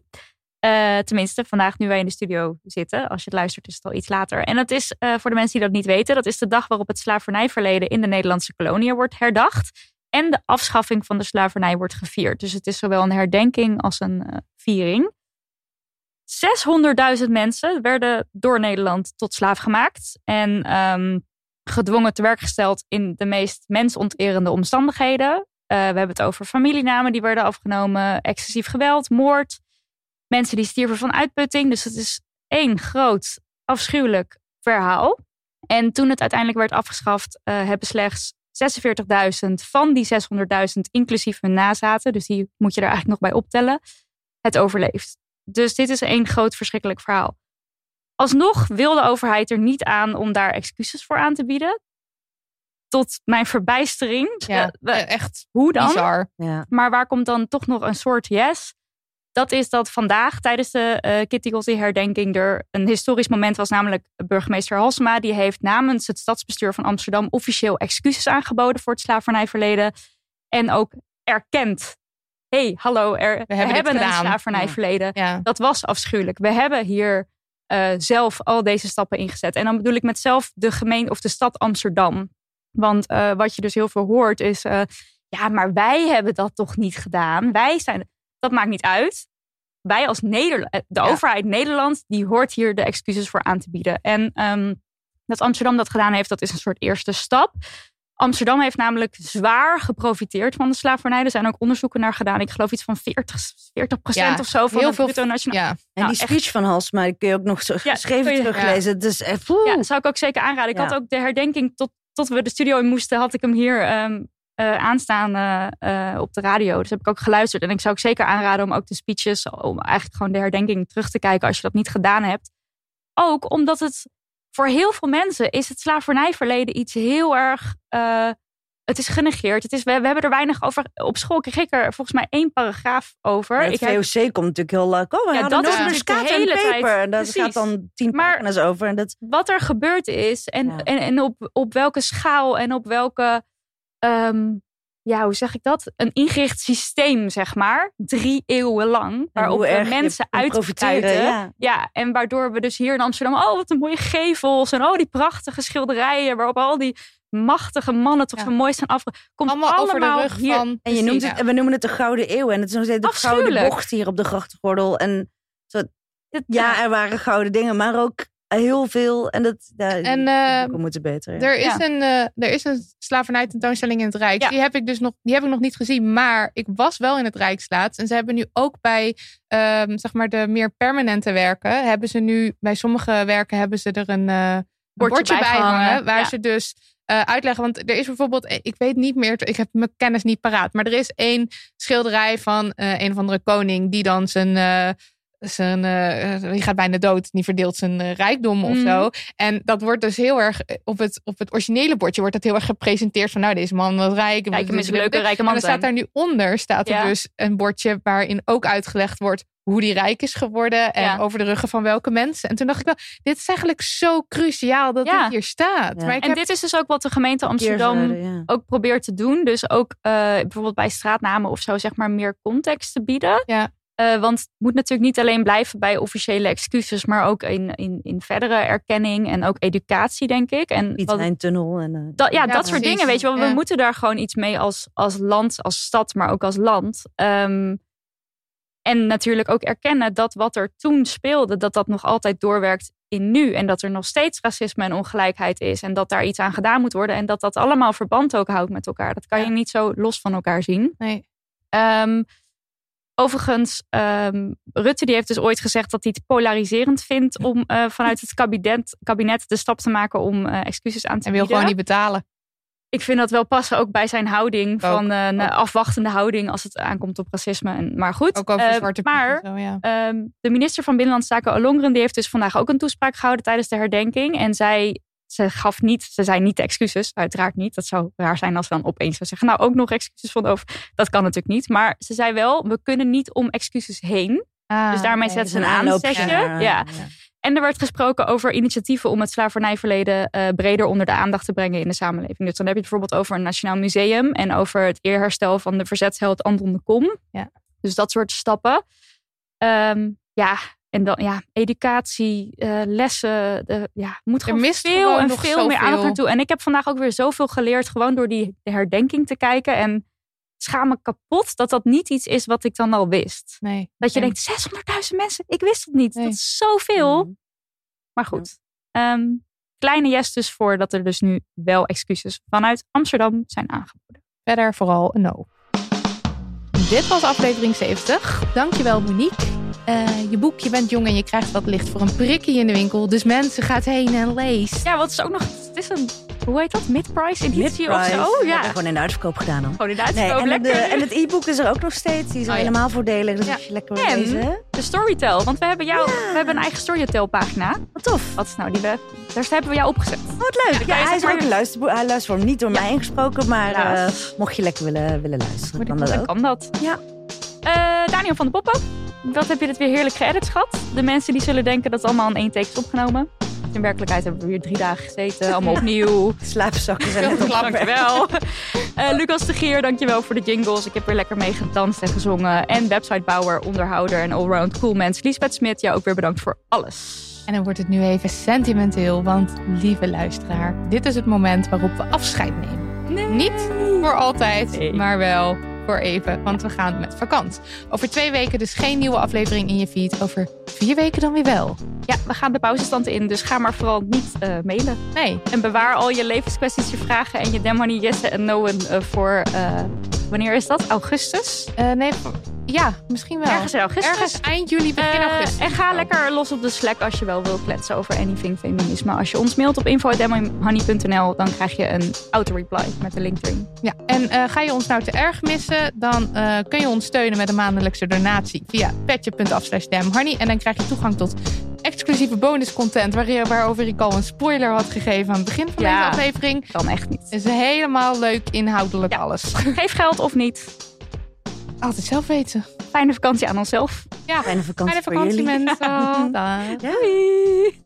Eh, tenminste, vandaag nu wij in de studio zitten. Als je het luistert is het al iets later. En dat is, eh, voor de mensen die dat niet weten, dat is de dag waarop het slavernijverleden in de Nederlandse koloniën wordt herdacht. En de afschaffing van de slavernij wordt gevierd. Dus het is zowel een herdenking als een eh, viering. 600.000 mensen werden door Nederland tot slaaf gemaakt. En ehm, gedwongen te werk gesteld in de meest mensonterende omstandigheden. Eh, we hebben het over familienamen die werden afgenomen, excessief geweld, moord, mensen die stierven van uitputting. Dus het is één groot afschuwelijk verhaal. En toen het uiteindelijk werd afgeschaft, eh, hebben slechts 46.000 van die 600.000, inclusief hun nazaten, dus die moet je er eigenlijk nog bij optellen, het overleefd. Dus dit is één groot verschrikkelijk verhaal. Alsnog wil de overheid er niet aan om daar excuses voor aan te bieden. Tot mijn verbijstering. Ja, echt hoe dan? bizar. Ja. Maar waar komt dan toch nog een soort yes? Dat is dat vandaag tijdens de eh Kitty Kotti herdenking er een historisch moment was. Namelijk burgemeester Halsema. Die heeft namens het stadsbestuur van Amsterdam officieel excuses aangeboden voor het slavernijverleden. En ook erkend. hey, hallo, er, we hebben een slavernijverleden. Ja. Dat was afschuwelijk. We hebben hier eh, zelf al deze stappen ingezet. En dan bedoel ik met zelf de gemeente of de stad Amsterdam. Want eh, wat je dus heel veel hoort is... ja, maar wij hebben dat toch niet gedaan. Wij zijn... Dat maakt niet uit. Wij als Nederland... De Ja. overheid Nederland, die hoort hier de excuses voor aan te bieden. En ehm, dat Amsterdam dat gedaan heeft, dat is een soort eerste stap. Amsterdam heeft namelijk zwaar geprofiteerd van de slavernij. Er zijn ook onderzoeken naar gedaan. Ik geloof iets van 40, 40 procent Ja, of zo van het veel- bruto nationaal. Ja. En Nou, die echt. speech van Halsma, die kun je ook nog zo geschreven je- teruglezen. Echt... poeh. Ja, dat zou ik ook zeker aanraden. Ik Ja. had ook de herdenking tot, tot we de studio in moesten, had ik hem hier ehm, eh, aanstaan eh, op de radio. Dus heb ik ook geluisterd. En ik zou ook zeker aanraden om ook de speeches, om eigenlijk gewoon de herdenking terug te kijken als je dat niet gedaan hebt. Ook omdat het voor heel veel mensen is het slavernijverleden iets heel erg. eh, het is genegeerd. Het is, we, we hebben er weinig over. Op school kreeg ik er volgens mij één paragraaf over. Maar het ik heb- VOC komt natuurlijk heel leuk. Oh, we Ja, dat is natuurlijk de hele tijd- peper. En dat Precies. gaat dan tien pagina's over. En dat, wat er gebeurd is en, Ja. en, en op, op welke schaal en op welke, ehm, ja, hoe zeg ik dat? Een ingericht systeem, zeg maar, drie eeuwen lang, waarop we mensen kunt profiteren, uitbuiten. ja. Ja, en waardoor we dus hier in Amsterdam, oh, wat een mooie gevels en oh, die prachtige schilderijen, waarop al die machtige mannen toch Ja. zo mooi zijn afge... Komt Allemaal, over de rug hier. van... En je noemt het, en we noemen het de Gouden Eeuw. En het is nog steeds de Gouden. Bocht hier op de grachtengordel. En Dit- ja, er waren gouden dingen, maar ook heel veel. En dat ja, En, eh, moeten beter. ja. Er is, Ja. een, eh, er is een slavernij tentoonstelling in het Rijk. Die, heb ik dus nog, die heb ik nog niet gezien. Maar ik was wel in het Rijkslaat. En ze hebben nu ook bij ehm, zeg maar de meer permanente werken. Hebben ze nu bij sommige werken hebben ze er een, eh, een Bordje bordje, bij hangen. Waar ze dus eh, uitleggen. Want er is bijvoorbeeld, eh, ik weet niet meer, ik heb mijn kennis niet paraat. Maar er is één schilderij van eh, een of andere koning. Die dan zijn. Eh, zijn, eh, die gaat bijna dood, die verdeelt zijn eh, rijkdom of Mhm. zo. En dat wordt dus heel erg eh, op het, op het originele bordje wordt dat heel erg gepresenteerd van nou deze man was rijk. Is een leuke rijke En man dan staat daar nu onder staat er Ja. dus een bordje waarin ook uitgelegd wordt hoe die rijk is geworden en Ja. over de ruggen van welke mensen. En toen dacht ik wel, dit is eigenlijk zo cruciaal dat Ja. dit hier staat. Ja. Maar ik En heb, dit is dus ook wat de gemeente Amsterdam ook probeert te doen. Dus ook eh, bijvoorbeeld bij straatnamen of zo, zeg maar, meer context te bieden. Eh, want het moet natuurlijk niet alleen blijven bij officiële excuses, maar ook in, in, in verdere erkenning en ook educatie, denk ik. En Piet wat, Tunnel. En, eh, ja, Ja, dat soort dingen, weet je wel. We Ja. moeten daar gewoon iets mee als, als land, als stad, maar ook als land. Ehm, En natuurlijk ook erkennen dat wat er toen speelde, dat dat nog altijd doorwerkt in nu. En dat er nog steeds racisme en ongelijkheid is. En dat daar iets aan gedaan moet worden. En dat dat allemaal verband ook houdt met elkaar. Dat kan Ja. je niet zo los van elkaar zien. Nee. Ehm, overigens, ehm, Rutte die heeft dus ooit gezegd dat hij het polariserend vindt om eh, vanuit het kabinet, kabinet de stap te maken om eh, excuses aan te Hij wil bieden. gewoon niet betalen. Ik vind dat wel passen ook bij zijn houding Ook, van eh, een ook. afwachtende houding als het aankomt op racisme. En, maar goed, Ook over Zwarte maar en zo, ja. Ehm, de minister van Binnenlandse Zaken, Ollongren, die heeft dus vandaag ook een toespraak gehouden tijdens de herdenking. En zij, ze gaf niet, ze zei niet de excuses, uiteraard niet. Dat zou raar zijn als ze dan opeens zou zeggen, nou ook nog excuses van over. Dat kan natuurlijk niet. Maar ze zei wel, we kunnen niet om excuses heen. Ah, dus daarmee Nee, zet ze dat een aanloopje aanzetje. ja. En er werd gesproken over initiatieven om het slavernijverleden eh, breder onder de aandacht te brengen in de samenleving. Dus dan heb je het bijvoorbeeld over een nationaal museum en over het eerherstel van de verzetsheld Anton de Kom. Ja. Dus dat soort stappen. Ehm, ja, en dan ja, educatie, eh, lessen. De, ja, moet gewoon mist veel gewoon en nog veel meer aandacht naartoe. En ik heb vandaag ook weer zoveel geleerd, gewoon door die herdenking te kijken. En schaam me kapot dat dat niet iets is wat ik dan al wist. Nee. Dat je Nee. denkt, 600.000 mensen, ik wist het niet. Nee. Dat is zoveel. Mhm. Maar goed, Ehm, kleine yes dus voor dat er dus nu wel excuses vanuit Amsterdam zijn aangeboden. Verder vooral een no. Dit was aflevering 70. Dankjewel Monique. Eh, je boek Je bent jong en je krijgt wat licht voor een prikkie in de winkel. Dus mensen, gaat heen en lees. Ja, wat is ook nog, het is een, hoe heet dat, mid-price editie of Mid-price. zo? We Ja, hebben gewoon in de uitverkoop gedaan dan. gewoon in de Nee, uitverkoop, en, de, lekker. en het e-book is er ook nog steeds. Die is al Oh ja. helemaal voordelig. Dus Ja. als je lekker wil lezen. De Storytel, want we hebben, jou, we hebben een eigen Storytel pagina. Wat tof. Wat is nou die we, daar hebben we jou opgezet. Oh, wat leuk. Ja, hij is maar- ook een luisterboek. Hij luistert hem niet door mij ingesproken. Maar Ja. eh, mocht je lekker willen, willen luisteren, kan dat kan dat. Ja. Eh, Daniel van de Poppen, wat heb je dit weer heerlijk geëdit, schat? De mensen die zullen denken dat het allemaal in één take is opgenomen. In werkelijkheid hebben we hier drie dagen gezeten, allemaal opnieuw. Slaapzakken zijn klappen. Dankjewel. Eh Lucas de Gier, dankjewel voor de jingles. Ik heb weer lekker mee gedanst en gezongen. En websitebouwer, onderhouder en allround cool mens. Lisbeth Smit, jou ook weer bedankt voor alles. En dan wordt het nu even sentimenteel, want lieve luisteraar, dit is het moment waarop we afscheid nemen. Niet voor altijd, Nee. maar wel voor even, want we gaan met vakantie. Over twee weken dus geen nieuwe aflevering in je feed. Over vier weken dan weer wel. Ja, we gaan de pauzestand in, dus ga maar vooral niet eh, mailen. Nee, En bewaar al je levenskwesties, je vragen en je Demony, Jesse en Noen eh, voor... eh, wanneer is dat? Augustus? nee, ja, misschien wel. Ergens in augustus. Ergens eind juli, begin augustus. en ga lekker los op de Slack als je wel wil kletsen over anything feminisme. Als je ons mailt op info.demohoney.nl, dan krijg je een auto-reply met de link erin. Ja, en ga je ons nou te erg missen, dan kun je ons steunen met een maandelijkse donatie via petje.af slash. En dan krijg je toegang tot exclusieve bonuscontent waar, waarover ik al een spoiler had gegeven aan het begin van Ja. deze aflevering. Kan echt niet. Het is helemaal leuk, inhoudelijk Ja. alles. Geef geld of niet. Altijd zelf weten. Fijne vakantie aan onszelf. Ja, Fijne vakantie fijne voor vakantie jullie. mensen. Doei!